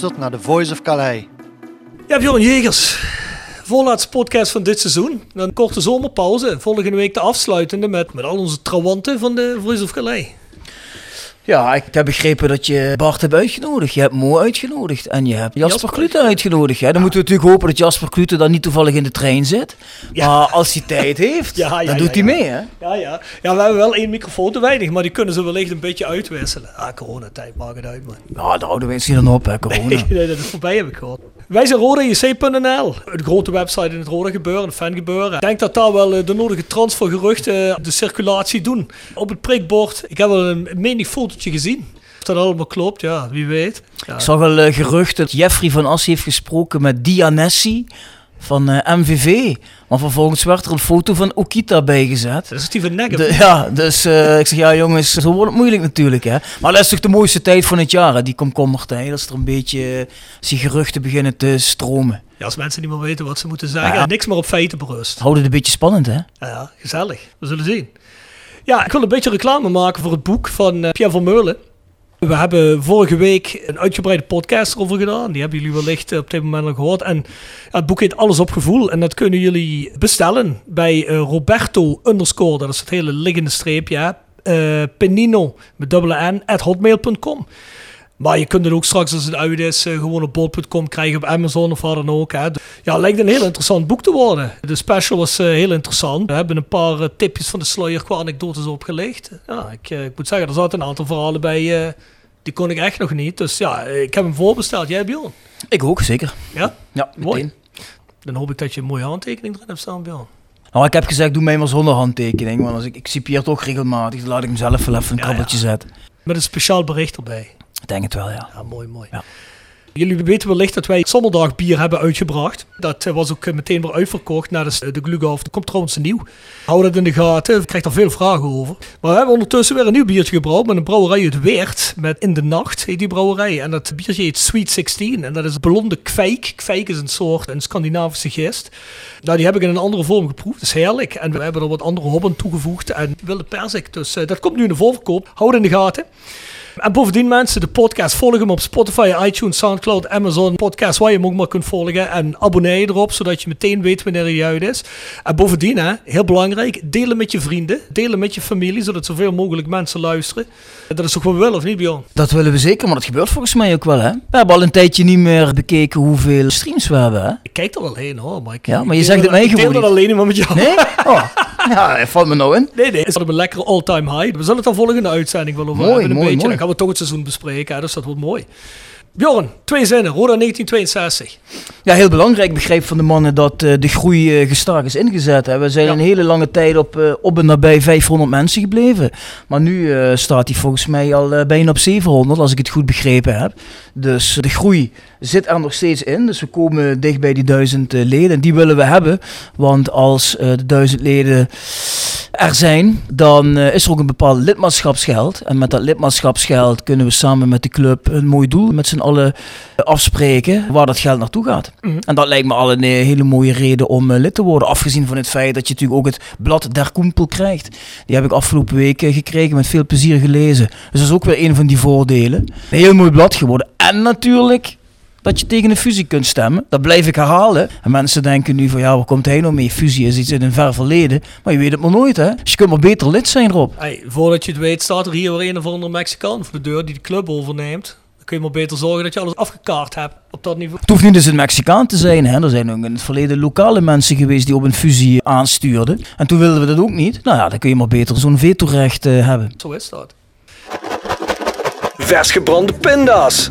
Naar The Voice of Calais. Ja, Bjorn Jegers. Voorlaatste podcast van dit seizoen. Een korte zomerpauze. Volgende week de afsluitende met, met al onze trawanten van de Voice of Calais. Ja, ik heb begrepen dat je Bart hebt uitgenodigd. Je hebt Mo uitgenodigd en je hebt Jasper, Jasper Klute uitgenodigd. Dan moeten we natuurlijk hopen dat Jasper Klute dan niet toevallig in de trein zit. Ja. Maar als hij tijd heeft, Ja, dan doet hij mee, hè? Ja, ja. ja, we hebben wel één microfoon te weinig, maar die kunnen ze wellicht een beetje uitwisselen. Ah, coronatijd, maakt het uit, man. Ja, daar houden we eens hier dan op, hè, corona. Nee, dat is voorbij, heb ik gehoord. Wij zijn RodaJC.nl, de grote website in het Roda gebeuren, het fangebeuren. Ik denk dat daar wel eh, de nodige transfergeruchten de circulatie doen. Op het prikbord, ik heb wel een menig fotootje gezien. Of dat allemaal klopt, ja, wie weet. Ik zag al eh, geruchten dat Jeffrey van As heeft gesproken met Dianessi van eh, MVV. Maar vervolgens werd er een foto van Okita bijgezet. Dat is Steven Neggen. De- ja, dus eh, ik zeg, ja jongens, zo wordt het moeilijk natuurlijk hè. Maar dat is toch de mooiste tijd van het jaar hè, die komkommertijd. Dat is er een beetje, eh, als die geruchten beginnen te stromen. Ja, als mensen niet meer weten wat ze moeten zeggen, Ja. niks meer op feiten berust. Houden het een beetje spannend hè. Ja, gezellig. We zullen zien. Ja, ik wil een beetje reclame maken voor het boek van eh, Pierre van Meulen. We hebben vorige week een uitgebreide podcast erover gedaan. Die hebben jullie wellicht op dit moment al gehoord. En het boek heet Alles op Gevoel. En dat kunnen jullie bestellen bij eh, Roberto underscore. Dat is het hele liggende streepje. Eh, Penino met dubbele n at hotmail.com. Maar je kunt het ook straks als het uit is eh, gewoon op bol.com krijgen op Amazon of waar dan ook. Hè. Ja, lijkt een heel interessant boek te worden. De special was eh, heel interessant. We hebben een paar eh, tipjes van de sluier qua anekdotes opgelicht. Ja, ik, ik moet zeggen, er zaten een aantal verhalen bij. die kon ik echt nog niet. Dus ja, ik heb hem voorbesteld. Jij, Bjorn? Ik ook, zeker. Ja? Ja, Mooi. meteen. Dan hoop ik dat je een mooie handtekening erin hebt staan, Bjorn. Nou, ik heb gezegd, doe mij maar zonder handtekening. Want als ik, ik cipieer toch regelmatig, dan laat ik hem zelf wel even een Ja, krabbeltje ja. zetten. Met een speciaal bericht erbij. Ik denk het wel, ja. Ja, mooi, mooi. Ja. Jullie weten wellicht dat wij Zonderdag bier hebben uitgebracht. Dat eh, was ook eh, meteen weer uitverkocht na de, de Glughof. Er komt trouwens een nieuw. Hou dat in de gaten. Ik krijg daar veel vragen over. Maar we hebben ondertussen weer een nieuw biertje gebrouwd. Met een brouwerij uit Weert. Met In de Nacht heet die brouwerij. En dat biertje heet Sweet 16. En dat is blonde kwijk. Kwijk is een soort, een Scandinavische gist. Nou, die heb ik in een andere vorm geproefd. Dat is heerlijk. En we hebben er wat andere hobben toegevoegd. En wilde persik. Dus eh, dat komt nu in de voorverkoop. Hou het in de gaten. En bovendien mensen, de podcast volgen hem op Spotify, iTunes, Soundcloud, Amazon, podcast waar je hem ook maar kunt volgen. En abonneer je erop, zodat je meteen weet wanneer hij uit is. En bovendien, hè, heel belangrijk, delen met je vrienden, delen met je familie, zodat zoveel mogelijk mensen luisteren. Dat is toch wat we willen, of niet Bjorn? Dat willen we zeker, maar dat gebeurt volgens mij ook wel, hè. We hebben al een tijdje niet meer bekeken hoeveel streams we hebben, hè. Ik kijk er wel heen hoor, maar ik, Ja, maar je zegt het mij ik deel gewoon dat alleen maar met jou. Nee? Oh, ja, dat valt me nou in. Nee, nee, het is een lekkere all-time high. We zullen het dan volgende uitzending wel over Mooi, hebben. Een mooi, beetje. mooi. Dan gaan we toch het seizoen bespreken, hè, dus dat wordt mooi. Bjorn, twee zinnen. Roda 1962. Ja, heel belangrijk begreep van de mannen dat eh, de groei eh, gestaag is ingezet. Hè. We zijn Ja. een hele lange tijd op, eh, op en nabij 500 mensen gebleven. Maar nu staat hij volgens mij al bijna op 700, als ik het goed begrepen heb. Dus de groei zit er nog steeds in. Dus we komen dicht bij die duizend eh, leden. En die willen we hebben. Want als de duizend leden er zijn, dan eh, is er ook een bepaald lidmaatschapsgeld. En met dat lidmaatschapsgeld kunnen we samen met de club een mooi doel met z'n allen eh, afspreken waar dat geld naartoe gaat. Mhm. En dat lijkt me al een eh, hele mooie reden om lid te worden. Afgezien van het feit dat je natuurlijk ook het blad Der Koempel krijgt. Die heb ik afgelopen week gekregen, met veel plezier gelezen. Dus dat is ook weer een van die voordelen. Een heel mooi blad geworden. En natuurlijk dat je tegen een fusie kunt stemmen. Dat blijf ik herhalen. En mensen denken nu van ja, waar komt hij nou mee? Fusie is iets in een ver verleden. Maar je weet het maar nooit hè. Dus je kunt maar beter lid zijn Rob. Hey, voordat je het weet staat er hier weer een of andere Mexicaan voor de deur die de club overneemt. Dan kun je maar beter zorgen dat je alles afgekaart hebt op dat niveau. Het hoeft niet eens een Mexicaan te zijn. Hè. Er zijn ook in het verleden lokale mensen geweest die op een fusie aanstuurden. En toen wilden we dat ook niet. Nou ja, dan kun je maar beter zo'n vetorecht eh, hebben. Zo is dat. Vers gebrande pinda's.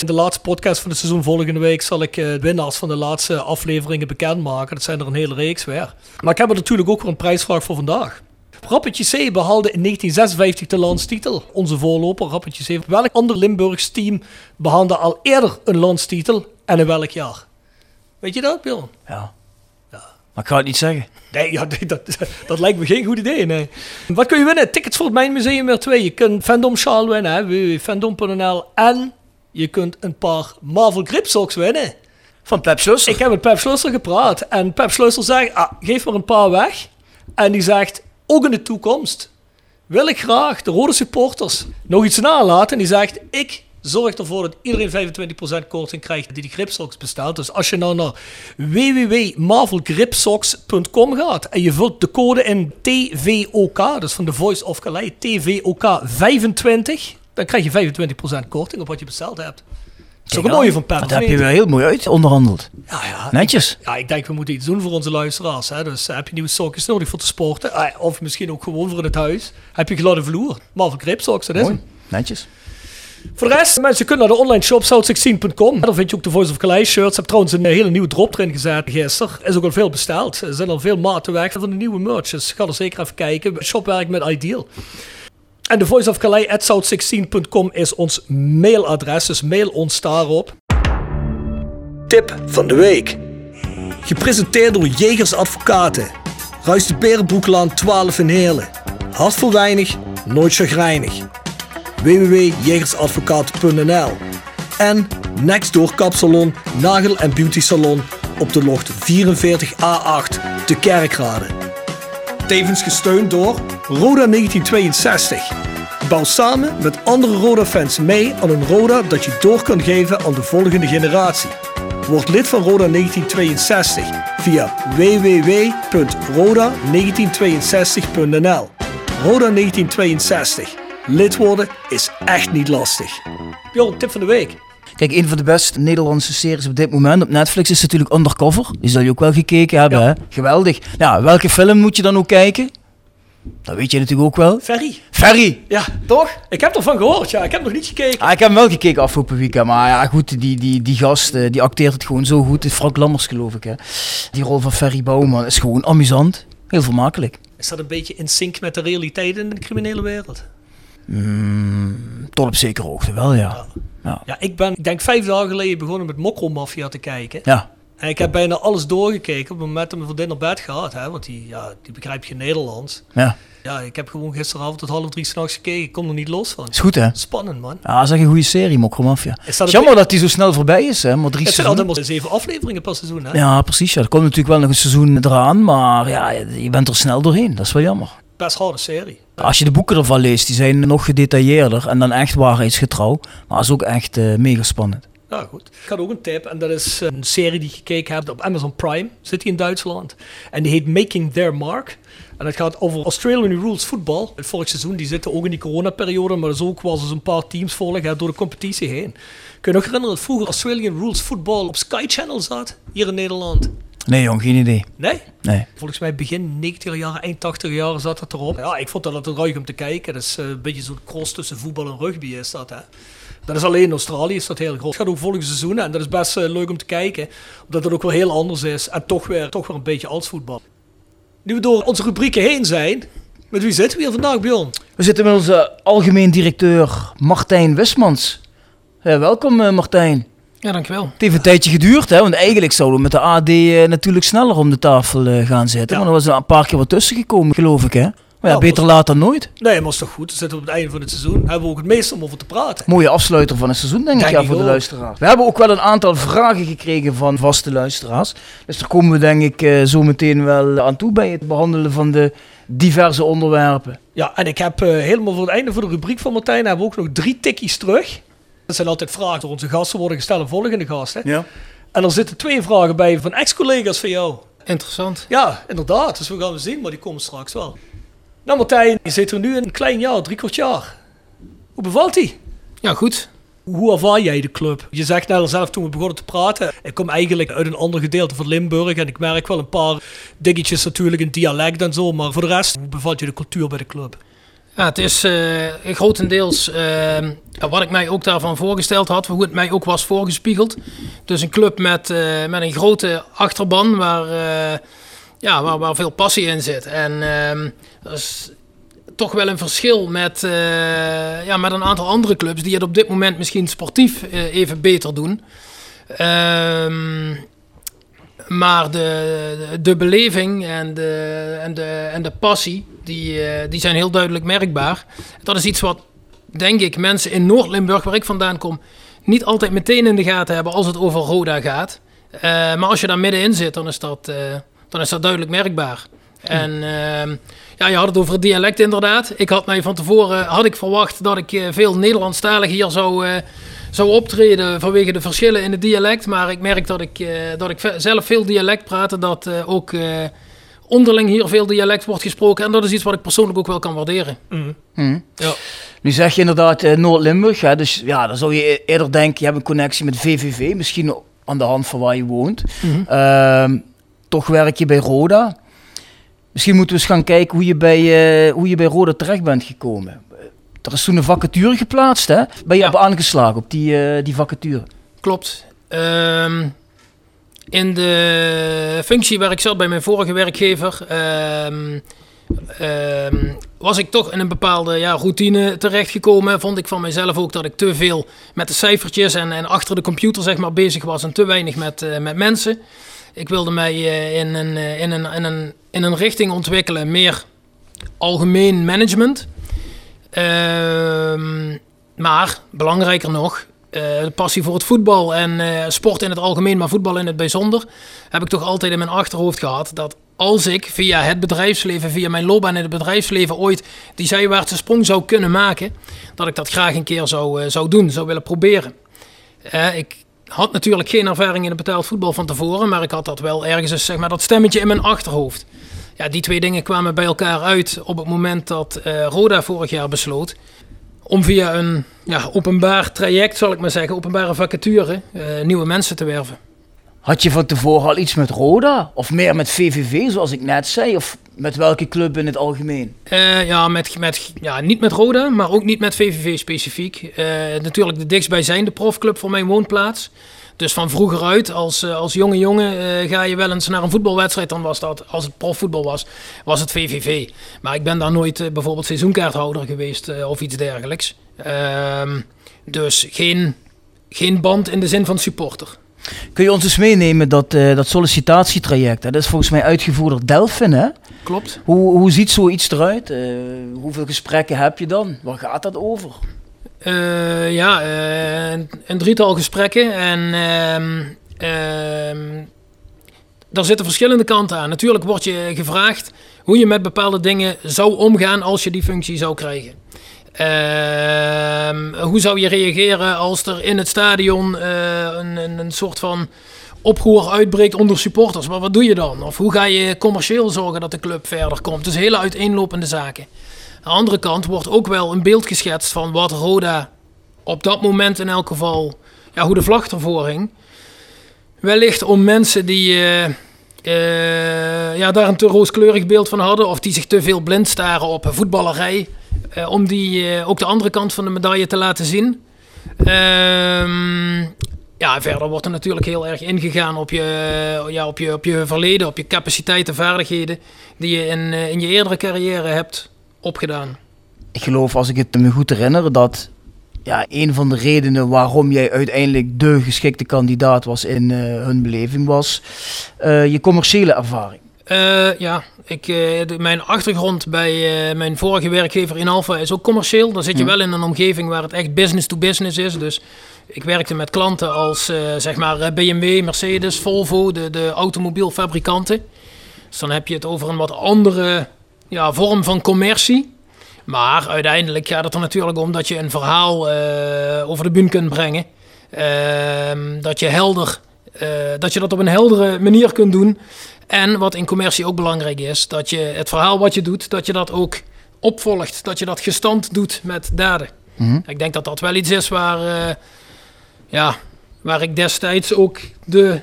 In de laatste podcast van het seizoen volgende week zal ik eh, de winnaars van de laatste afleveringen bekendmaken. Dat zijn er een hele reeks weer. Maar ik heb er natuurlijk ook weer een prijsvraag voor vandaag. Rappetje C behaalde in 1956 de landstitel. Onze voorloper Rappetje C. Welk ander Limburgs team behaalde al eerder een landstitel en in welk jaar? Weet je dat, Bjorn? Ja. Maar ik ga het niet zeggen. Nee, ja, dat, dat lijkt me geen goed idee. Nee. Wat kun je winnen? Tickets voor het Mijnmuseum weer 2. Je kunt Fandom Sjaal winnen, www.fandom.nl. En je kunt een paar Marvel Grip Socks winnen. Van Pep Schlusser. Ik heb met Pep Schlusser gepraat. En Pep Schlusser zegt, ah, geef maar een paar weg. En die zegt, ook in de toekomst wil ik graag de rode supporters nog iets nalaten. En die zegt, ik zorg ervoor dat iedereen 25% korting krijgt die die gripsocks bestelt. Dus als je nou naar www.marvelgripsocks.com gaat en je vult de code in TVOK, dus van de Voice of Calais, TVOK 25, dan krijg je 25% korting op wat je besteld hebt. Dat is ook een mooie van Pep. Dat heb je wel heel mooi uit onderhandeld. Ja, ja. Netjes. Ja, ik denk we moeten iets doen voor onze luisteraars. Hè? Dus eh, heb je nieuwe sokjes nodig voor te sporten? Ah, of misschien ook gewoon voor in het huis. Heb je gladde vloer? Marvel Grip Socks, dat is Mooi. hem. Netjes. Voor de rest, mensen kunnen naar de online shop south16.com. Daar vind je ook de Voice of Calais shirts. Ik heb trouwens een eh, hele nieuwe drop erin gezet gisteren. Er is ook al veel besteld. Er zijn al veel maten weg van de nieuwe merch. Dus ga er zeker even kijken. Shop werkt met Ideal. En de Voice of Calais at south16.com is ons mailadres. Dus mail ons daarop. Tip van de week. Gepresenteerd door Jegers Advocaten. Ruist de Berenbroeklaan 12 in Heerlen. Hart voor weinig, nooit chagrijnig. www.jegersadvocaten.nl En Nextdoor Kapsalon, Nagel en Beauty Salon op de locht 44A8 te Kerkrade. Tevens gesteund door Roda 1962. Bouw samen met andere Roda-fans mee aan een Roda dat je door kan geven aan de volgende generatie. Word lid van Roda 1962 via www.roda1962.nl. Roda 1962. Lid worden is echt niet lastig. Bjorn, tip van de week. Kijk, een van de beste Nederlandse series op dit moment op Netflix is natuurlijk Undercover. Die zal je ook wel gekeken hebben, Ja. hè? Geweldig. Ja, welke film moet je dan ook kijken? Dat weet je natuurlijk ook wel. Ferry. Ferry. Ja, Toch? ik heb ervan gehoord. Ja, ik heb nog niet gekeken. Ah, ik heb hem wel gekeken afgelopen weekend. Maar ja, goed, die, die, die gast eh, die acteert het gewoon zo goed. Frank Lammers, geloof ik. Hè. Die rol van Ferry Bouwman is gewoon amusant. Heel vermakelijk. Is dat een beetje in sync met de realiteit in de criminele wereld? Mm, tot op zekere hoogte wel, ja. Ja. Ja, ik ben, ik denk vijf dagen geleden begonnen met Mokromafia te kijken. Ja. En ik heb bijna alles doorgekeken op het moment dat mijn vriendin naar bed gaat. Hè, want die, ja, die begrijpt geen Nederlands. ja. Ja, ik heb gewoon gisteravond tot half drie s'nachts gekeken. Ik kom er niet los van. Is goed, hè? Spannend, man. Ja, dat is echt een goede serie, Mokromafia. Een Jammer dat die zo snel voorbij is, hè? Maar drie Het zijn altijd maar zeven afleveringen per seizoen, hè? Ja, precies. Ja. Er komt natuurlijk wel nog een seizoen eraan, maar ja, je bent er snel doorheen. Dat is wel jammer. Best harde serie. Als je de boeken ervan leest, die zijn nog gedetailleerder en dan echt waarheidsgetrouw. Maar dat is ook echt eh, mega spannend. Ja, goed. Ik had ook een tip. En dat is een serie die ik gekeken heb op Amazon Prime. Zit die in Duitsland. En die heet Making Their Mark. En het gaat over Australian Rules voetbal. Het vorig seizoen, die zitten ook in die coronaperiode. Maar dat is ook wel eens een paar teams volgen door de competitie heen. Kun je nog herinneren dat vroeger Australian Rules voetbal op Sky Channel zat? Hier in Nederland. Nee jong, geen idee. Nee? Nee. Volgens mij begin 90 jaren, eind 80 jaren zat het erop. Ja, ik vond dat het ruig om te kijken. Dat is eh, een beetje zo'n cross tussen voetbal en rugby is dat, hè. Dat is alleen in Australië is dat heel groot. Het gaat ook volgende seizoen en dat is best eh, leuk om te kijken. Omdat het ook wel heel anders is en toch weer, toch weer een beetje als voetbal. Nu we door onze rubrieken heen zijn, met wie zitten we hier vandaag, Bjorn? We zitten met onze algemeen directeur Martijn Wismans. Ja, welkom eh, Martijn. Ja, dankjewel. Het heeft een tijdje geduurd, hè? want eigenlijk zouden we met de AD eh, natuurlijk sneller om de tafel eh, gaan zitten. Ja. Maar er was er een paar keer wat tussen gekomen, geloof ik. Hè? Maar ja, Ja, beter was- laat dan nooit. Nee, maar is toch goed. We zitten op het einde van het seizoen. Hebben we ook het meeste om over te praten. Mooie afsluiter van het seizoen, denk ik, ja, ik voor de luisteraars. We hebben ook wel een aantal vragen gekregen van vaste luisteraars. Dus daar komen we denk ik eh, zo meteen wel aan toe bij het behandelen van de diverse onderwerpen. Ja, en ik heb eh, helemaal voor het einde van de rubriek van Martijn hebben we ook nog drie tikkies terug. Dat zijn altijd vragen door onze gasten worden gesteld aan volgende gasten. Ja. En er zitten twee vragen bij van ex-collega's van jou. Interessant. Ja, inderdaad. Dus we gaan het zien, maar die komen straks wel. Nou Martijn, je zit er nu een klein jaar, drie kwart jaar. Hoe bevalt die? Ja, goed. Hoe ervaar jij de club? Je zegt net al zelf toen we begonnen te praten. Ik kom eigenlijk uit een ander gedeelte van Limburg. En ik merk wel een paar dingetjes natuurlijk in dialect en zo. Maar voor de rest, hoe bevalt je de cultuur bij de club? Ja, het is eh, grotendeels eh, wat ik mij ook daarvan voorgesteld had, hoe het mij ook was voorgespiegeld. Dus een club met, eh, met een grote achterban waar, ja, waar, waar veel passie in zit. En ehm, dat is toch wel een verschil met, ja, met een aantal andere clubs die het op dit moment misschien sportief even beter doen. Ehm, maar de, de, beleving en de, en de, en de passie, die, eh, die zijn heel duidelijk merkbaar. Dat is iets wat, denk ik, mensen in Noord-Limburg, waar ik vandaan kom, niet altijd meteen in de gaten hebben als het over Roda gaat. Eh, maar als je daar middenin zit, dan is dat, eh, dan is dat duidelijk merkbaar. En ehm, ja, je had het over het dialect inderdaad. Ik had mij van tevoren had ik verwacht dat ik veel Nederlandstalig hier zou, zou optreden vanwege de verschillen in het dialect. Maar ik merk dat ik, eh, dat ik zelf veel dialect praat en dat eh, ook eh, onderling hier veel dialect wordt gesproken. En dat is iets wat ik persoonlijk ook wel kan waarderen. Hm. Ja. Nu zeg je inderdaad eh, Noord-Limburg. hè, Dus ja, dan zou je e- eerder denken, je hebt een connectie met VVV. Misschien aan de hand van waar je woont. Ehm, toch werk je bij Roda. Misschien moeten we eens gaan kijken hoe je bij, eh, hoe je bij Roda terecht bent gekomen. Er is toen een vacature geplaatst, hè? Ben je Ja. op aangeslagen op die, eh, die vacature? Klopt. Ehm, in de functie waar ik zat bij mijn vorige werkgever, ehm, ehm, was ik toch in een bepaalde ja, routine terechtgekomen. Vond ik van mezelf ook dat ik te veel met de cijfertjes en, en achter de computer zeg maar, bezig was en te weinig met, eh, met mensen. Ik wilde mij eh, in, een, in, een, in, een, in een richting ontwikkelen, meer algemeen management. Ehm, maar belangrijker nog, eh, de passie voor het voetbal en eh, sport in het algemeen, maar voetbal in het bijzonder, heb ik toch altijd in mijn achterhoofd gehad dat als ik via het bedrijfsleven, via mijn loopbaan in het bedrijfsleven ooit die zijwaartse sprong zou kunnen maken, dat ik dat graag een keer zou, eh, zou doen, zou willen proberen. Ik had natuurlijk geen ervaring in het betaald voetbal van tevoren, maar ik had dat wel ergens, zeg maar, dat stemmetje in mijn achterhoofd. Ja, die twee dingen kwamen bij elkaar uit op het moment dat eh, Roda vorig jaar besloot om via een ja, openbaar traject, zal ik maar zeggen, openbare vacature, eh, nieuwe mensen te werven. Had je van tevoren al iets met Roda? Of meer met VVV, zoals ik net zei? Of met welke club in het algemeen? Eh, ja, met, met, ja, niet met Roda, maar ook niet met VVV specifiek. Natuurlijk de dichtstbijzijnde profclub voor mijn woonplaats. Dus van vroeger uit, als, eh, als jonge jongen, eh, ga je wel eens naar een voetbalwedstrijd. Dan was dat, als het profvoetbal was, was het VVV. Maar ik ben daar nooit eh, bijvoorbeeld seizoenkaarthouder geweest of iets dergelijks. Ehm, dus geen, geen band in de zin van supporter. Kun je ons eens meenemen dat, dat sollicitatietraject? hè? Dat is volgens mij uitgevoerd door Delphin, hè? Klopt. Hoe, hoe ziet zoiets eruit? Hoeveel gesprekken heb je dan? Waar gaat dat over? Eh, ja, eh, een, drietal gesprekken. En ehm ehm, daar zitten verschillende kanten aan. Natuurlijk wordt je gevraagd hoe je met bepaalde dingen zou omgaan als je die functie zou krijgen. Ehm, hoe zou je reageren als er in het stadion eh, een, een, een soort van oproer uitbreekt onder supporters? Maar wat doe je dan? Of hoe ga je commercieel zorgen dat de club verder komt? Dus hele uiteenlopende zaken. Aan de andere kant wordt ook wel een beeld geschetst van wat Roda op dat moment in elk geval, ja, hoe de vlag ervoor hing. Wellicht om mensen die eh, eh, ja, daar een te rooskleurig beeld van hadden, of die zich te veel blind staren op voetballerij, eh, om die ook de andere kant van de medaille te laten zien. Ehm, ja, verder wordt er natuurlijk heel erg ingegaan op je, ja, op je, op je verleden, op je capaciteiten, vaardigheden die je in, in je eerdere carrière hebt opgedaan. Ik geloof, als ik het me goed herinner, dat ja, een van de redenen waarom jij uiteindelijk de geschikte kandidaat was in eh, hun beleving was eh, je commerciële ervaring. Eh, ja, ik, de- mijn achtergrond bij mijn vorige werkgever in Alfa is ook commercieel. Dan zit je wel in een omgeving waar het echt business to business is. Dus ik werkte met klanten als zeg maar BMW, Mercedes, Volvo, de, de automobielfabrikanten. Dus dan heb je het over een wat andere ja, vorm van commercie. Maar uiteindelijk gaat het er natuurlijk om dat je een verhaal eh, over de bühne kunt brengen. Ehm, dat je helder, eh, dat je dat op een heldere manier kunt doen. En wat in commercie ook belangrijk is, dat je het verhaal wat je doet, dat je dat ook opvolgt. Dat je dat gestand doet met daden. Mhm. Ik denk dat dat wel iets is waar, eh, ja, waar ik destijds ook de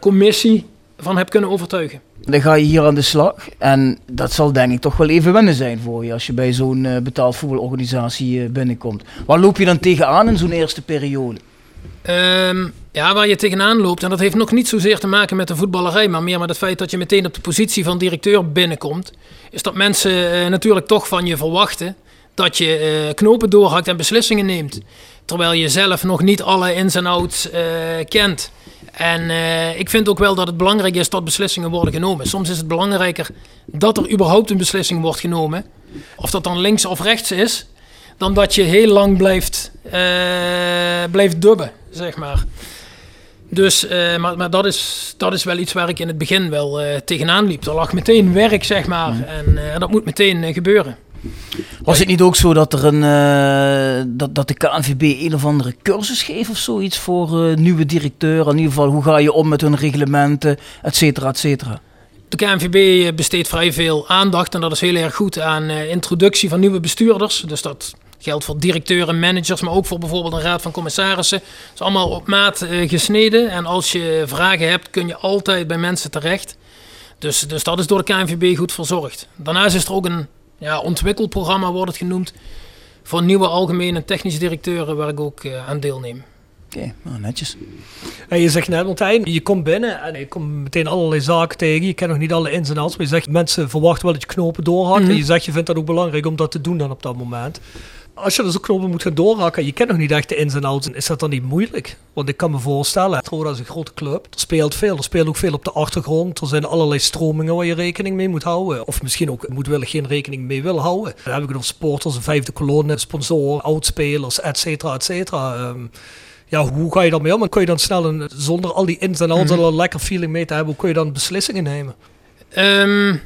commissie van heb kunnen overtuigen. Dan ga je hier aan de slag en dat zal denk ik toch wel even wennen zijn voor je als je bij zo'n eh, betaald voetbalorganisatie eh, binnenkomt. Waar loop je dan tegenaan in zo'n eerste periode? Ehm, ja, waar je tegenaan loopt, en dat heeft nog niet zozeer te maken met de voetballerij, maar meer met het feit dat je meteen op de positie van directeur binnenkomt, is dat mensen eh, natuurlijk toch van je verwachten dat je knopen doorhakt en beslissingen neemt. Terwijl je zelf nog niet alle ins en outs kent. En eh, ik vind ook wel dat het belangrijk is dat beslissingen worden genomen. Soms is het belangrijker dat er überhaupt een beslissing wordt genomen. Of dat dan links of rechts is, dan dat je heel lang blijft, eh, blijft dubben, zeg maar. Dus, eh, maar, maar dat, is, dat is wel iets waar ik in het begin wel tegenaan liep. Er lag meteen werk, zeg maar. En dat moet meteen gebeuren. Was het niet ook zo dat, er een, eh, dat, dat de KNVB een of andere cursus geeft of zoiets voor eh, nieuwe directeur? In ieder geval, hoe ga je om met hun reglementen, et cetera, et cetera? De KNVB besteedt vrij veel aandacht en dat is heel erg goed aan eh, introductie van nieuwe bestuurders. Dus dat geldt voor directeuren, managers, maar ook voor bijvoorbeeld een raad van commissarissen. Het is allemaal op maat eh, gesneden en als je vragen hebt kun je altijd bij mensen terecht. Dus, dus dat is door de KNVB goed verzorgd. Daarnaast is er ook een ja, ontwikkelprogramma, wordt het genoemd, voor nieuwe algemene technische directeuren waar ik ook eh, aan deelneem. Oké, nou, netjes. En je zegt net, Martijn, je komt binnen en je komt meteen allerlei zaken tegen. Je kent nog niet alle ins en outs, maar je zegt mensen verwachten wel dat je knopen doorhakt. Mhm. En je zegt je vindt dat ook belangrijk om dat te doen dan op dat moment. Als je dus ook knopen moet gaan doorhakken, je kent nog niet echt de ins en outs, is dat dan niet moeilijk? Want ik kan me voorstellen, Roda is een grote club, er speelt veel, er speelt ook veel op de achtergrond. Er zijn allerlei stromingen waar je rekening mee moet houden. Of misschien ook moedwillig geen rekening mee wil houden. Dan heb ik nog supporters, een vijfde kolonne, sponsoren, oudspelers, et cetera, et cetera. Ehm, ja, hoe ga je daarmee om? En kun je dan snel, een, zonder al die ins en outs, Mhm. een lekker feeling mee te hebben, hoe kun je dan beslissingen nemen? Ehm,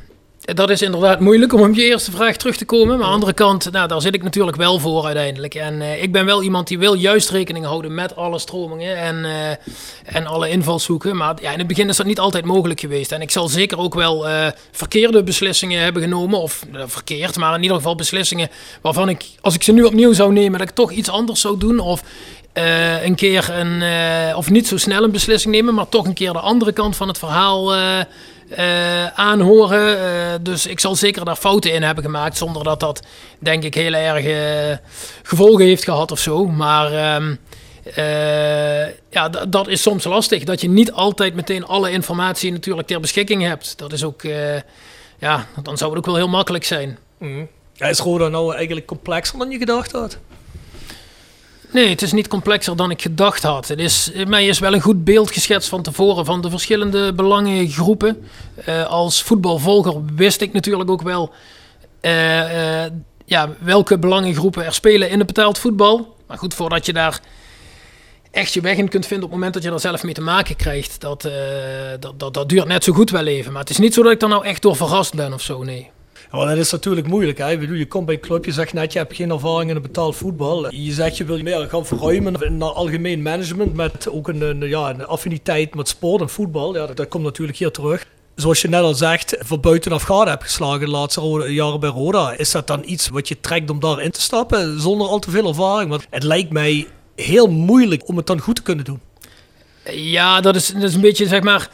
dat is inderdaad moeilijk om op je eerste vraag terug te komen. Maar aan de andere kant, nou, daar zit ik natuurlijk wel voor uiteindelijk. En eh, ik ben wel iemand die wil juist rekening houden met alle stromingen en, eh, en alle invalshoeken. Maar ja, in het begin is dat niet altijd mogelijk geweest. En ik zal zeker ook wel eh, verkeerde beslissingen hebben genomen. Of verkeerd, maar in ieder geval beslissingen waarvan ik, als ik ze nu opnieuw zou nemen, dat ik toch iets anders zou doen. Of een keer een, of niet zo snel een beslissing nemen, maar toch een keer de andere kant van het verhaal eh, aanhoren. Eh, dus ik zal zeker daar fouten in hebben gemaakt, zonder dat dat, denk ik, heel erg gevolgen heeft gehad of zo. Maar ehm, eh, ja, dat is soms lastig. Dat je niet altijd meteen alle informatie natuurlijk ter beschikking hebt. Dat is ook, ja, dan zou het ook wel heel makkelijk zijn. Ja, is Roda nou eigenlijk complexer dan je gedacht had? Nee, het is niet complexer dan ik gedacht had. Het is, mij is wel een goed beeld geschetst van tevoren van de verschillende belangengroepen. Eh, als voetbalvolger wist ik natuurlijk ook wel eh, eh, ja, welke belangengroepen er spelen in het betaald voetbal. Maar goed, voordat je daar echt je weg in kunt vinden op het moment dat je er zelf mee te maken krijgt, dat, dat, dat, dat duurt net zo goed wel even. Maar het is niet zo dat ik er nou echt door verrast ben of zo, nee. Maar dat is natuurlijk moeilijk. Hè? Je komt bij een club, je zegt net, je hebt geen ervaring in het betaald voetbal. Je zegt, je wil meer gaan verruimen naar algemeen management met ook een, ja, een affiniteit met sport en voetbal. Ja, dat, komt natuurlijk hier terug. Zoals je net al zegt, van buitenaf gade hebt geslagen de laatste jaren bij Roda. Is dat dan iets wat je trekt om daarin te stappen zonder al te veel ervaring? Want het lijkt mij heel moeilijk om het dan goed te kunnen doen. Ja, dat is, dat is een beetje zeg maar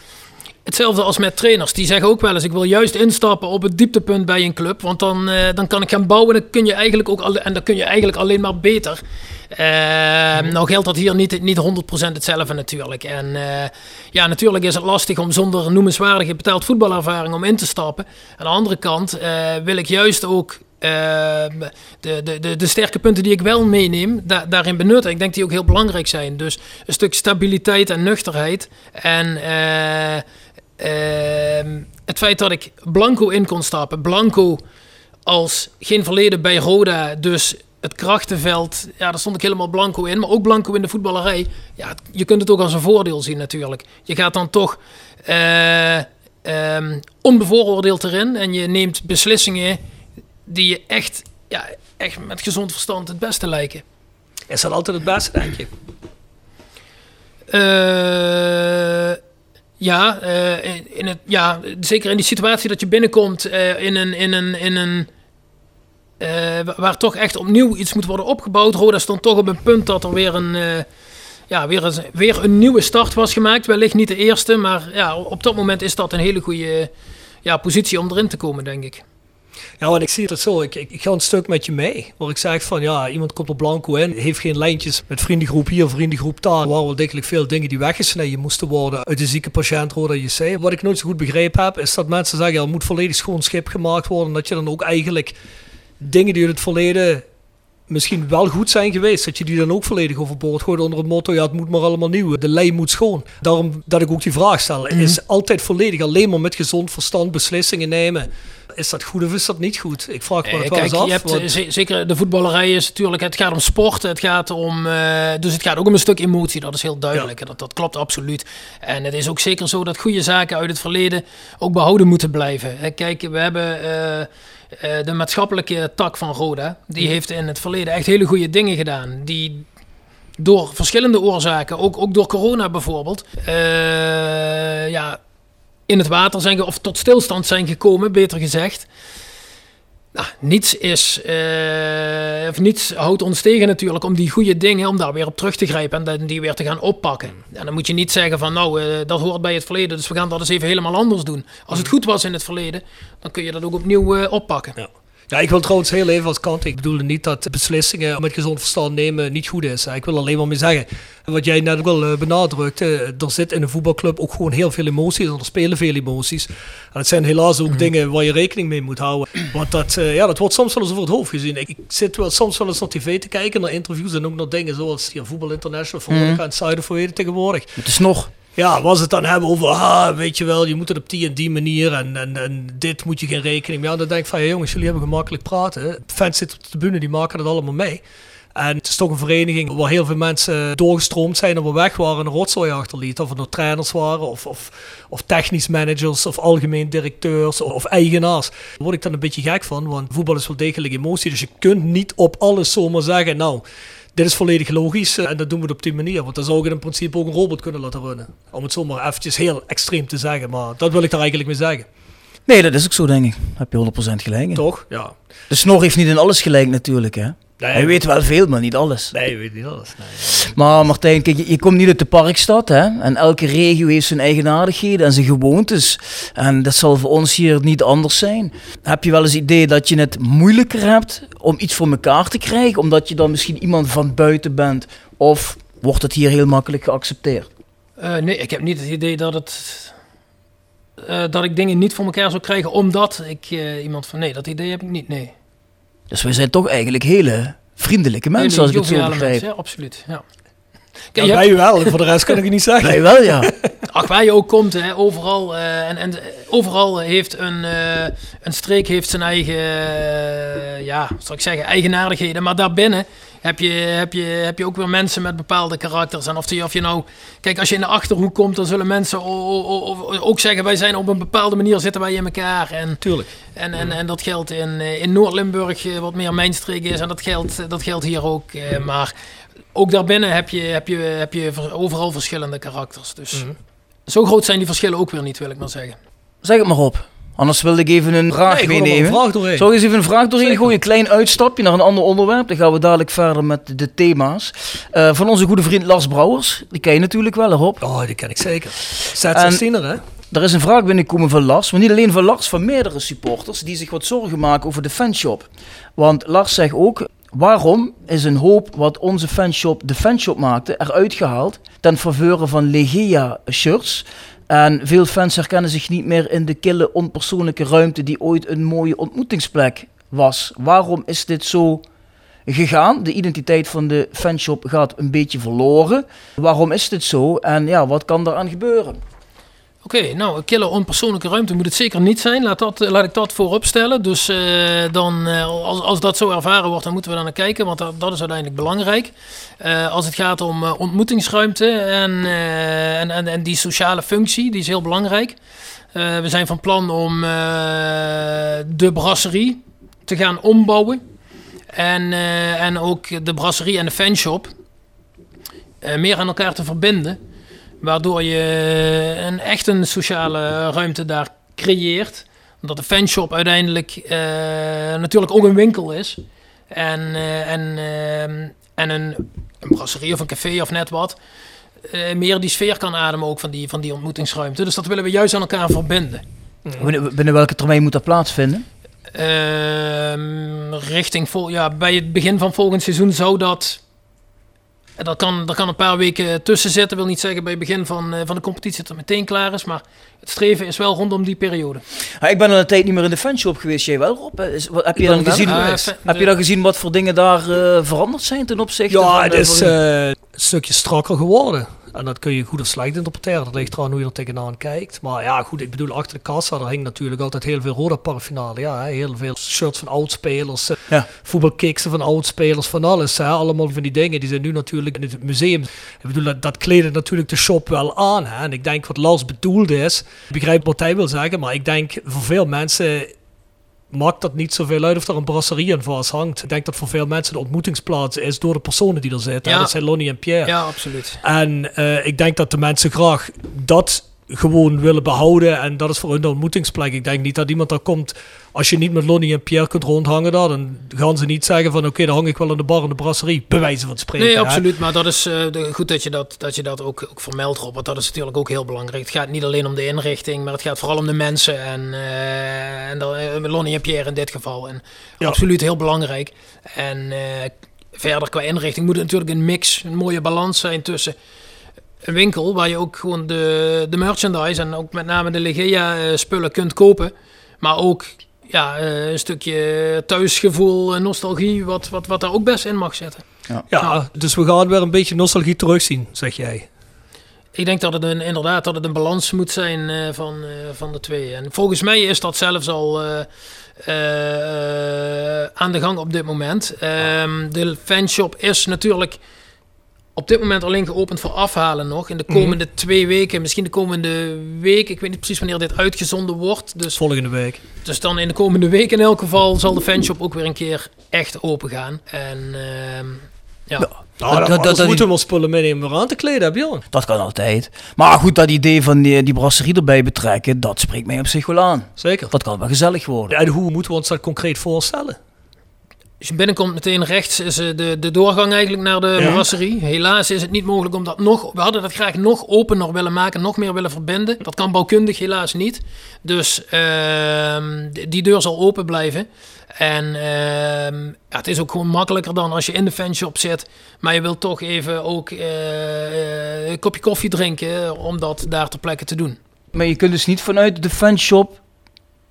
hetzelfde als met trainers. Die zeggen ook wel eens: ik wil juist instappen op het dieptepunt bij een club, want dan, eh, dan kan ik gaan bouwen. En dan kun je eigenlijk ook en dan kun je eigenlijk alleen maar beter. Eh, Nou geldt dat hier niet, niet 100% hetzelfde natuurlijk. En eh, ja, natuurlijk is het lastig om zonder noemenswaardige betaald voetbalervaring om in te stappen. Aan de andere kant wil ik juist ook de, de, de, de sterke punten die ik wel meeneem, da- daarin benutten. Ik denk die ook heel belangrijk zijn. Dus een stuk stabiliteit en nuchterheid. En het feit dat ik blanco in kon stappen. Blanco als geen verleden bij Roda, dus het krachtenveld, ja, daar stond ik helemaal blanco in. Maar ook blanco in de voetballerij. Ja, je kunt het ook als een voordeel zien natuurlijk. Je gaat dan toch eh, ehm, onbevooroordeeld erin en je neemt beslissingen die je echt, ja, echt met gezond verstand het beste lijken. Is dat altijd het beste, denk je? Eh, ja, eh, in- het, ja, zeker in die situatie dat je binnenkomt eh, in een. In een, in een eh, wa- waar toch echt opnieuw iets moet worden opgebouwd. Roda stond toch op een punt dat er weer een, ja, weer een, weer een nieuwe start was gemaakt. Wellicht niet de eerste, maar ja, op dat moment is dat een hele goede ja, positie om erin te komen, denk ik. Ja, want ik zie het zo. Ik, ik, ik ga een stuk met je mee. Waar ik zeg van ja, iemand komt er blanco in. Heeft geen lijntjes met vriendengroep hier, vriendengroep daar. Er waren wel degelijk veel dingen die weggesneden moesten worden uit de zieke patiënt Roda JC. Wat ik nooit zo goed begrepen heb, is dat mensen zeggen er moet volledig schoon schip gemaakt worden. Dat je dan ook eigenlijk dingen die uit het verleden misschien wel goed zijn geweest, dat je die dan ook volledig overboord gooit onder het motto, ja, het moet maar allemaal nieuw, de lei moet schoon. Daarom dat ik ook die vraag stel, is altijd volledig alleen maar met gezond verstand beslissingen nemen. Is dat goed of is dat niet goed? Ik vraag me Eh, dat wel eens af. je hebt, want- eh, ze- zeker de voetballerij is natuurlijk, het gaat om sport, het gaat om, eh, dus het gaat ook om een stuk emotie, dat is heel duidelijk. Dat, dat klopt absoluut. En het is ook zeker zo dat goede zaken uit het verleden ook behouden moeten blijven. Kijk, we hebben de maatschappelijke tak van Roda, die heeft in het verleden echt hele goede dingen gedaan. Die door verschillende oorzaken, ook, ook door corona bijvoorbeeld, ja, in het water zijn, of tot stilstand zijn gekomen, beter gezegd. Nou, niets is, eh, of niets houdt ons tegen natuurlijk om die goede dingen, om daar weer op terug te grijpen en die weer te gaan oppakken. En dan moet je niet zeggen van nou, eh, dat hoort bij het verleden, dus we gaan dat eens even helemaal anders doen. Als het goed was in het verleden, dan kun je dat ook opnieuw eh, oppakken. Ja. Ja, ik wil trouwens heel even als kant. Ik bedoelde niet dat beslissingen met gezond verstand nemen niet goed is. Ik wil alleen maar mee zeggen, wat jij net ook al eh, benadrukte, er zit in een voetbalclub ook gewoon heel veel emoties. En er spelen veel emoties. En het zijn helaas ook dingen waar je rekening mee moet houden. Want dat, eh, ja, dat wordt soms wel eens over het hoofd gezien. Ik, ik zit wel, soms wel eens naar tv te kijken, naar interviews en ook naar dingen zoals hier Voetbal International, voor Mhm. mm. en Zuiden voor weten tegenwoordig. Het is nog. Ja, was het dan hebben over, ah, weet je wel, je moet het op die en die manier en, en, dit moet je geen rekening mee. Ja, dan denk ik van, ja jongens, jullie hebben gemakkelijk praten. Fans zitten op de tribune, die maken het allemaal mee. En het is toch een vereniging waar heel veel mensen doorgestroomd zijn en we weg waren en een rotzooi achterliet. Of het nou trainers waren, of, of, of technisch managers, of algemeen directeurs, of, of eigenaars. Daar word ik dan een beetje gek van, want voetbal is wel degelijk emotie. Dus je kunt niet op alles zomaar zeggen, nou, dit is volledig logisch eh, en dat doen we op die manier. Want dan zou ik in principe ook een robot kunnen laten runnen. Om het zomaar eventjes heel extreem te zeggen, maar dat wil ik daar eigenlijk mee zeggen. Nee, dat is ook zo, denk ik. Heb je 100% gelijk. in. Toch? Ja. De snor heeft niet in alles gelijk, natuurlijk. Hè? Nee. Hij weet wel veel, maar niet alles. Nee, je weet niet alles. Nee. Maar Martijn, kijk, je, je komt niet uit de parkstad, hè? En elke regio heeft zijn eigenaardigheden en zijn gewoontes. En dat zal voor ons hier niet anders zijn. Heb je wel eens het idee dat je het moeilijker hebt om iets voor elkaar te krijgen, omdat je dan misschien iemand van buiten bent? Of wordt het hier heel makkelijk geaccepteerd? Eh, nee, ik heb niet het idee dat het. eh, dat ik dingen niet voor elkaar zou krijgen omdat ik eh, iemand van. Nee, dat idee heb ik niet. Nee. Dus we zijn toch eigenlijk hele vriendelijke mensen, als ik het zo begrijp. mensen, Ja, absoluut. Ja. Kijk, Ja, je bij hebt- u wel, voor de rest kan ik het niet zeggen. Wij wel, ja. Ach, waar je ook komt, hè, overal, eh, en, en overal heeft een, eh, een streek heeft zijn eigen, eh, ja, zal ik zeggen, eigenaardigheden. Maar daarbinnen heb je, heb je, heb je ook weer mensen met bepaalde karakters. En of, je, of je nou, kijk, als je in de achterhoek komt, dan zullen mensen o- o- o- ook zeggen, wij zijn op een bepaalde manier zitten wij in elkaar. En, Tuurlijk. en, en, en dat geldt in, eh, in Noord-Limburg, eh, wat meer mijn streek is. En dat geldt, dat geldt hier ook. eh, Maar ook daarbinnen heb je, heb je, heb je ver- overal verschillende karakters. Dus zo groot zijn die verschillen ook weer niet, wil ik maar zeggen. Zeg het maar op. Anders wilde ik even een vraag Nee, meenemen. een vraag ik eens even een vraag doorheen gooien? Een klein uitstapje naar een ander onderwerp. Dan gaan we dadelijk verder met de thema's. Eh, van onze goede vriend Lars Brouwers. Die ken je natuurlijk wel, Rob. Oh, die ken ik zeker. Z16er, hè? Er is een vraag binnengekomen van Lars, maar niet alleen van Lars, van meerdere supporters die zich wat zorgen maken over de fanshop. Want Lars zegt ook, waarom is een hoop wat onze fanshop de fanshop maakte eruit gehaald ten faveur van Legia shirts? En veel fans herkennen zich niet meer in de kille, onpersoonlijke ruimte die ooit een mooie ontmoetingsplek was. Waarom is dit zo gegaan? De identiteit van de fanshop gaat een beetje verloren. Waarom is dit zo? En ja, wat kan eraan gebeuren? Oké, nou, een kille onpersoonlijke ruimte moet het zeker niet zijn. Laat, dat, eh, laat ik dat voorop stellen. Dus eh, dan, eh, als, als dat zo ervaren wordt, dan moeten we daar naar kijken. Want dat, dat is uiteindelijk belangrijk. Als het gaat om ontmoetingsruimte en, en, en, die sociale functie, die is heel belangrijk. We zijn van plan om de brasserie te gaan ombouwen. En, en ook de brasserie en de fanshop meer aan elkaar te verbinden. Waardoor je een echt een sociale ruimte daar creëert. Omdat de fanshop uiteindelijk eh, natuurlijk ook een winkel is. En, eh, en, eh, en een, een brasserie of een café of net wat. eh, meer die sfeer kan ademen ook van die, van die ontmoetingsruimte. Dus dat willen we juist aan elkaar verbinden. Binnen, binnen welke termijn moet dat plaatsvinden? Ehm, richting vol, ja, bij het begin van volgend seizoen zou dat. En Dat kan, daar kan een paar weken tussen zitten. wil niet zeggen bij het begin van, eh, van de competitie dat het meteen klaar is. Maar het streven is wel rondom die periode. Ja, ik ben al een tijd niet meer in de fanshop geweest. Jij wel, Rob? Is- wat- heb, je dan gezien, Ah, heb je dan gezien wat voor dingen daar eh, veranderd zijn ten opzichte Ja, van... het de is eh, een stukje strakker geworden. En dat kun je goed of slecht interpreteren. Dat ligt eraan hoe je er tegenaan kijkt. Maar ja, goed, ik bedoel, achter de kassa, daar hing natuurlijk altijd heel veel rode paraphernalia. Ja, heel veel shirts van oudspelers, eh, Ja. voetbalkiksen van oudspelers, van alles. Hè. Allemaal van die dingen, die zijn nu natuurlijk in het museum. Ik bedoel, dat, dat kleedde natuurlijk de shop wel aan. Hè. En ik denk wat Lars bedoelde is, ik begrijp wat hij wil zeggen, maar ik denk voor veel mensen maakt dat niet zoveel uit of er een brasserie aan vast hangt. Ik denk dat voor veel mensen de ontmoetingsplaats is door de personen die er zitten. Ja. Dat zijn Lonnie en Pierre. Ja, absoluut. En eh, ik denk dat de mensen graag dat gewoon willen behouden. En dat is voor hun de ontmoetingsplek. Ik denk niet dat iemand daar komt. Als je niet met Lonnie en Pierre kunt rondhangen daar, dan gaan ze niet zeggen van oké, dan hang ik wel in de bar in de brasserie. Bij wijze van spreken. Nee, hè. absoluut. Maar dat is eh, goed dat je dat, dat, je dat ook, ook vermeldt, Rob. Want dat is natuurlijk ook heel belangrijk. Het gaat niet alleen om de inrichting, maar het gaat vooral om de mensen. En, eh en dan, eh, Lonnie en Pierre in dit geval. En Ja. absoluut heel belangrijk. En verder qua inrichting moet het natuurlijk een mix, een mooie balans zijn tussen een winkel waar je ook gewoon de, de merchandise en ook met name de Legea eh, spullen kunt kopen. Maar ook ja, eh, een stukje thuisgevoel, eh, nostalgie, wat, wat, wat daar ook best in mag zitten. Ja, dus we gaan weer een beetje nostalgie terugzien, zeg jij. Ik denk dat het een, inderdaad dat het een balans moet zijn eh, van, eh, van de twee. En volgens mij is dat zelfs al eh, eh, eh, aan de gang op dit moment. Ehm, de fanshop is natuurlijk op dit moment alleen geopend voor afhalen nog. In de komende twee weken, misschien de komende week. Ik weet niet precies wanneer dit uitgezonden wordt. Dus, Volgende week. dus dan in de komende week in elk geval zal de fanshop ook weer een keer echt open gaan. En ehm, ja. Nou, dat- dat- dat, dat- moeten we wel spullen meenemen om aan te kleden, Bjorn. Dat kan altijd. Maar goed, dat idee van die, die brasserie erbij betrekken, dat spreekt mij op zich wel aan. Zeker. Dat kan wel gezellig worden. En hoe moeten we ons dat concreet voorstellen? Als je binnenkomt meteen rechts is eh, de, de doorgang eigenlijk naar de Ja. brasserie. Helaas is het niet mogelijk om dat nog... We hadden dat graag nog opener willen maken, nog meer willen verbinden. Dat kan bouwkundig helaas niet. Dus ehm, die- die deur zal open blijven. En ehm, ja, het is ook gewoon makkelijker dan als je in de fanshop zit. Maar je wilt toch even ook eh, eh, een kopje koffie drinken om dat daar ter plekke te doen. Maar je kunt dus niet vanuit de fanshop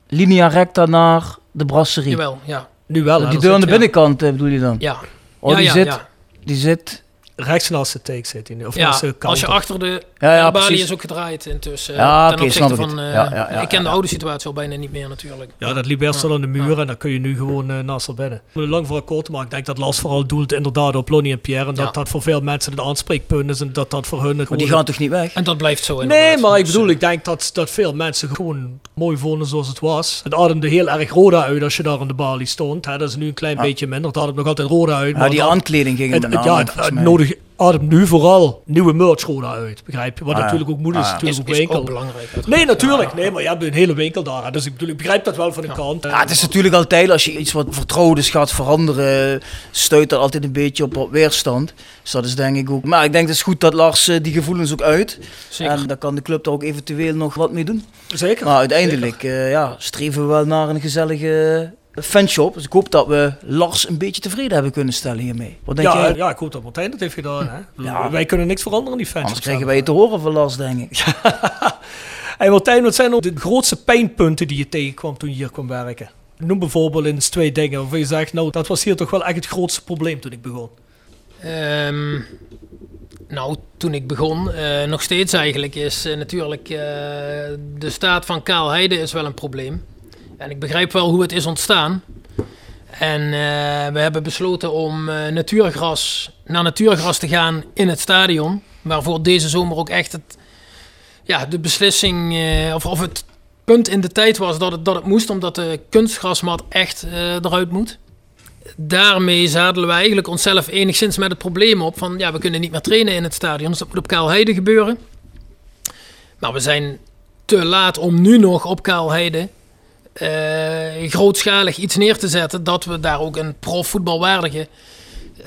linea recta naar de brasserie. Jawel, ja. Nu wel. hè, die deur aan de binnenkant eh, bedoel je dan? Ja, Oh, ja, die, ja, zit, ja. die zit... Rechts naast de take zit hij nu. Of Ja, als je achter de Ja, ja, de balie precies. is ook gedraaid intussen. Ja, ten opzichte van, het. eh, Ja, ja, ja, ik ken ja, de ja. oude situatie al bijna niet meer natuurlijk. Ja, dat liep best wel aan de muur en dan kun je nu gewoon eh, naast haar binnen. Om het lang voor kort te maken, ik denk dat Lars vooral doelt inderdaad op Lonnie en Pierre. En dat Ja. dat voor veel mensen een aanspreekpunt is en dat dat voor hun Maar gewoon... die gaan toch niet weg? En dat blijft zo inderdaad. Nee, maar ik bedoel, ik denk dat, dat veel mensen gewoon mooi vonden zoals het was. Het ademde heel erg Roda uit als je daar aan de balie stond. Hè. Dat is nu een klein beetje minder. Het ademt nog altijd Roda uit. Ja, maar die dat- aankleding ging het, het- ja, het, het nodig ademt nu vooral nieuwe merch Roda uit. Begrijp je? Wat Ah, natuurlijk ook moet is, Ah, natuurlijk is, ook winkel. ook belangrijk. Nee, natuurlijk. Nee, maar je hebt een hele winkel daar. Dus ik, bedoel, ik begrijp dat wel van de kant. Ja, het is natuurlijk altijd, als je iets wat vertrouwd is gaat veranderen, stuit dat altijd een beetje op wat weerstand. Dus dat is denk ik ook. Maar ik denk dat het is goed dat Lars eh, die gevoelens ook uit. Zeker. En dan kan de club daar ook eventueel nog wat mee doen. Zeker. Maar uiteindelijk eh, ja, streven we wel naar een gezellige fanshop. Dus ik hoop dat we Lars een beetje tevreden hebben kunnen stellen hiermee. Wat denk ja, jij? ja, ik hoop dat Martijn dat heeft gedaan. Hè. Ja. Wij kunnen niks veranderen in die fans. Anders krijgen wij het te horen van Lars, denk ik. Hey Martijn, wat zijn nou de grootste pijnpunten die je tegenkwam toen je hier kwam werken? Noem bijvoorbeeld eens twee dingen waarvan je zegt, nou, dat was hier toch wel echt het grootste probleem toen ik begon. Ehm, nou, toen ik begon, eh, nog steeds eigenlijk, is eh, natuurlijk eh, de staat van Kaalheide is wel een probleem. En ik begrijp wel hoe het is ontstaan. En eh, we hebben besloten om eh, natuurgras, naar natuurgras te gaan in het stadion. Waarvoor deze zomer ook echt het, ja, de beslissing, eh, of, of het punt in de tijd was dat het, dat het moest, omdat de kunstgrasmat echt eruit moet daarmee zadelen we eigenlijk onszelf enigszins met het probleem op van ja, we kunnen niet meer trainen in het stadion, dus dat moet op Kaalheide gebeuren. Maar we zijn te laat om nu nog op Kaalheide eh, grootschalig iets neer te zetten dat we daar ook een profvoetbalwaardige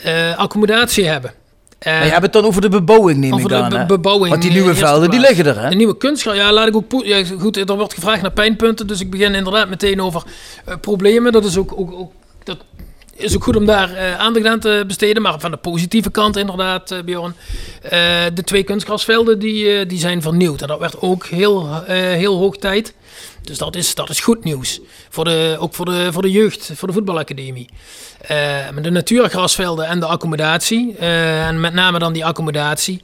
eh, accommodatie hebben. En Maar je hebt het dan over de bebouwing, neem over ik de aan. be- bebouwing. Want die eh, nieuwe velden, die liggen er, hè? De nieuwe kunstgraf, ja, laat ik ook... Ja, goed, er wordt gevraagd naar pijnpunten, dus ik begin inderdaad meteen over problemen. Dat is ook, ook, ook, dat is ook goed om daar aandacht aan te besteden. Maar van de positieve kant inderdaad, eh, Bjorn. De twee kunstgrasvelden die, die zijn vernieuwd. En dat werd ook heel, heel hoog tijd. Dus dat is, dat is goed nieuws. Voor de, ook voor de, voor de jeugd, voor de voetbalacademie. Maar de natuurgrasvelden en de accommodatie. eh, en met name dan die accommodatie.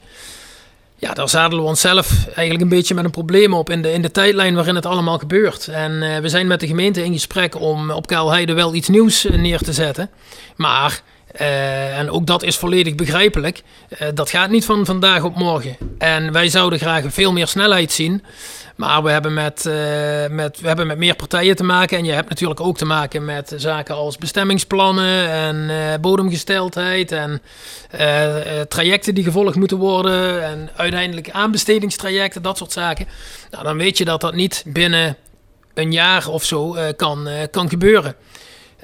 Ja, daar zadelen we onszelf eigenlijk een beetje met een probleem op in de, in de tijdlijn waarin het allemaal gebeurt. En eh, we zijn met de gemeente in gesprek om op Kaalheide wel iets nieuws neer te zetten. Maar, en ook dat is volledig begrijpelijk, dat gaat niet van vandaag op morgen. En wij zouden graag veel meer snelheid zien. Maar we hebben met, eh, met, we hebben met meer partijen te maken. En je hebt natuurlijk ook te maken met zaken als bestemmingsplannen en eh, bodemgesteldheid. En eh, trajecten die gevolgd moeten worden. En uiteindelijk aanbestedingstrajecten, dat soort zaken. Nou, dan weet je dat dat niet binnen een jaar of zo kan, kan gebeuren.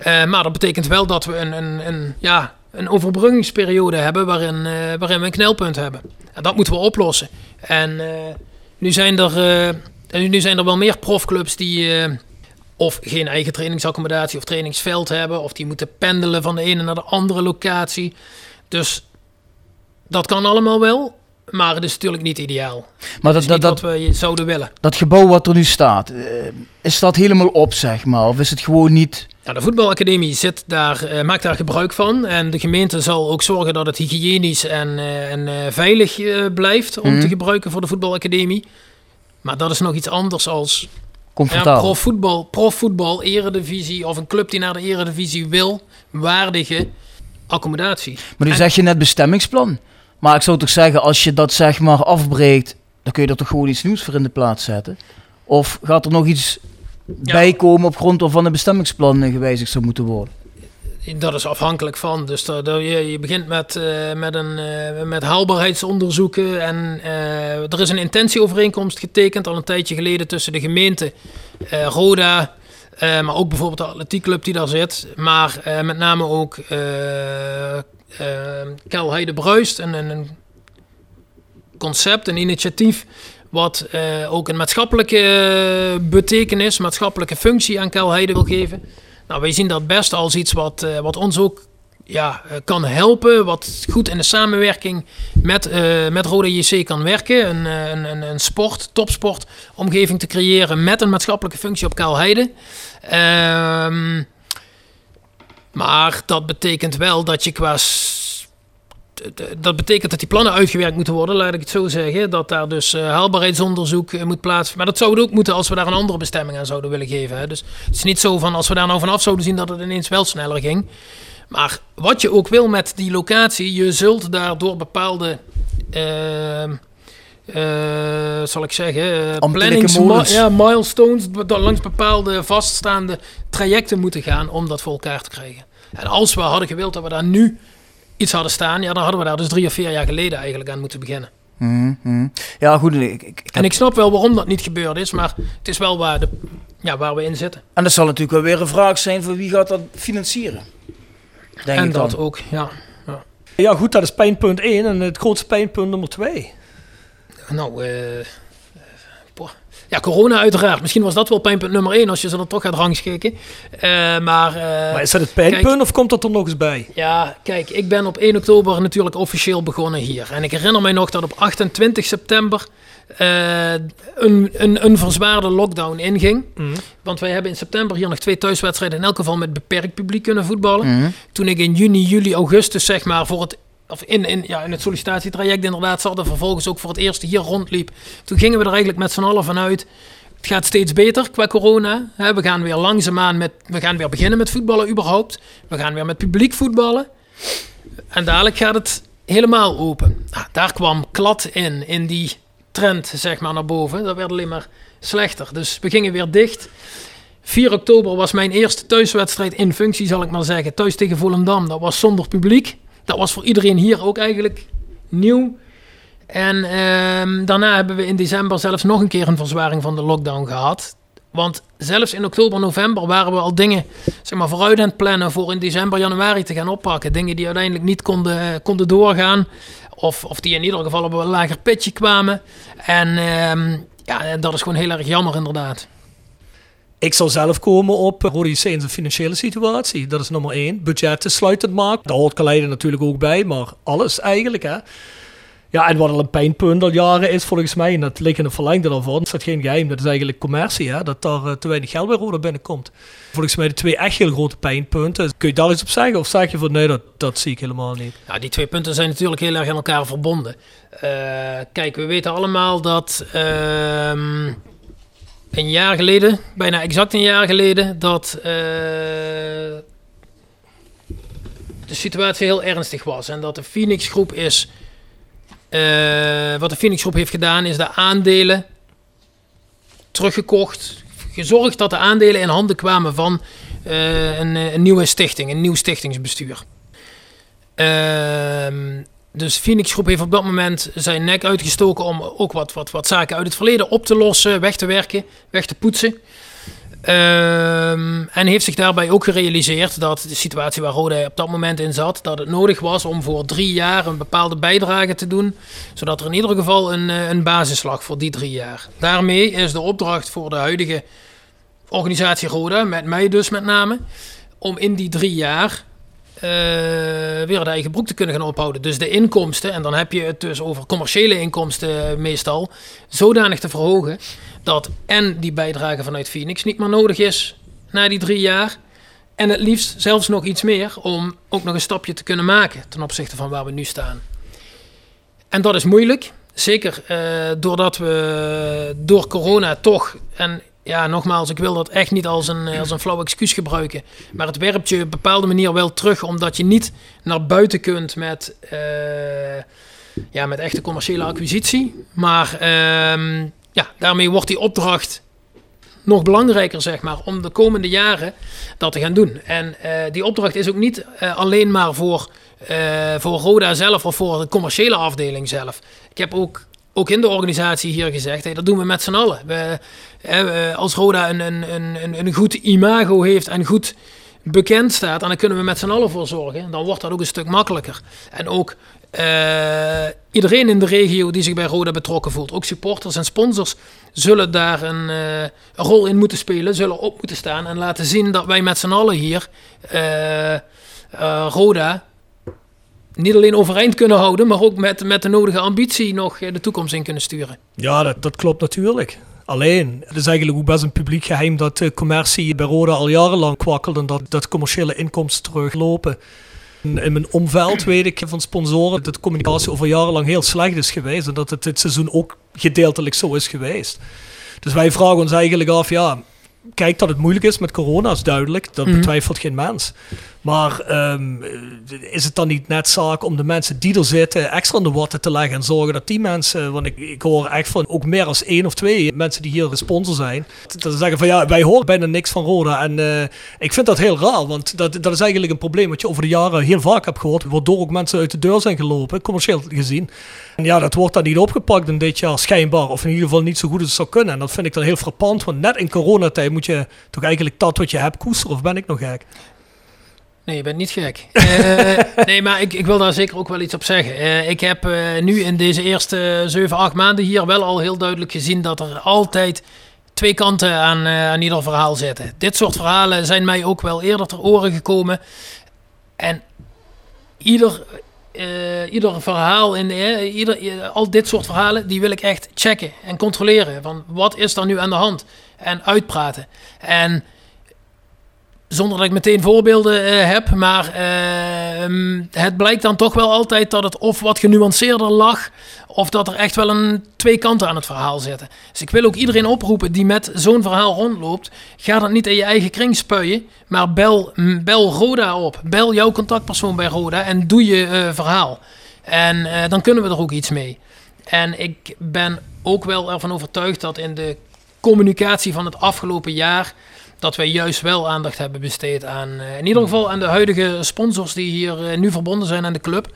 Maar dat betekent wel dat we een, een, ja, een overbruggingsperiode hebben waarin, waarin we een knelpunt hebben. En dat moeten we oplossen. En nu, zijn er, eh, nu zijn er wel meer profclubs die eh, of geen eigen trainingsaccommodatie of trainingsveld hebben, of die moeten pendelen van de ene naar de andere locatie. Dus dat kan allemaal wel, maar het is natuurlijk niet ideaal. Maar Dat dat, dat, wat we zouden willen. dat gebouw wat er nu staat, eh, is dat helemaal op, zeg maar? Of is het gewoon niet... Nou, de voetbalacademie zit daar, eh, maakt daar gebruik van. En de gemeente zal ook zorgen dat het hygiënisch en, eh, en veilig blijft om Mhm. te gebruiken voor de voetbalacademie. Maar dat is nog iets anders als ja, profvoetbal, profvoetbal, eredivisie of een club die naar de eredivisie wil, waardige accommodatie. Maar nu En- zeg je net bestemmingsplan. Maar ik zou toch zeggen, als je dat zeg maar afbreekt, dan kun je er toch gewoon iets nieuws voor in de plaats zetten? Of gaat er nog iets bij komen op grond waarvan een bestemmingsplan gewijzigd zou moeten worden? Dat is afhankelijk van. Dus dat, dat- je, je begint met, eh, met, een, eh, met haalbaarheidsonderzoeken. En eh, er is een intentieovereenkomst getekend al een tijdje geleden tussen de gemeente, Roda, eh, maar ook bijvoorbeeld de atletiekclub die daar zit. Maar eh, met name ook eh eh Kelheide Bruist, een, een, concept, een initiatief. Wat ook een maatschappelijke betekenis, maatschappelijke functie aan Kelheide wil geven. Nou, wij zien dat best als iets wat, wat ons ook ja, eh, kan helpen. Wat goed in de samenwerking met, eh met Roda JC kan werken. Een, eh, een, een, een sport, topsport omgeving te creëren met een maatschappelijke functie op Kaalheide. Ehm maar dat betekent wel dat je qua. Dat betekent dat die plannen uitgewerkt moeten worden, laat ik het zo zeggen. Dat daar dus haalbaarheidsonderzoek moet plaatsvinden. Maar dat zou ook moeten als we daar een andere bestemming aan zouden willen geven. Hè. Dus het is niet zo van als we daar nou vanaf zouden zien dat het ineens wel sneller ging. Maar wat je ook wil met die locatie, je zult daardoor bepaalde. ehm, eh, zal ik zeggen, eh, plannings, ja, milestones, langs bepaalde vaststaande trajecten moeten gaan om dat voor elkaar te krijgen. En als we hadden gewild dat we daar nu iets hadden staan, ja, dan hadden we daar dus drie of vier jaar geleden eigenlijk aan moeten beginnen. Mhm, mhm. Ja, goed. Ik, ik, ik En ik snap wel waarom dat niet gebeurd is, maar het is wel waar, de, ja, waar we in zitten. en dat zal natuurlijk wel weer een vraag zijn voor wie gaat dat financieren. Denk en ik dan. dat ook, ja. Ja, goed, dat is pijnpunt 1 en het grootste pijnpunt nummer 2. Nou, eh, eh, ja, corona uiteraard. Misschien was dat wel pijnpunt nummer één als je ze dan toch gaat rangschikken. Eh, maar, eh, Maar is dat het pijnpunt kijk- of komt dat er nog eens bij? Ja, kijk, ik ben op 1 oktober natuurlijk officieel begonnen hier. En ik herinner mij nog dat op 28 september eh, een, een, een verzwaarde lockdown inging. Want wij hebben in september hier nog twee thuiswedstrijden in elk geval met beperkt publiek kunnen voetballen. Mhm. Toen ik in juni, juli, augustus zeg maar voor het... Of in, in, ja, in het sollicitatietraject inderdaad zat en vervolgens ook voor het eerst hier rondliep. Toen gingen we er eigenlijk met z'n allen vanuit. Het gaat steeds beter qua corona. Hè, we gaan weer langzaamaan met... We gaan weer beginnen met voetballen überhaupt. We gaan weer met publiek voetballen. En dadelijk gaat het helemaal open. Nou, daar kwam klad in, in die trend zeg maar naar boven. Dat werd alleen maar slechter. Dus we gingen weer dicht. 4 oktober was mijn eerste thuiswedstrijd in functie, zal ik maar zeggen. Thuis tegen Volendam. Dat was zonder publiek. Dat was voor iedereen hier ook eigenlijk nieuw. En ehm, daarna hebben we in december zelfs nog een keer een verzwaring van de lockdown gehad. Want zelfs in oktober, november waren we al dingen zeg maar, vooruit aan het plannen voor in december, januari te gaan oppakken. Dingen die uiteindelijk niet konden, konden doorgaan. Of, of die in ieder geval op een lager pitje kwamen. En ehm, ja, dat is gewoon heel erg jammer inderdaad. Ik zou zelf komen op in zijn financiële situatie. Dat is nummer één. Budgetten sluitend maken. Daar hoort Kaleiden natuurlijk ook bij, maar alles eigenlijk. Hè. Ja, en wat al een pijnpunt al jaren is volgens mij, en dat ligt in het verlengde daarvan, is dat geen geheim. Dat is eigenlijk commercie, hè, dat daar eh, te weinig geld bij Roda binnenkomt. Volgens mij de twee echt heel grote pijnpunten. Kun je daar iets op zeggen? Of zeg je van nee, dat, dat zie ik helemaal niet? Nou, die twee punten zijn natuurlijk heel erg aan elkaar verbonden. Eh, kijk, we weten allemaal dat ehm, een jaar geleden, bijna exact een jaar geleden, dat eh, de situatie heel ernstig was. En dat de Phoenix Groep is. Eh, wat de Phoenix Groep heeft gedaan, is de aandelen teruggekocht. Gezorgd dat de aandelen in handen kwamen van eh, een, eh, een nieuwe stichting, een nieuw stichtingsbestuur. Ehm, dus Phoenix Groep heeft op dat moment zijn nek uitgestoken om ook wat, wat, wat zaken uit het verleden op te lossen, weg te werken, weg te poetsen. Ehm, en heeft zich daarbij ook gerealiseerd dat de situatie waar Roda op dat moment in zat, dat het nodig was om voor drie jaar een bepaalde bijdrage te doen, zodat er in ieder geval een, eh, een basis lag voor die drie jaar. Daarmee is de opdracht voor de huidige organisatie Roda, met mij dus met name, om in die drie jaar eh, weer de eigen broek te kunnen gaan ophouden. Dus de inkomsten, en dan heb je het dus over commerciële inkomsten eh, meestal, zodanig te verhogen dat en die bijdrage vanuit Phoenix niet meer nodig is na die drie jaar. En het liefst zelfs nog iets meer om ook nog een stapje te kunnen maken ten opzichte van waar we nu staan. En dat is moeilijk. Zeker eh, doordat we door corona toch, en ja, nogmaals, ik wil dat echt niet als een, als een flauw excuus gebruiken. Maar het werpt je op een bepaalde manier wel terug, omdat je niet naar buiten kunt met, eh, ja, met echte commerciële acquisitie. Maar ehm, ja, daarmee wordt die opdracht nog belangrijker, zeg maar, om de komende jaren dat te gaan doen. En eh, die opdracht is ook niet eh, alleen maar voor, eh, voor Roda zelf of voor de commerciële afdeling zelf. Ik heb ook, ook in de organisatie hier gezegd, hey, dat doen we met z'n allen. We, als Roda een, een, een, een- goed imago heeft en goed bekend staat, en dan kunnen we met z'n allen voor zorgen, dan wordt dat ook een stuk makkelijker. En ook eh, iedereen in de regio die zich bij Roda betrokken voelt, ook supporters en sponsors, zullen daar een, eh, een rol in moeten spelen, zullen op moeten staan en laten zien dat wij met z'n allen hier eh, Roda niet alleen overeind kunnen houden, maar ook met, met de nodige ambitie nog de toekomst in kunnen sturen. Ja, dat, dat klopt natuurlijk. Alleen, het is eigenlijk ook best een publiek geheim dat de commercie bij Roda al jarenlang kwakkelt en dat, dat commerciële inkomsten teruglopen. In mijn omveld weet ik van sponsoren dat de communicatie over jarenlang heel slecht is geweest en dat het dit seizoen ook gedeeltelijk zo is geweest. Dus wij vragen ons eigenlijk af, ja, kijk dat het moeilijk is met corona, is duidelijk. Dat Mhm. betwijfelt geen mens. Maar ehm, is het dan niet net zaak om de mensen die er zitten extra aan de watten te leggen en zorgen dat die mensen, want ik, ik hoor echt van ook meer dan één of twee mensen die hier sponsor zijn, dat ze zeggen van ja, wij horen bijna niks van Roda. En eh, ik vind dat heel raar, want dat, dat is eigenlijk een probleem wat je over de jaren heel vaak hebt gehoord, waardoor ook mensen uit de deur zijn gelopen, commercieel gezien. En ja, dat wordt dan niet opgepakt in dit jaar, schijnbaar. Of in ieder geval niet zo goed als het zou kunnen. En dat vind ik dan heel frappant, want net in coronatijd moet je toch eigenlijk dat wat je hebt koesteren, of ben ik nog gek? Nee, je bent niet gek. Eh, nee, maar ik, ik wil daar zeker ook wel iets op zeggen. Eh, ik heb eh, nu in deze eerste 7, 8 maanden hier wel al heel duidelijk gezien dat er altijd twee kanten aan, aan ieder verhaal zitten. Dit soort verhalen zijn mij ook wel eerder ter oren gekomen. En ieder, ieder verhaal, in, ieder, al dit soort verhalen, die wil ik echt checken en controleren. Van wat is er nu aan de hand? En uitpraten. En zonder dat ik meteen voorbeelden eh, heb, maar ehm, het blijkt dan toch wel altijd dat het of wat genuanceerder lag, of dat er echt wel een twee kanten aan het verhaal zitten. Dus ik wil ook iedereen oproepen die met zo'n verhaal rondloopt, ga dat niet in je eigen kring spuien, maar bel, m, bel Roda op. Bel jouw contactpersoon bij Roda en doe je eh, verhaal. En eh, dan kunnen we er ook iets mee. En ik ben ook wel ervan overtuigd dat in de communicatie van het afgelopen jaar dat wij juist wel aandacht hebben besteed aan, eh, in ieder geval aan de huidige sponsors die hier eh, nu verbonden zijn aan de club.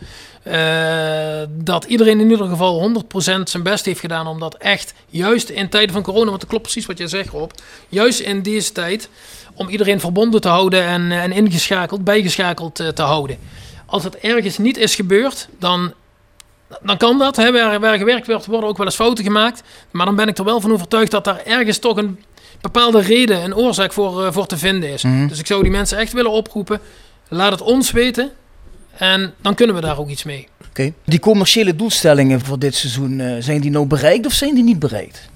Eh, dat iedereen in ieder geval 100% zijn best heeft gedaan om dat echt, juist in tijden van corona, want dat klopt precies wat jij zegt Rob, juist in deze tijd, om iedereen verbonden te houden en, en ingeschakeld, bijgeschakeld te houden. Als het ergens niet is gebeurd, dan dan kan dat. Hè. Waar, waar gewerkt wordt, worden ook wel eens fouten gemaakt. Maar dan ben ik er wel van overtuigd dat daar ergens toch een bepaalde reden, een oorzaak voor, eh, voor te vinden is. Mhm. Dus ik zou die mensen echt willen oproepen. Laat het ons weten. En dan kunnen we daar ook iets mee. Oké. Die commerciële doelstellingen voor dit seizoen, eh, zijn die nou bereikt of zijn die niet bereikt?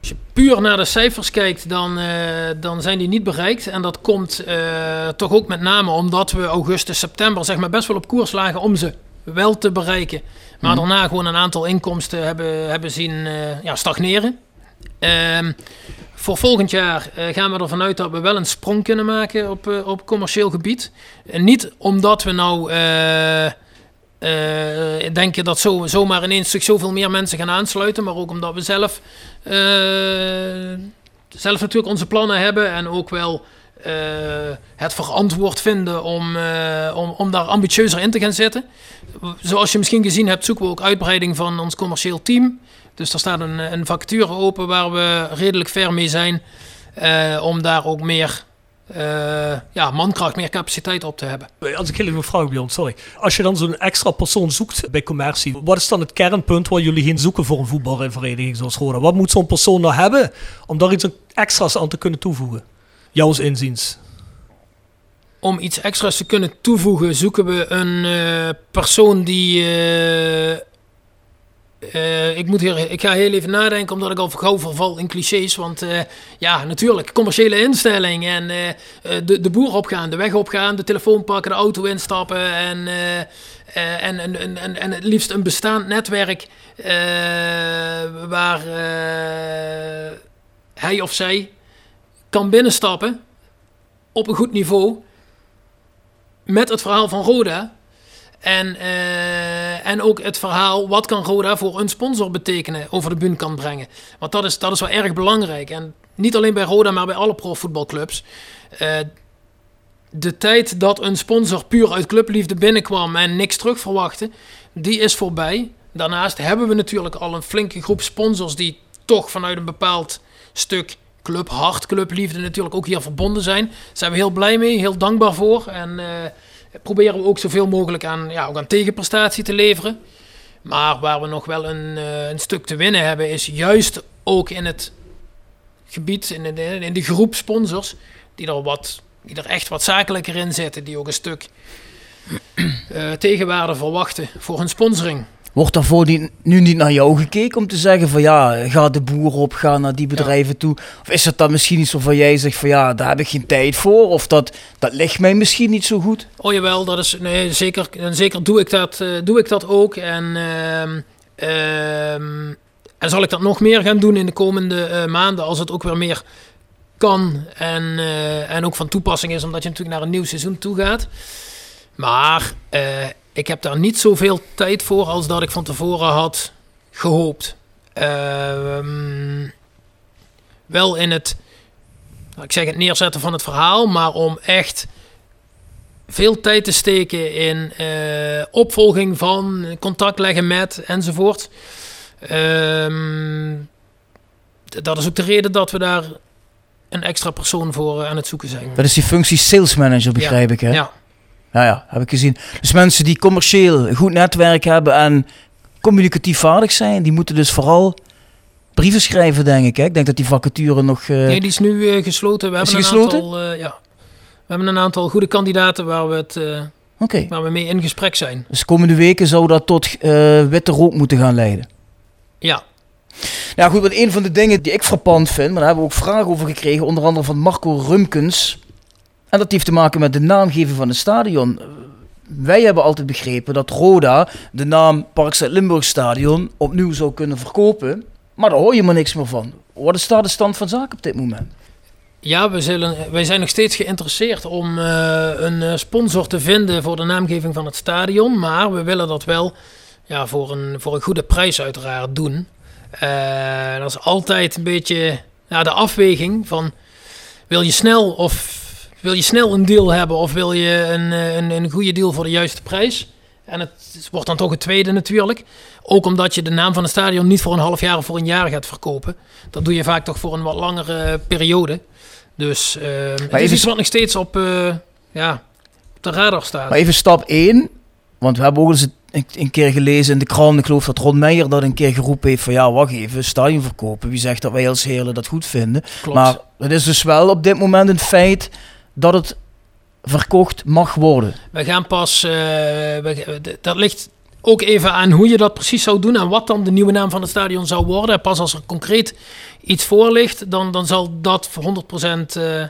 Als je puur naar de cijfers kijkt, dan, eh, dan zijn die niet bereikt. En dat komt toch ook met name omdat we augustus, september zeg maar best wel op koers lagen om ze wel te bereiken. Maar Mhm. daarna gewoon een aantal inkomsten hebben, hebben zien eh, ja, stagneren. Ehm, voor volgend jaar eh, gaan we ervan uit dat we wel een sprong kunnen maken op, eh, op commercieel gebied. En niet omdat we nou denken dat zo, zomaar ineens zich zoveel meer mensen gaan aansluiten, maar ook omdat we zelf, zelf natuurlijk onze plannen hebben en ook wel het verantwoord vinden om, om, om daar ambitieuzer in te gaan zitten. Zoals je misschien gezien hebt, zoeken we ook uitbreiding van ons commercieel team. Dus er staat een, een vacature open waar we redelijk ver mee zijn. eh, om daar ook meer eh, ja, mankracht, meer capaciteit op te hebben. Als ik heel even vraag, Bjorn, sorry. Als je dan zo'n extra persoon zoekt bij commercie, wat is dan het kernpunt waar jullie heen zoeken voor een voetbalvereniging zoals Roda? Wat moet zo'n persoon nou hebben om daar iets extra's aan te kunnen toevoegen? Jouws inziens. Om iets extra's te kunnen toevoegen, zoeken we een eh, persoon die. eh, eh, ik, moet hier, ik ga heel even nadenken, omdat ik al gauw verval in clichés. Want ja, natuurlijk, commerciële instelling. En de, de boer opgaan, de weg opgaan, de telefoon pakken, de auto instappen. En, en, en, en, en, het liefst een bestaand netwerk waar hij of zij kan binnenstappen op een goed niveau met het verhaal van Roda. En, eh, en ook het verhaal, wat kan Roda voor een sponsor betekenen, over de bühne kan brengen. Want dat is, dat is wel erg belangrijk. En niet alleen bij Roda, maar bij alle profvoetbalclubs. Eh de tijd dat een sponsor puur uit clubliefde binnenkwam en niks terug verwachtte, die is voorbij. Daarnaast hebben we natuurlijk al een flinke groep sponsors die toch vanuit een bepaald stuk club, hart, clubliefde natuurlijk ook hier verbonden zijn. Daar zijn we heel blij mee, heel dankbaar voor. En eh, proberen we ook zoveel mogelijk aan, ja, ook aan tegenprestatie te leveren. Maar waar we nog wel een, eh, een stuk te winnen hebben, is juist ook in het gebied, in de, in de groep sponsors, die er, wat, die echt wat zakelijker in zitten, die ook een stuk eh, tegenwaarde verwachten voor hun sponsoring. Wordt daarvoor niet, nu niet naar jou gekeken om te zeggen van ja, ga de boer op, ga naar die bedrijven toe? Of is het dan misschien niet zo van jij zegt van ja, daar heb ik geen tijd voor? Of dat, dat ligt mij misschien niet zo goed? Oh jawel, dat is, nee, zeker, en zeker doe ik dat, eh, doe ik dat ook. En, ehm, ehm, en zal ik dat nog meer gaan doen in de komende eh, maanden als het ook weer meer kan en, eh, en ook van toepassing is, omdat je natuurlijk naar een nieuw seizoen toe gaat. Maar ik heb daar niet zoveel tijd voor als dat ik van tevoren had gehoopt. Ehm, wel in het, ik zeg het neerzetten van het verhaal, maar om echt veel tijd te steken in eh, opvolging van, contact leggen met enzovoort. Ehm, dat is ook de reden dat we daar een extra persoon voor eh, aan het zoeken zijn. Dat is die functie sales manager, begrijp ik hè? Ja. Ja, ja, heb ik gezien. Dus mensen die commercieel een goed netwerk hebben en communicatief vaardig zijn, die moeten dus vooral brieven schrijven, denk ik. Hè? Ik denk dat die vacature nog... eh, Nee, die is nu eh, gesloten. We Is hebben een gesloten? aantal, eh, ja. We hebben een aantal goede kandidaten waar we, het, Oké. waar we mee in gesprek zijn. Dus komende weken zou dat tot witte rook moeten gaan leiden. Ja, Nou goed, want een van de dingen die ik frappant vind, maar daar hebben we ook vragen over gekregen, onder andere van Marco Rumkens. En dat heeft te maken met de naamgeving van het stadion. Wij hebben altijd begrepen dat Roda de naam Parkstad Limburg Stadion opnieuw zou kunnen verkopen. Maar daar hoor je maar niks meer van. Wat is daar de stand van zaken op dit moment? ja we zullen, wij zijn nog steeds geïnteresseerd om eh, een eh, sponsor te vinden voor de naamgeving van het stadion. Maar we willen dat wel ja, voor, een, voor een goede prijs uiteraard doen. Eh, dat is altijd een beetje ja, de afweging van wil je snel of wil je snel een deal hebben of wil je een, eh, een, een goede deal voor de juiste prijs? En het wordt dan toch het tweede natuurlijk. Ook omdat je de naam van het stadion niet voor een half jaar of voor een jaar gaat verkopen. Dat doe je vaak toch voor een wat langere periode. Dus eh, het is even- iets wat nog steeds op, eh, ja, op de radar staat. Maar even stap 1. Want we hebben ook eens een, een keer gelezen in de krant. Ik geloof dat Ron Meijer dat een keer geroepen heeft van ja, wacht even, stadion verkopen. Wie zegt dat wij als Heerlen dat goed vinden? Klopt. Maar het is dus wel op dit moment een feit dat het verkocht mag worden. We gaan pas, eh, dat ligt ook even aan hoe je dat precies zou doen en wat dan de nieuwe naam van het stadion zou worden. En pas als er concreet iets voor ligt, dan, dan zal dat voor 100% eh,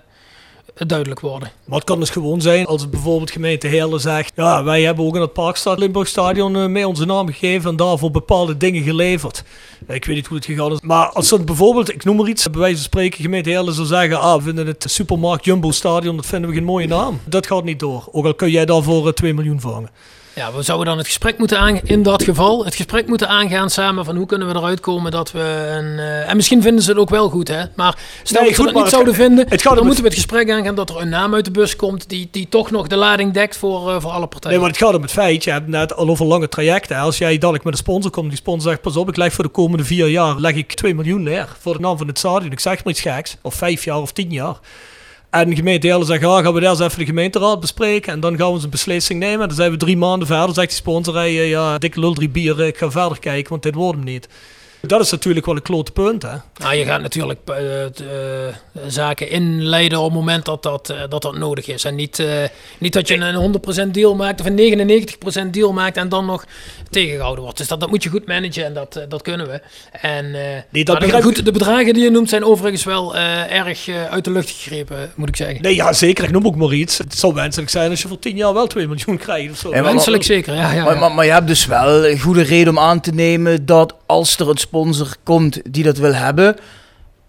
duidelijk worden. Het kan dus gewoon zijn als bijvoorbeeld gemeente Heerlen zegt... Ja, wij hebben ook in het Parkstad Limburg Stadion eh, mee onze naam gegeven en daarvoor bepaalde dingen geleverd. Ik weet niet hoe het gegaan is. Maar als dat bijvoorbeeld, ik noem maar iets, bij wijze van spreken gemeente Heerlen zou zeggen... Ah, we vinden het Supermarkt Jumbo Stadion, dat vinden we geen mooie naam. Dat gaat niet door. Ook al kun jij daarvoor eh, 2 miljoen vangen. Ja, we zouden dan het gesprek moeten aangaan, in dat geval, het gesprek moeten aangaan samen van hoe kunnen we eruit komen dat we een... eh, en misschien vinden ze het ook wel goed, hè. Maar stel Nee, dat ze goed, dat maar niet zouden vinden, het dan moeten we het gesprek aangaan dat er een naam uit de bus komt die, die toch nog de lading dekt voor, eh, voor alle partijen. Nee, maar het gaat om het feit, je hebt net al over lange trajecten. Als jij dadelijk met een sponsor komt, die sponsor zegt, pas op, ik leg voor de komende vier jaar, leg ik 2 miljoen neer voor de naam van het stadion. Ik zeg maar iets geks, of vijf jaar of tien jaar. En de gemeente Heerlen zegt, ja, gaan we eens even de gemeenteraad bespreken en dan gaan we eens een beslissing nemen. En dan zijn we drie maanden verder, zegt die sponsor, eh, ja, dikke lul drie bier, ik ga verder kijken, want dit wordt hem niet. Dat is natuurlijk wel een klote punt, hè. Nou, je gaat natuurlijk eh, t- eh, zaken inleiden op het moment dat dat, eh, dat, dat nodig is. En niet, eh, niet dat je een 100% deal maakt of een 99% deal maakt en dan nog tegengehouden wordt. Dus dat, dat moet je goed managen en dat, dat kunnen we. En eh, dat begrijp goed, de bedragen die je noemt zijn overigens wel eh, erg eh, uit de lucht gegrepen, moet ik zeggen. Nee, ja, zeker, ik noem ook maar iets. Het zou wenselijk zijn als je voor tien jaar wel 2 miljoen krijgt of zo. Wenselijk zeker, ja. ja, Maar, ja. maar, maar je hebt dus wel een goede reden om aan te nemen dat als er een sponsor komt die dat wil hebben,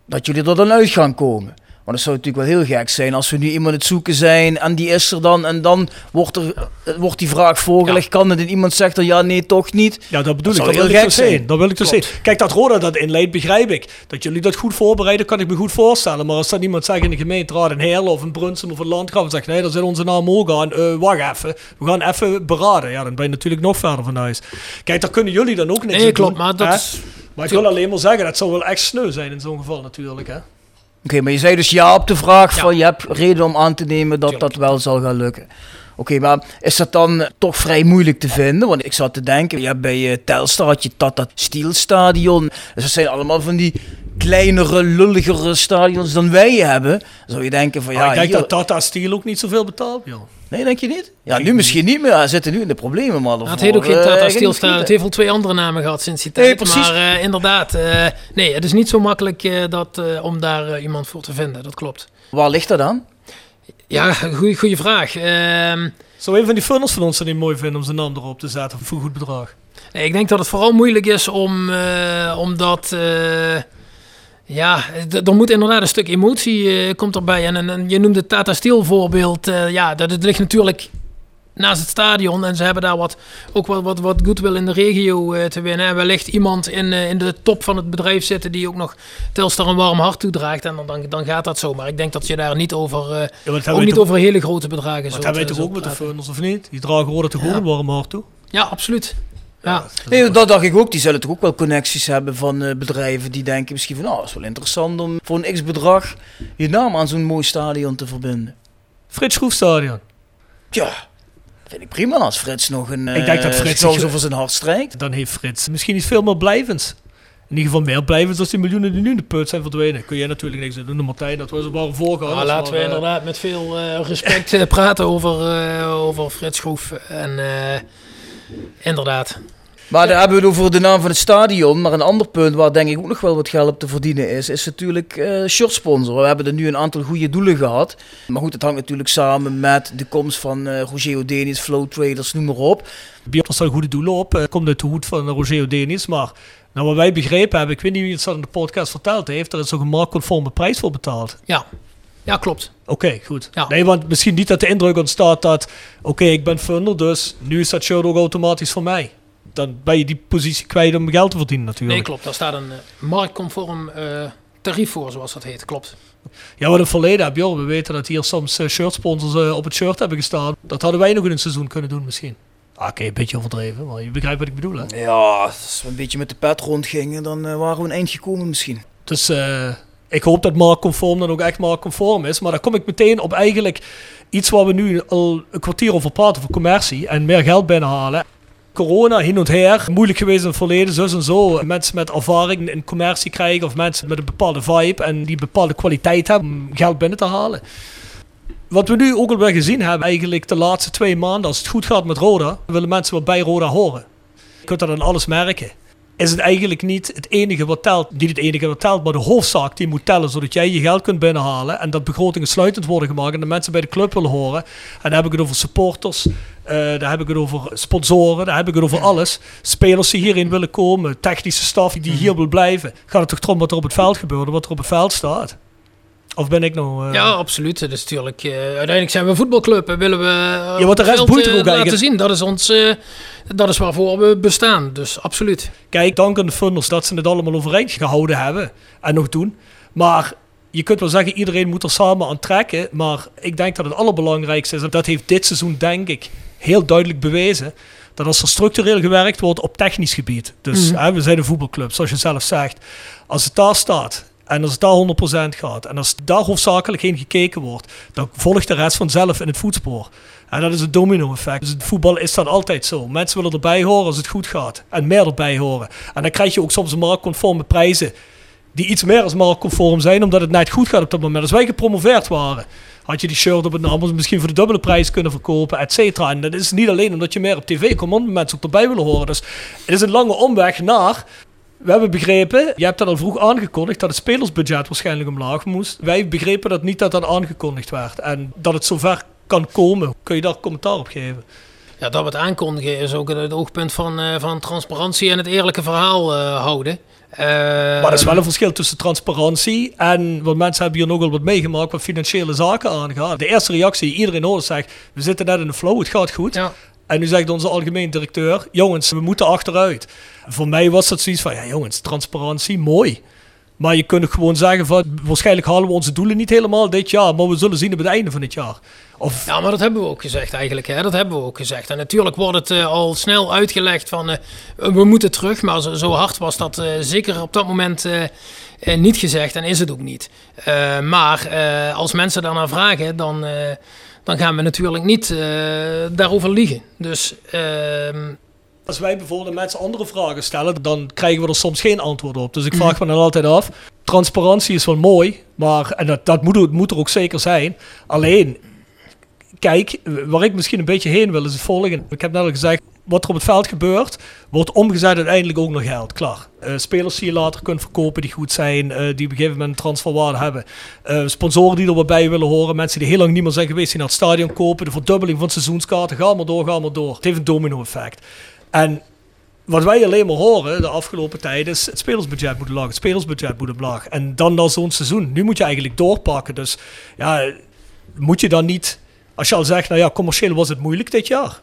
dat jullie er dan uit gaan komen. Want het zou natuurlijk wel heel gek zijn als we nu iemand het zoeken zijn en die is er dan en dan wordt, er, eh, wordt die vraag voorgelegd. Kan het en iemand zegt dan ja, nee, toch niet. Ja, dat bedoel Dat ik. Dat wil heel ik gek dus zijn. Dat wil ik dus zien. Klopt. Kijk, dat Roda dat inleidt, begrijp ik. Dat jullie dat goed voorbereiden, kan ik me goed voorstellen. Maar als dan iemand zegt in de gemeenteraad, een Heerlen of een Brunsum of een Landgraaf, en zegt nee, daar zit onze naam ook aan. Eh, wacht even, we gaan even beraden. Ja, dan ben je natuurlijk nog verder van huis. Kijk, daar kunnen jullie dan ook niks Nee, aan klopt, doen, maar dat hè? Maar ik wil alleen maar zeggen, dat zou wel echt sneu zijn in zo'n geval natuurlijk, hè. Oké, maar je zei dus ja op de vraag Ja. van je hebt reden om aan te nemen dat Tuurlijk. dat wel zal gaan lukken. Oké, maar is dat dan toch vrij moeilijk te vinden? Want ik zat te denken, ja, bij uh, Telstar had je Tata Steel Stadion. Dus dat zijn allemaal van die kleinere, lulligere stadions dan wij hebben. Dan zou je denken van ja... Maar ik denk hier- dat Tata Steel ook niet zoveel betaalt, joh. Nee, denk je niet? Ja, nu misschien niet meer. Ze zitten nu in de problemen, maar het heet ook geen eh, Tata Steel het heeft al twee andere namen gehad sinds die Nee, tijd. precies. Maar eh, inderdaad, eh, nee, het is niet zo makkelijk eh, dat, eh, om daar eh, iemand voor te vinden. Dat klopt. Waar ligt dat dan? Ja, goede vraag. Ehm, Zo een van die funnels van ons dat niet mooi vinden om zijn naam erop te zetten voor een goed bedrag. Nee, ik denk dat het vooral moeilijk is om, eh, omdat, eh, ja, er moet inderdaad een stuk emotie eh, komt erbij. En, en, en je noemde het Tata Steel voorbeeld. eh, ja, dat het ligt natuurlijk naast het stadion en ze hebben daar wat, ook wat, wat, wat goodwill in de regio eh, te winnen. En wellicht iemand in, in de top van het bedrijf zitten die ook nog Telstar een warm hart toedraagt. En dan, dan, dan gaat dat zo. Maar ik denk dat je daar niet over, Ja, dat ook niet toch- over hele grote bedragen Dat zult, hebben wij toch ook met de funnels, of niet? Die dragen toch ook een warm hart toe? Ja, absoluut. Ja. Nee, dat dacht ik ook. Die zullen toch ook wel connecties hebben van eh, bedrijven die denken misschien van... Nou, dat is wel interessant om voor een x-bedrag je naam aan zo'n mooi stadion te verbinden. Frits Schroefstadion. Ja, vind ik prima als Frits nog een... Ik denk dat eh, Frits over zijn hart strijkt. Dan heeft Frits misschien iets veel meer blijvends. In ieder geval meer blijvends dan die miljoenen die nu in de put zijn verdwenen. Kun jij natuurlijk niks aan doen, Martijn. Dat was een warm voorganger. Nou, laten we inderdaad met veel eh, respect eh, praten over, eh, over Frits Schroef. En eh, inderdaad. Maar daar hebben we het over de naam van het stadion. Maar een ander punt waar denk ik ook nog wel wat geld op te verdienen is, is natuurlijk eh shirtsponsor. We hebben er nu een aantal goede doelen gehad. Maar goed, het hangt natuurlijk samen met de komst van eh Roger Odenis, Flow Traders, noem maar op. Björn staat goede doelen op. eh, komt uit de hoed van Roger Odenis. Maar nou, wat wij begrepen hebben, ik weet niet wie het zo in de podcast verteld heeft, er is ook een marktconforme prijs voor betaald. Ja, ja klopt. Oké, goed. Ja. Nee, want misschien niet dat de indruk ontstaat dat, oké, ik ben funder, dus nu is dat shirt ook automatisch voor mij. Dan ben je die positie kwijt om geld te verdienen natuurlijk. Nee, klopt. Daar staat een eh, marktconform eh, tarief voor, zoals dat heet. Klopt. Ja, wat het verleden heb, joh. We weten dat hier soms eh, shirtsponsors eh, op het shirt hebben gestaan. Dat hadden wij nog in een seizoen kunnen doen misschien. Ah, Oké, een beetje overdreven, maar je begrijpt wat ik bedoel, hè? Ja, als we een beetje met de pet rondgingen, dan waren we een eind gekomen misschien. Dus eh, ik hoop dat marktconform dan ook echt marktconform is. Maar dan kom ik meteen op eigenlijk iets waar we nu al een kwartier over praten, voor commercie en meer geld binnenhalen. Corona, hin en her, moeilijk geweest in het verleden, zus en zo. Mensen met ervaring in commercie krijgen of mensen met een bepaalde vibe en die bepaalde kwaliteit hebben om geld binnen te halen. Wat we nu ook alweer gezien hebben, eigenlijk de laatste twee maanden, als het goed gaat met Roda, willen mensen wat bij Roda horen. Je kunt dat aan alles merken. Is het eigenlijk niet het enige wat telt, niet het enige wat telt, maar de hoofdzaak die moet tellen, zodat jij je geld kunt binnenhalen en dat begrotingen sluitend worden gemaakt en de mensen bij de club willen horen. En dan heb ik het over supporters, eh, daar heb ik het over sponsoren, daar heb ik het over alles. Spelers die hierin willen komen, technische staf die hier wil blijven. Gaat het toch erom wat er op het veld gebeurt, wat er op het veld staat? Of ben ik nou... eh, Ja, absoluut. Dat is natuurlijk, eh, uiteindelijk zijn we een voetbalclub en willen we Ja, wat de rest boeit ook laten eigenlijk. zien. Dat is, ons, dat is waarvoor we bestaan. Dus absoluut. Kijk, dank aan de funders dat ze het allemaal overeind gehouden hebben en nog doen. Maar je kunt wel zeggen, iedereen moet er samen aan trekken. Maar ik denk dat het allerbelangrijkste is, en dat heeft dit seizoen denk ik heel duidelijk bewezen, dat als er structureel gewerkt wordt op technisch gebied. Dus Mhm. hè, we zijn een voetbalclub, zoals je zelf zegt. Als het daar staat en als het daar 100% gaat en als daar hoofdzakelijk heen gekeken wordt, dan volgt de rest vanzelf in het voetspoor. En dat is het domino-effect. Dus in voetbal is dat altijd zo. Mensen willen erbij horen als het goed gaat. En meer erbij horen. En dan krijg je ook soms marktconforme prijzen. Die iets meer als marktconform zijn, omdat het net goed gaat op dat moment. Als wij gepromoveerd waren, had je die shirt op het naam misschien voor de dubbele prijs kunnen verkopen, et cetera. En dat is niet alleen omdat je meer op tv komt, omdat mensen ook erbij willen horen. Dus het is een lange omweg naar we hebben begrepen, je hebt dat al vroeg aangekondigd, dat het spelersbudget waarschijnlijk omlaag moest. Wij begrepen dat niet dat dat aangekondigd werd. En dat het zover kan komen. Kun je daar commentaar op geven? Ja, dat we het aankondigen is ook het oogpunt van, eh, van transparantie en het eerlijke verhaal eh, houden. Eh, Maar er is wel een verschil tussen transparantie en, want mensen hebben hier nogal wat meegemaakt wat financiële zaken aangaat. De eerste reactie die iedereen hoort zegt, we zitten net in de flow, het gaat goed. Ja. En nu zegt onze algemeen directeur, jongens, we moeten achteruit. Voor mij was dat zoiets van, ja jongens, transparantie, mooi. Maar je kunt gewoon zeggen van, waarschijnlijk halen we onze doelen niet helemaal dit jaar, maar we zullen zien op het einde van het jaar. Of, Ja, maar dat hebben we ook gezegd eigenlijk. Hè? Dat hebben we ook gezegd. En natuurlijk wordt het eh, al snel uitgelegd van eh, we moeten terug. Maar zo, zo hard was dat eh, zeker op dat moment niet gezegd en is het ook niet. Maar als mensen daarnaar vragen, dan, dan gaan we natuurlijk niet eh, daarover liegen. Dus ehm, Als wij bijvoorbeeld mensen andere vragen stellen, dan krijgen we er soms geen antwoord op. Dus ik vraag me dan altijd af. Transparantie is wel mooi, maar en dat, dat moet, moet er ook zeker zijn. Alleen, kijk, waar ik misschien een beetje heen wil is het volgende. Ik heb net al gezegd, wat er op het veld gebeurt, wordt omgezet uiteindelijk ook naar geld. Klaar. Eh, spelers die je later kunt verkopen die goed zijn, eh, die op een gegeven moment een transferwaarde hebben. Eh, sponsoren die er wat bij willen horen, mensen die heel lang niet meer zijn geweest, die naar het stadion kopen, de verdubbeling van seizoenskaarten, ga maar door, ga maar door. Het heeft een domino effect. En wat wij alleen maar horen de afgelopen tijd is het spelersbudget moet laag, het spelersbudget moet omlaag. En dan na zo'n seizoen. Nu moet je eigenlijk doorpakken. Dus ja, moet je dan niet, als je al zegt, nou ja, commercieel was het moeilijk dit jaar.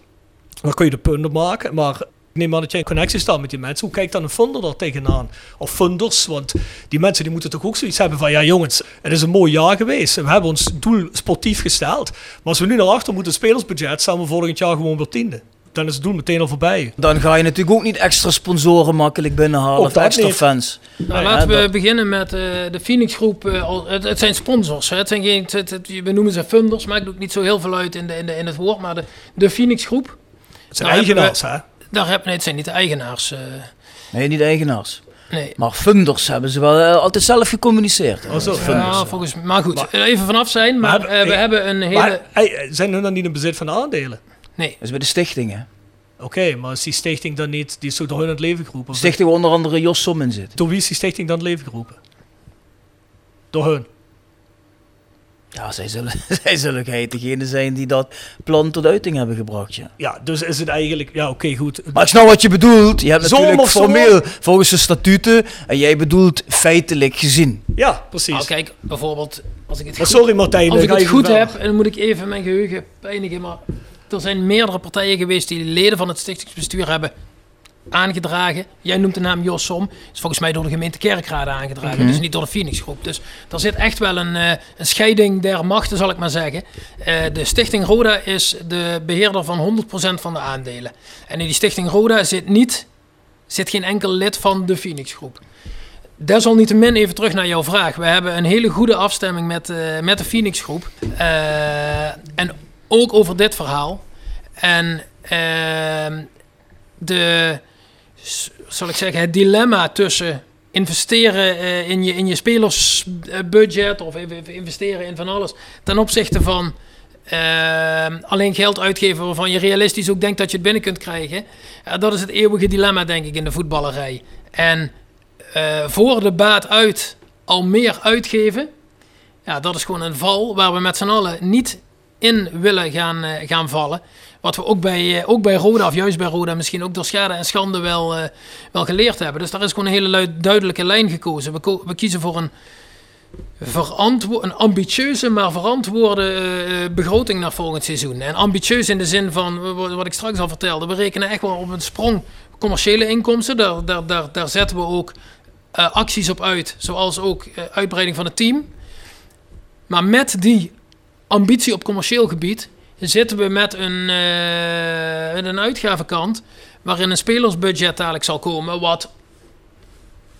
Dan kun je de punten maken, maar ik neem aan dat jij in connectie staat met die mensen. Hoe kijkt dan een funder er tegenaan? Of funders, want die mensen die moeten toch ook zoiets hebben van, ja jongens, het is een mooi jaar geweest. We hebben ons doel sportief gesteld. Maar als we nu naar achter moeten, spelersbudget, staan we volgend jaar gewoon weer tiende. Dan is het doel meteen al voorbij. Dan ga je natuurlijk ook niet extra sponsoren makkelijk binnenhalen of extra niet. fans. Nou, laten we dat- beginnen met eh, de Phoenix groep. eh, al- het, het zijn sponsors. Hè. Het zijn geen, het, het- we noemen ze funders, maakt ook niet zo heel veel uit in, de, in, de, in het woord. Maar de, de Phoenix groep, zijn hebben eigenaars, we- hè? daar heb, nee, het zijn niet de eigenaars. eh, Nee, niet de eigenaars. nee. Maar funders hebben ze wel eh, altijd zelf gecommuniceerd. Oh, zo. Ja, volgens, maar goed, even vanaf zijn. Maar, Maar- eh, we eh, hebben een hele... Maar hey, zijn hun dan niet in bezit van de aandelen? nee, Dat is bij de stichtingen. Oké, maar is die stichting dan niet, die is toch door hun in het leven geroepen? Stichting waar onder andere Jos Som in zit. Door wie is die stichting dan in het leven geroepen? Door hun. Ja, zij zullen, zij zullen degene zijn die dat plan tot uiting hebben gebracht, ja. Ja, dus is het eigenlijk, ja oké, goed. Maar ik snap wat je bedoelt. Je hebt natuurlijk formeel volgens de statuten en jij bedoelt feitelijk gezien. Ja, precies. nou, kijk, bijvoorbeeld, als ik het Maar goed, sorry Martijn, als ik het goed wel. heb, en dan moet ik even mijn geheugen pijnigen, maar er zijn meerdere partijen geweest die leden van het stichtingsbestuur hebben aangedragen. Jij noemt de naam Jos Som. Is volgens mij door de gemeente Kerkrade aangedragen. Dus niet door de Phoenix groep. Dus er zit echt wel een, eh, een scheiding der machten, zal ik maar zeggen. Eh, de Stichting Roda is de beheerder van 100% van de aandelen. En in die Stichting Roda zit niet, zit geen enkel lid van de Phoenix groep. Desalniettemin even terug naar jouw vraag. We hebben een hele goede afstemming met, eh, met de Phoenix groep. En ook over dit verhaal. En ehm, de, zal ik zeggen, het dilemma tussen investeren eh, in, je, in je spelersbudget of even- even investeren in van alles ten opzichte van ehm, alleen geld uitgeven waarvan je realistisch ook denkt dat je het binnen kunt krijgen. Dat is het eeuwige dilemma, denk ik, in de voetballerij. En eh, voor de baat uit al meer uitgeven, ja, dat is gewoon een val waar we met z'n allen niet in willen gaan, eh, gaan vallen. Wat we ook bij, eh, ook bij Roda, of juist bij Roda, misschien ook door schade en schande wel, eh, wel geleerd hebben. Dus daar is gewoon een hele duidelijke lijn gekozen. We, we kiezen voor een, een ambitieuze, maar verantwoorde eh, begroting naar volgend seizoen. En ambitieus in de zin van, wa- wat ik straks al vertelde, we rekenen echt wel op een sprong commerciële inkomsten. Daar, daar, daar, daar zetten we ook acties op uit, zoals ook uitbreiding van het team. Maar met die ambitie op commercieel gebied zitten we met een, met een uitgavenkant waarin een spelersbudget dadelijk zal komen, wat,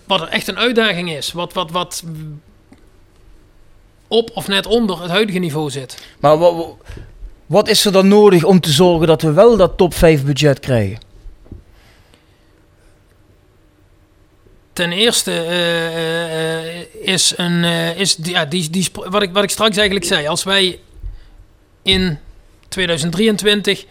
wat echt een uitdaging is. Wat, wat, wat op of net onder het huidige niveau zit. Maar wa- wa- wat is er dan nodig om te zorgen dat we wel dat top 5 budget krijgen? Ten eerste eh, eh, is een is ja, die, die, wat, ik, wat ik straks eigenlijk zei. Als wij in 2023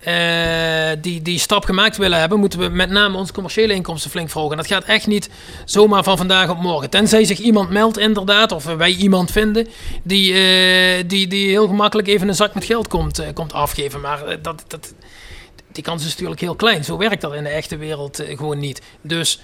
eh, die, die stap gemaakt willen hebben, moeten we met name onze commerciële inkomsten flink verhogen. En dat gaat echt niet zomaar van vandaag op morgen. Tenzij zich iemand meldt, inderdaad, of wij iemand vinden die, eh, die, die heel gemakkelijk even een zak met geld komt, eh, komt afgeven. Maar dat, dat, die kans is natuurlijk heel klein. Zo werkt dat in de echte wereld gewoon niet. Dus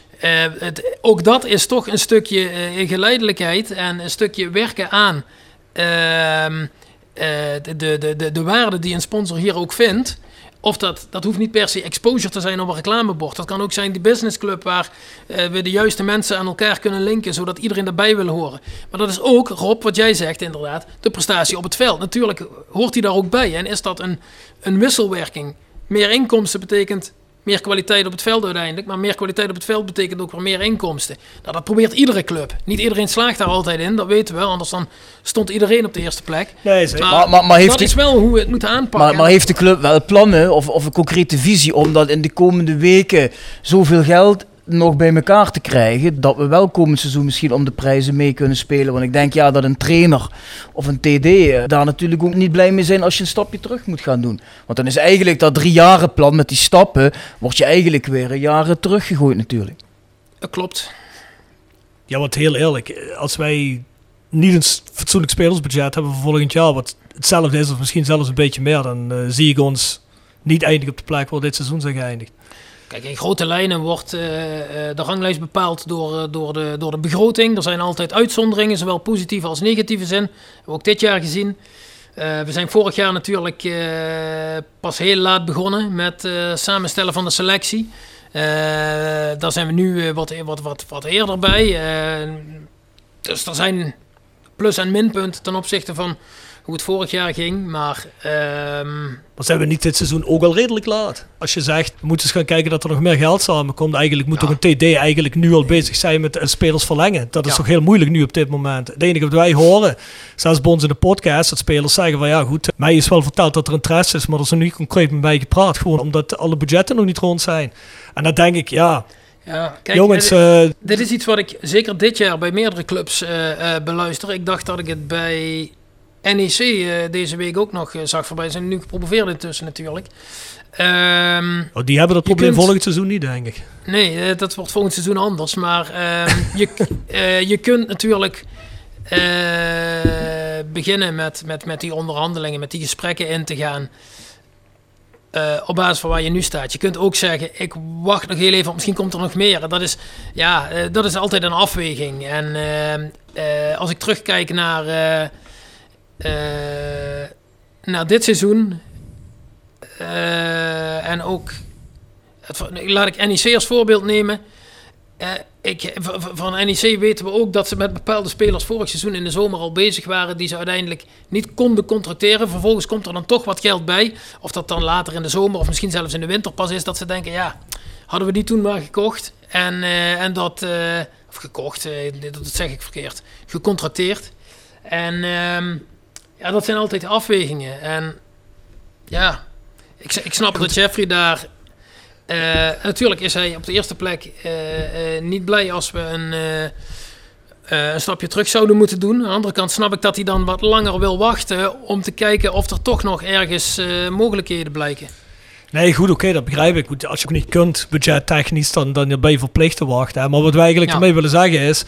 het, ook dat is toch een stukje geleidelijkheid en een stukje werken aan ehm, eh, de, de, de, de, de waarde die een sponsor hier ook vindt. Of dat, dat hoeft niet per se exposure te zijn op een reclamebord. Dat kan ook zijn die businessclub waar eh, we de juiste mensen aan elkaar kunnen linken, zodat iedereen erbij wil horen. Maar dat is ook, Rob, wat jij zegt inderdaad, de prestatie op het veld. Natuurlijk hoort die daar ook bij. En is dat een, een wisselwerking? Meer inkomsten betekent meer kwaliteit op het veld uiteindelijk. Maar meer kwaliteit op het veld betekent ook weer meer inkomsten. Nou, dat probeert iedere club. Niet iedereen slaagt daar altijd in, dat weten we. Anders dan stond iedereen op de eerste plek. Nee, zeker. Maar- maar- maar heeft dat die- is wel hoe we het moeten aanpakken. Maar, maar heeft de club wel plannen of, of een concrete visie om dat in de komende weken zoveel geld nog bij elkaar te krijgen, dat we wel komend seizoen misschien om de prijzen mee kunnen spelen? Want ik denk ja dat een trainer of een TD eh, daar natuurlijk ook niet blij mee zijn als je een stapje terug moet gaan doen. Want dan is eigenlijk dat drie jaren plan met die stappen, word je eigenlijk weer een jaren teruggegooid natuurlijk. Dat klopt. Ja, want heel eerlijk, als wij niet een fatsoenlijk spelersbudget hebben voor volgend jaar, wat hetzelfde is of misschien zelfs een beetje meer, dan eh, zie ik ons niet eindigen op de plek waar dit seizoen zijn geëindigd. Kijk, in grote lijnen wordt eh, eh, de ranglijst bepaald door, eh, door, de, door de begroting. Er zijn altijd uitzonderingen, zowel positieve als negatieve zin. hebben we ook dit jaar gezien. We zijn vorig jaar natuurlijk pas heel laat begonnen met samenstellen van de selectie. Daar zijn we nu wat, wat, wat, wat eerder bij. Dus er zijn plus- en minpunten ten opzichte van hoe het vorig jaar ging. Maar ehm, Maar zijn we niet dit seizoen ook al redelijk laat? Als je zegt, we moeten eens gaan kijken dat er nog meer geld samenkomt. Eigenlijk moet toch een TD eigenlijk nu al bezig zijn met spelers verlengen. Dat is Ja. toch heel moeilijk nu op dit moment. Het enige wat wij horen, zelfs bij ons in de podcast, dat spelers zeggen van ja goed, mij is wel verteld dat er interesse is, maar er is nog niet concreet met mij gepraat. Gewoon omdat alle budgetten nog niet rond zijn. En dan denk ik, ja, ja, kijk, jongens, eh, eh, Dit is iets wat ik zeker dit jaar bij meerdere clubs eh, eh, beluister. Ik dacht dat ik het bij NEC eh, deze week ook nog eh, zag voorbij. Ze zijn nu gepromoveerd intussen natuurlijk. Ehm, oh, die hebben dat probleem kunt- volgend seizoen niet, denk ik. Nee, eh, dat wordt volgend seizoen anders. Maar ehm, je, je kunt natuurlijk beginnen met, met, met die onderhandelingen, met die gesprekken in te gaan. op basis van waar je nu staat. Je kunt ook zeggen, ik wacht nog heel even, misschien komt er nog meer. Dat is, ja, dat is altijd een afweging. En ehm, eh, als ik terugkijk naar, eh, naar dit seizoen... eh, en ook het, laat ik NEC als voorbeeld nemen. Eh, ik, van NEC weten we ook dat ze met bepaalde spelers vorig seizoen in de zomer al bezig waren. die ze uiteindelijk niet konden contracteren. Vervolgens komt er dan toch wat geld bij. Of dat dan later in de zomer of misschien zelfs in de winter pas is. dat ze denken: ja, hadden we die toen maar gekocht. En, en dat. of gekocht, dat zeg ik verkeerd. Gecontracteerd. En ehm, ja, dat zijn altijd afwegingen. En ja, ik, ik snap dat Jeffrey daar eh, natuurlijk is hij op de eerste plek eh, eh, niet blij als we een, een stapje terug zouden moeten doen. Aan de andere kant snap ik dat hij dan wat langer wil wachten om te kijken of er toch nog ergens mogelijkheden blijken. Nee, goed, oké, dat begrijp ik. Als je ook niet kunt, budgettechnisch, dan, dan ben je verplicht te wachten. Maar wat wij eigenlijk Ja. ermee willen zeggen is...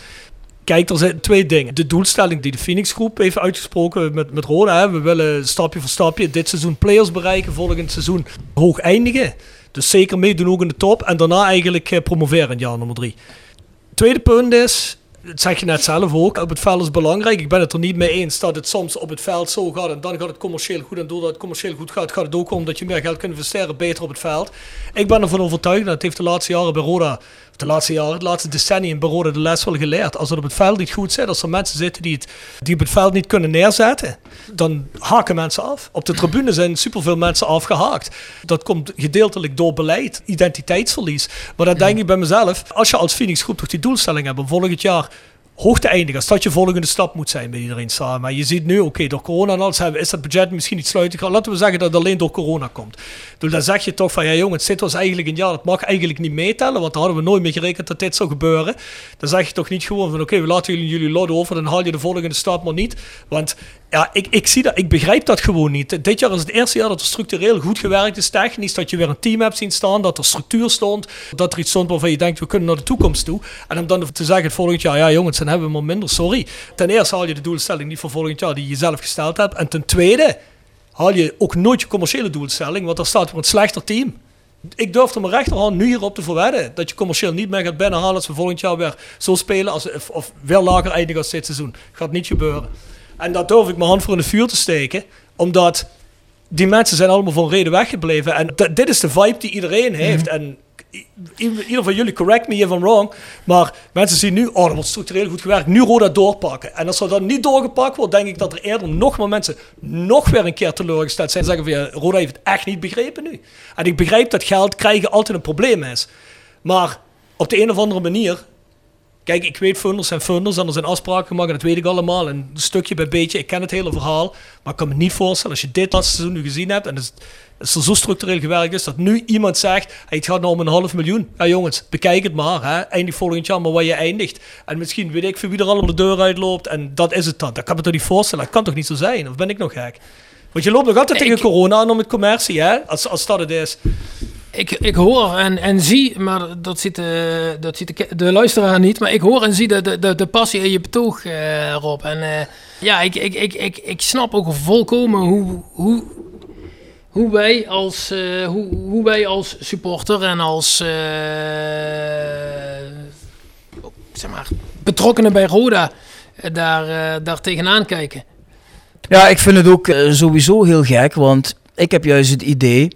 Kijk, er zijn twee dingen. De doelstelling die de Phoenix Groep heeft uitgesproken met, met Roda. Hè. We willen stapje voor stapje dit seizoen players bereiken. Volgend seizoen hoog eindigen. Dus zeker meedoen ook in de top. En daarna eigenlijk eh, promoveren in jaar nummer drie. Tweede punt is... Dat zeg je net zelf ook. Op het veld is belangrijk. Ik ben het er niet mee eens dat het soms op het veld zo gaat. En dan gaat het commercieel goed. En doordat het commercieel goed gaat, gaat het ook om dat je meer geld kunt investeren. Beter op het veld. Ik ben ervan overtuigd. Dat heeft de laatste jaren bij Roda. De laatste jaren, het laatste decennium bij Roda de les wel geleerd. Als het op het veld niet goed zit. Als er mensen zitten die, het, die op het veld niet kunnen neerzetten. Dan haken mensen af. Op de tribune zijn superveel mensen afgehaakt. Dat komt gedeeltelijk door beleid. Identiteitsverlies. Maar dan denk ik bij mezelf. Als je als Phoenix groep toch die doelstelling hebt. Volgend jaar hoog te eindigen. Als dat je volgende stap moet zijn met iedereen samen. Maar je ziet nu, oké, door corona en alles hebben, is dat budget misschien niet sluiten. Laten we zeggen dat het alleen door corona komt. Dan zeg je toch van, ja jongens, dit was eigenlijk een jaar, dat mag eigenlijk niet meetellen. Want daar hadden we nooit mee gerekend dat dit zou gebeuren. Dan zeg je toch niet gewoon van, oké, we laten jullie jullie lot over. Dan haal je de volgende stap maar niet. Want ja, ik, ik zie dat, ik begrijp dat gewoon niet. Dit jaar is het eerste jaar dat er structureel goed gewerkt is, technisch. Dat je weer een team hebt zien staan, dat er structuur stond. Dat er iets stond waarvan je denkt, we kunnen naar de toekomst toe. En om dan te zeggen volgend jaar, ja jongens, dan hebben we maar minder, sorry. Ten eerste haal je de doelstelling niet voor volgend jaar die je zelf gesteld hebt. En ten tweede haal je ook nooit je commerciële doelstelling, want daar staat weer een slechter team. Ik durf er mijn rechterhand nu hierop te verwedden dat je commercieel niet meer gaat binnenhalen als we volgend jaar weer zo spelen als, of, of weer lager eindigen als dit seizoen. Gaat niet gebeuren. En daar durf ik mijn hand voor in de vuur te steken, omdat die mensen zijn allemaal van reden weggebleven. En dit is de vibe die iedereen heeft. En i- i- ieder van jullie, correct me if I'm wrong. Maar mensen zien nu, oh, dat wordt structureel goed gewerkt. Nu Roda doorpakken. En als er dan niet doorgepakt wordt, denk ik dat er eerder nog meer mensen nog weer een keer teleurgesteld zijn. En zeggen van, ja, Roda heeft het echt niet begrepen nu. En ik begrijp dat geld krijgen altijd een probleem is. Maar op de een of andere manier Kijk, ik weet funders zijn funders en er zijn afspraken gemaakt en dat weet ik allemaal. En stukje bij beetje, ik ken het hele verhaal. Maar ik kan me niet voorstellen, als je dit laatste seizoen nu gezien hebt en het, het er zo structureel gewerkt is, dat nu iemand zegt, hey, het gaat nou om een half miljoen. Ja jongens, bekijk het maar. Hè. Eindig volgend jaar maar waar je eindigt. En misschien weet ik voor wie er allemaal de deur uitloopt en dat is het dan. Dat kan me toch niet voorstellen, dat kan toch niet zo zijn? Of ben ik nog gek? Want je loopt nog altijd tegen corona aan om het commercie, hè? Als, als dat het is. Ik, ik hoor en, en zie, maar dat ziet, de, dat ziet de, de luisteraar niet, maar ik hoor en zie de, de, de, passie in je betoog, eh, Rob. En eh, ja, ik, ik, ik, ik, ik snap ook volkomen hoe, hoe, hoe, wij, als, eh, hoe, hoe wij als supporter en als eh, zeg maar, betrokkenen bij Roda eh, daar, eh, daar tegenaan kijken. Ja, ik vind het ook eh, sowieso heel gek, want ik heb juist het idee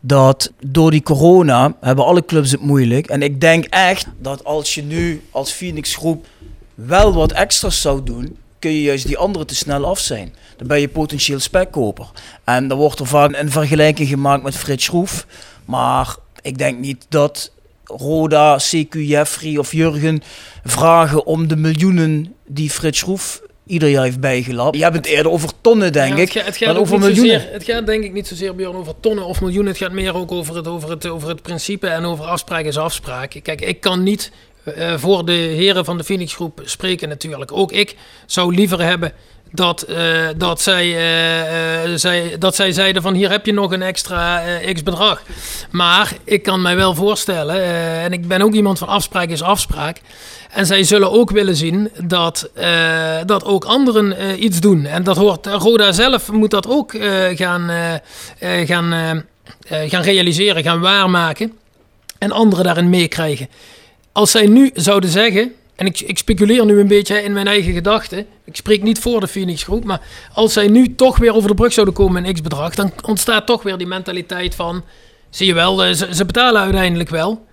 dat door die corona hebben alle clubs het moeilijk. En ik denk echt dat als je nu als Phoenix groep wel wat extra's zou doen, kun je juist die anderen te snel af zijn. Dan ben je potentieel spekkoper. En dan wordt er vaak een vergelijking gemaakt met Frits Schroef. Maar ik denk niet dat Roda, CQ, Jeffrey of Jurgen vragen om de miljoenen die Frits Schroef ieder jaar heeft bijgelapt. Je hebt het eerder over tonnen, denk Ja, ik, het, ga- het gaat over niet miljoenen. Zozeer, het gaat denk ik niet zozeer over tonnen of miljoenen. Het gaat meer ook over het, over het, over het principe en over afspraak is afspraak. Kijk, ik kan niet eh, voor de heren van de Phoenix Groep spreken natuurlijk. Ook ik zou liever hebben dat, eh, dat, zij, eh, eh, zij, dat zij zeiden van hier heb je nog een extra x bedrag. Maar ik kan mij wel voorstellen, en ik ben ook iemand van afspraak is afspraak. En zij zullen ook willen zien dat, dat ook anderen iets doen. En dat hoort, Roda zelf moet dat ook gaan, gaan, gaan realiseren, gaan waarmaken. En anderen daarin meekrijgen. Als zij nu zouden zeggen, en ik, ik speculeer nu een beetje in mijn eigen gedachten. Ik spreek niet voor de Phoenix groep. Maar als zij nu toch weer over de brug zouden komen in x-bedrag. Dan ontstaat toch weer die mentaliteit van... Zie je wel, eh, ze, ze betalen uiteindelijk wel.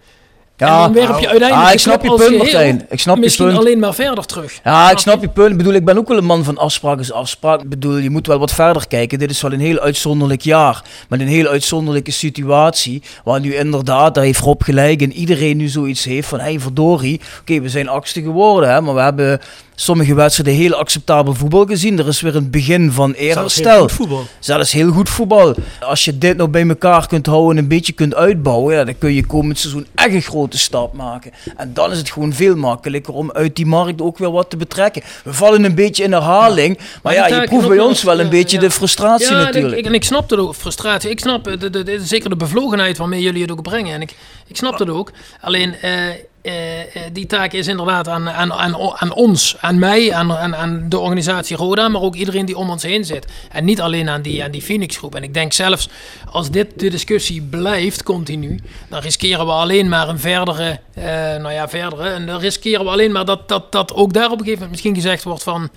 En dan werp je uiteindelijk ah, ik snap je punt, Martijn. Ik snap je misschien punt. alleen maar verder terug. Ja, ik snap je punt. Ik bedoel, ik ben ook wel een man van afspraak is afspraak. Ik bedoel, je moet wel wat verder kijken. Dit is wel een heel uitzonderlijk jaar. Met een heel uitzonderlijke situatie. Waar nu inderdaad, daar heeft Rob gelijk. En iedereen nu zoiets heeft van, hé hey, verdorie. Oké, we zijn achtste geworden. Hè, maar we hebben sommige wedstrijden heel acceptabel voetbal gezien. Er is weer een begin van eerherstel. goed voetbal. Zelfs heel goed voetbal. Als je dit nou bij elkaar kunt houden en een beetje kunt uitbouwen, ja, dan kun je komend seizoen echt een grote stap maken. En dan is het gewoon veel makkelijker om uit die markt ook weer wat te betrekken. We vallen een beetje in herhaling, maar ja, je proeft ook bij ons wel een ja, beetje ja. de frustratie natuurlijk. ik, en ik snap de frustratie. Ik snap de, de, de- zeker de bevlogenheid waarmee jullie het ook brengen. En ik, ik snap dat ook. Alleen eh, eh, eh, die taak is inderdaad aan, aan, aan, aan ons, aan mij, aan, aan, aan de organisatie Roda, maar ook iedereen die om ons heen zit. En niet alleen aan die, aan die Phoenix groep. En ik denk zelfs als dit de discussie blijft continu, dan riskeren we alleen maar een verdere, eh, nou ja, verdere. En dan riskeren we alleen maar dat, dat, dat ook daar op een gegeven moment misschien gezegd wordt van.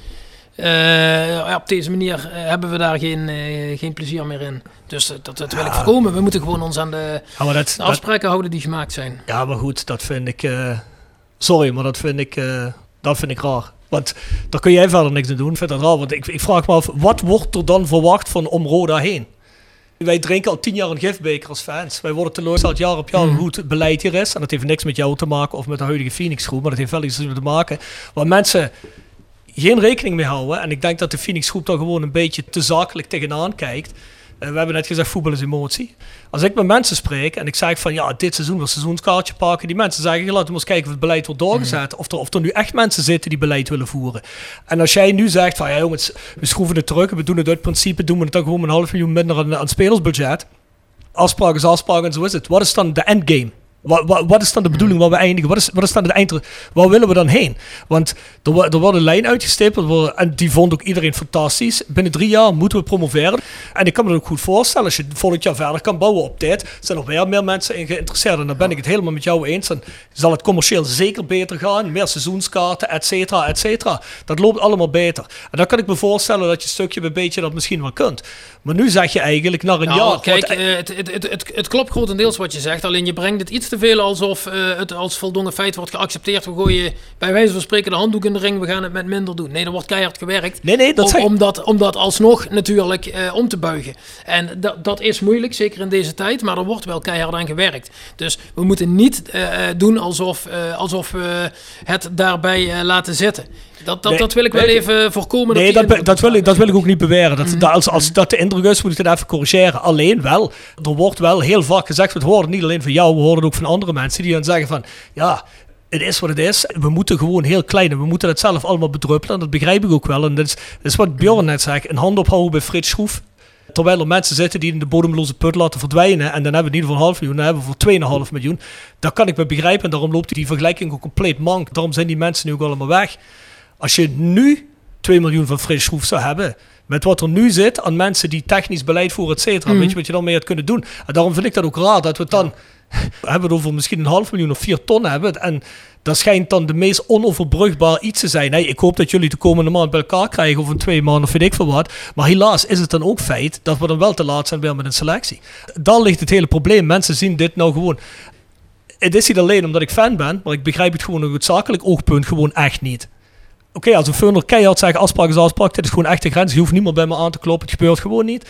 Eh, op deze manier eh, hebben we daar geen, eh, geen plezier meer in. Dus dat, dat wil ik voorkomen. We moeten gewoon ons aan de, Ja, maar dat, de afspraken houden die gemaakt zijn. Ja, maar goed, dat vind ik. sorry, maar dat vind ik, dat vind ik raar. Want daar kun jij verder niks aan doen. Ik vind dat raar. Want ik, ik vraag me af, wat wordt er dan verwacht van om Roda heen? Wij drinken al tien jaar een gifbeker als fans. Wij worden teleurgesteld jaar op jaar hoe het beleid hier is. En dat heeft niks met jou te maken of met de huidige Phoenix groep. Maar dat heeft wel iets te maken waar mensen geen rekening mee houden. En ik denk dat de Phoenix groep daar gewoon een beetje te zakelijk tegenaan kijkt. Eh, we hebben net gezegd, voetbal is emotie. Als ik met mensen spreek en ik zeg van ja, dit seizoen wil seizoenskaartje pakken. Die mensen zeggen, laten we eens kijken of het beleid wordt doorgezet. Of, er, of er nu echt mensen zitten die beleid willen voeren. En als jij nu zegt van ja jongens, we schroeven het terug. We doen het uit principe, doen we het dan gewoon een half miljoen minder aan, aan spelersbudget. Afspraak is afspraak en zo is het. Wat is dan de endgame? Wat, wat, wat is dan de bedoeling waar we eindigen? Wat is, wat is dan het eind? Waar willen we dan heen? Want er, er wordt een lijn uitgestippeld en die vond ook iedereen fantastisch. Binnen drie jaar moeten we promoveren. En ik kan me dat ook goed voorstellen. Als je volgend jaar verder kan bouwen op dit, zijn er weer meer mensen in geïnteresseerd. En dan ben ik het helemaal met jou eens. Dan zal het commercieel zeker beter gaan. Meer seizoenskaarten, et cetera, et cetera. Dat loopt allemaal beter. En dan kan ik me voorstellen dat je stukje bij beetje dat misschien wel kunt. Maar nu zeg je eigenlijk naar een Nou, jaar. kijk, eh, het, het, het, het, het klopt grotendeels wat je zegt. Alleen je brengt het iets iets te veel alsof eh, het als voldongen feit wordt geaccepteerd. We gooien bij wijze van spreken de handdoek in de ring. We gaan het met minder doen. Nee, er wordt keihard gewerkt. Nee, nee, dat om, zeg- om, dat, om dat alsnog natuurlijk eh, om te buigen. En dat, dat is moeilijk, zeker in deze tijd. Maar er wordt wel keihard aan gewerkt. Dus we moeten niet eh, doen alsof, alsof we het daarbij laten zitten. Dat, dat, Nee, dat wil ik wel nee, even voorkomen. Nee, dat, dat, wil ik, dat wil ik ook niet beweren. Dat, Mhm. dat als, als dat de indruk is, moet ik het even corrigeren. Alleen wel, er wordt wel heel vaak gezegd, we horen niet alleen van jou, we horen het ook van andere mensen die dan zeggen van, ja, het is wat het is. We moeten gewoon heel klein en we moeten het zelf allemaal bedruppelen. En dat begrijp ik ook wel. En dat is, dat is wat Bjorn net zegt, een hand ophouden bij Frits Schroef. Terwijl er mensen zitten die in de bodemloze put laten verdwijnen. En dan hebben we niet voor een half miljoen, dan hebben we voor 2,5 miljoen. Dat kan ik me begrijpen. En daarom loopt die vergelijking ook compleet mank. Daarom zijn die mensen nu ook allemaal weg. Als je nu 2 miljoen van Frits Schroef zou hebben. Met wat er nu zit aan mensen die technisch beleid voeren, et cetera. Mhm. Weet je wat je dan mee had kunnen doen? En daarom vind ik dat ook raar dat we het dan hebben het over misschien een half miljoen of vier ton hebben. En dat schijnt dan de meest onoverbrugbaar iets te zijn. Hey, ik hoop dat jullie de komende maand bij elkaar krijgen of in twee maanden of weet ik veel wat. Maar helaas is het dan ook feit dat we dan wel te laat zijn weer met een selectie. Daar ligt het hele probleem. Mensen zien dit nou gewoon. Het is niet alleen omdat ik fan ben, maar ik begrijp het gewoon op het zakelijk oogpunt gewoon echt niet. Oké, als een funder keihard zegt afspraak is afspraak, dit is gewoon echt grens. Je hoeft niemand bij me aan te kloppen, het gebeurt gewoon niet.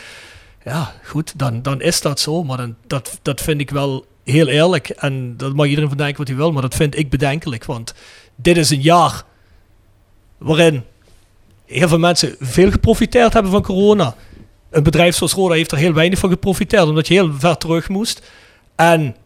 Ja, goed, dan, dan is dat zo. Maar dan, dat, dat vind ik wel heel eerlijk. En dat mag iedereen van denken wat hij wil, maar dat vind ik bedenkelijk. Want dit is een jaar waarin heel veel mensen veel geprofiteerd hebben van corona. Een bedrijf zoals Roda heeft er heel weinig van geprofiteerd, omdat je heel ver terug moest. En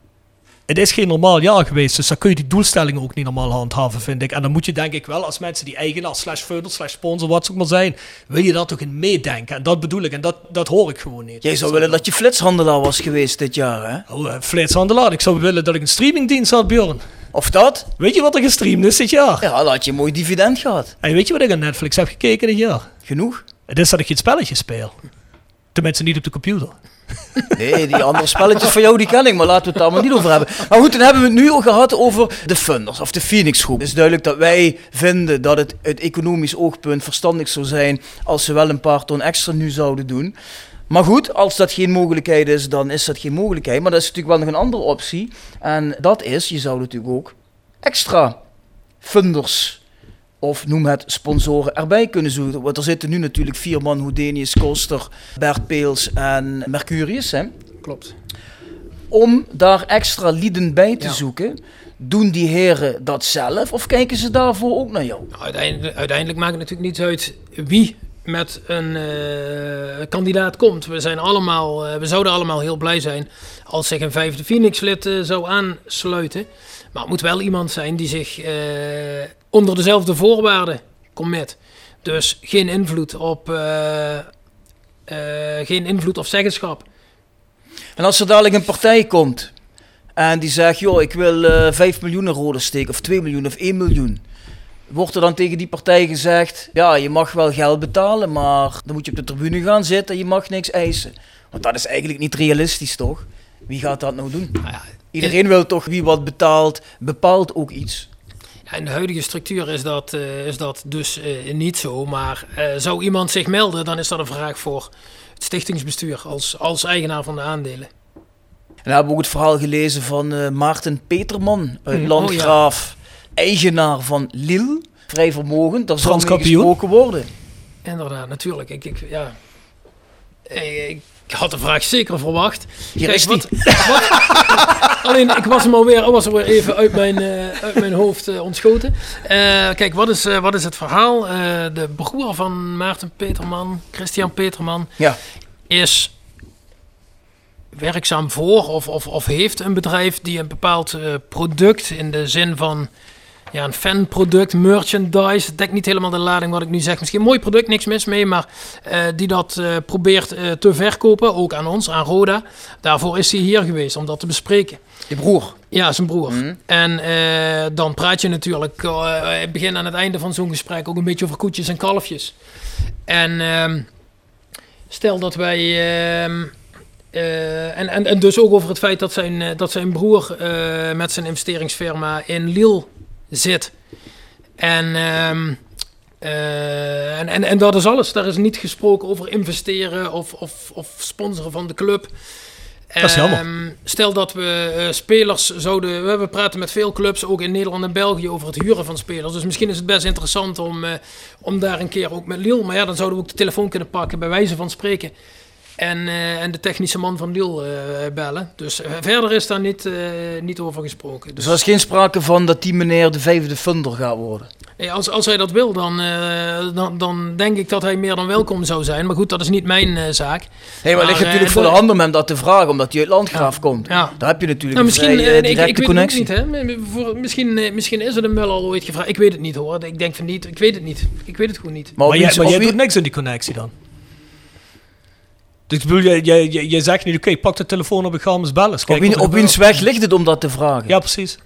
het is geen normaal jaar geweest, dus dan kun je die doelstellingen ook niet normaal handhaven, vind ik. En dan moet je denk ik wel, als mensen die eigenaar, slash funders, slash sponsor, wat ze ook maar zijn, wil je daar toch in meedenken. En dat bedoel ik, en dat, dat hoor ik gewoon niet. Jij zou willen dat je flitshandelaar was geweest dit jaar, hè? Oh, eh, flitshandelaar. Ik zou willen dat ik een streamingdienst had, Björn. Of dat? Weet je wat er gestreamd is dit jaar? Ja, dan had je een mooi dividend gehad. En weet je wat ik aan Netflix heb gekeken dit jaar? Genoeg? Het is dat ik geen spelletjes speel. Tenminste niet op de computer. Nee, die andere spelletjes van jou die ken ik, maar laten we het daar maar niet over hebben. Maar goed, dan hebben we het nu al gehad over de funders of de Phoenix groep. Het is duidelijk dat wij vinden dat het uit economisch oogpunt verstandig zou zijn als ze wel een paar ton extra nu zouden doen. Maar goed, als dat geen mogelijkheid is, dan is dat geen mogelijkheid. Maar dat is natuurlijk wel nog een andere optie. En dat is, je zou natuurlijk ook extra funders of noem het sponsoren erbij kunnen zoeken. Want er zitten nu natuurlijk vier man, Houdinius, Koster, Bert Peels en Mercurius. Hè? Klopt. Om daar extra lieden bij te Ja. zoeken, doen die heren dat zelf of kijken ze daarvoor ook naar jou? Nou, uiteindelijk, uiteindelijk maakt het natuurlijk niet uit wie met een eh, kandidaat komt. We, zijn allemaal, eh, we zouden allemaal heel blij zijn als zich een vijfde Phoenix-lid eh, zou aansluiten. Maar het moet wel iemand zijn die zich eh, onder dezelfde voorwaarden commit. Dus geen invloed op, eh, eh, geen invloed of zeggenschap. En als er dadelijk een partij komt en die zegt, joh, ik wil eh 5 miljoen rode steken, of 2 miljoen, of 1 miljoen. Wordt er dan tegen die partij gezegd, ja, je mag wel geld betalen, maar dan moet je op de tribune gaan zitten en je mag niks eisen. Want dat is eigenlijk niet realistisch, toch? Wie gaat dat nou doen? Nou ja, Iedereen wil toch wie wat betaalt, bepaalt ook iets. In de huidige structuur is dat, eh, is dat dus eh, niet zo. Maar eh, zou iemand zich melden, dan is dat een vraag voor het stichtingsbestuur als, als eigenaar van de aandelen. En dan hebben we ook het verhaal gelezen van eh, Maarten Peterman uit Hmm, Landgraaf, eigenaar van Lille. Vrij vermogend, daar zal mee gesproken worden. Inderdaad, natuurlijk. Ik, ik, ja. Ik had de vraag zeker verwacht. Hier Kijk, is wat- wat- alleen, ik was hem alweer, was er weer even uit mijn, eh, uit mijn hoofd eh, ontschoten. Eh, kijk, wat is, wat is het verhaal? De broer van Maarten Peterman, Christian Peterman, Ja. is werkzaam voor of, of, of heeft een bedrijf die een bepaald product in de zin van ja, een fanproduct, merchandise. Het dekt niet helemaal de lading wat ik nu zeg. Misschien een mooi product, niks mis mee, maar eh, die dat eh, probeert eh, te verkopen, ook aan ons, aan Roda. Daarvoor is hij hier geweest om dat te bespreken. Je broer. Ja, zijn broer. Mhm. En dan praat je natuurlijk het begin aan het einde van zo'n gesprek ook een beetje over koetjes en kalfjes. En ehm, stel dat wij. ehm, eh, en, en, en dus ook over het feit dat zijn, dat zijn broer met zijn investeringsfirma in Lille zit. En, ehm, eh, en, en, en dat is alles. Daar is niet gesproken over investeren of, of, of sponsoren van de club. Dat is jammer. Ehm, stel dat we eh, spelers zouden. We, we praten met veel clubs, ook in Nederland en België, over het huren van spelers. Dus misschien is het best interessant om, eh, om daar een keer ook met Lille. Maar ja, dan zouden we ook de telefoon kunnen pakken, bij wijze van spreken. En, eh, en de technische man van Lille eh, bellen. Dus eh, verder is daar niet, eh, niet over gesproken. Dus er is geen sprake van dat die meneer de vijfde funder gaat worden. Als, als hij dat wil, dan, eh, dan, dan denk ik dat hij meer dan welkom zou zijn. Maar goed, dat is niet mijn eh, zaak. Nee, maar het ligt natuurlijk voor de hand om hem dat te vragen, omdat hij uit Landgraaf komt. Ja. Daar heb je natuurlijk Nou, een misschien, vrij, eh, ik, directe ik connectie. het ook niet, hè? Voor, misschien, misschien is het hem wel al ooit gevraagd. Ik weet het niet hoor. Ik denk van niet. Ik weet het niet. Ik weet het gewoon niet. Maar, Maar jij, maar doet niks in die connectie dan? Dus ik bedoel, jij, jij, jij, jij zegt niet, oké, pak de telefoon op, ik ga hem eens bellen. eens op, wie, op wiens weg ligt het om dat te vragen? Ja, precies.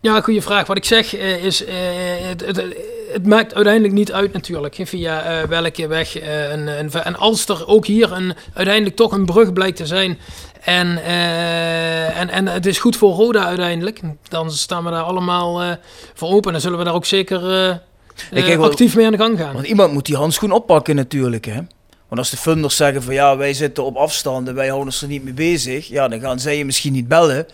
Ja, goede vraag. Wat ik zeg eh, is, eh, het, het, het maakt uiteindelijk niet uit natuurlijk via eh, welke weg. eh, en, en, en als er ook hier een, uiteindelijk toch een brug blijkt te zijn en, eh, en, en het is goed voor Roda uiteindelijk, dan staan we daar allemaal eh, voor open. Dan zullen we daar ook zeker kijk actief mee aan de gang gaan. Want iemand moet die handschoen oppakken natuurlijk, hè. Want als de funders zeggen van ja, wij zitten op afstand en wij houden ons er niet mee bezig, ja, dan gaan zij je misschien niet bellen.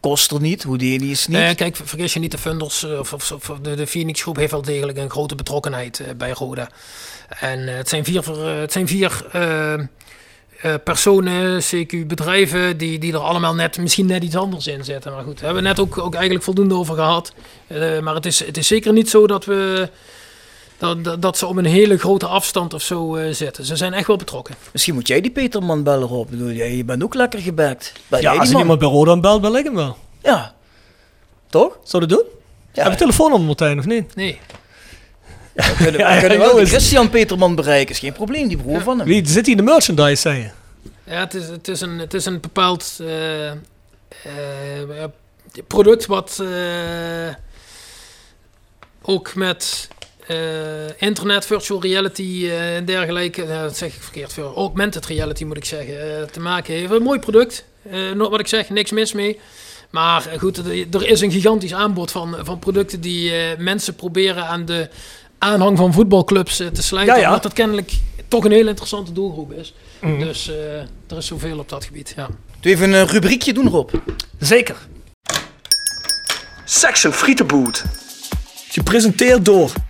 Kost er niet, hoe die is niet. Nee, kijk, ver- vergis je niet, de Funders eh, of, of, de, de Phoenix groep heeft wel degelijk een grote betrokkenheid eh, bij Roda. En eh, het zijn vier, het zijn vier personen, CQ bedrijven, die, die er allemaal net, misschien net iets anders in zitten. Maar goed, daar hebben we net ook, ook eigenlijk voldoende over gehad. Eh, maar het is, het is zeker niet zo dat we... Dat, dat, dat ze op een hele grote afstand of zo eh, zitten. Ze zijn echt wel betrokken. Misschien moet jij die Peterman bellen op. Bedoel, jij, je bent ook lekker gebackt. Bel Ja, als er man? iemand bij Roda belt, bel ik hem wel. Ja. Toch? Zou dat doen? Ja. Heb je telefoonnummer, Martijn, of niet? Nee. We kunnen, Ja, we ja, kunnen wel. Christian Peterman bereiken. Is geen probleem, die broer van hem. Wie, zit hij in de merchandise, zei je? Ja, het is, het is, een, het is een bepaald eh, eh, product wat eh, ook met eh, internet, virtual reality eh, en dergelijke, eh, dat zeg ik verkeerd, voor augmented reality moet ik zeggen, eh, te maken heeft. Een mooi product, eh, nog wat ik zeg, niks mis mee. Maar goed, er- is een gigantisch aanbod van, van producten die eh, mensen proberen aan de aanhang van voetbalclubs te slijten. Ja, ja. Omdat dat kennelijk toch een hele interessante doelgroep is. Mhm. Dus eh, er is zoveel op dat gebied. Ja. Doe even een rubriekje doen, Rob. Zeker. Section Frietenboot. Gepresenteerd door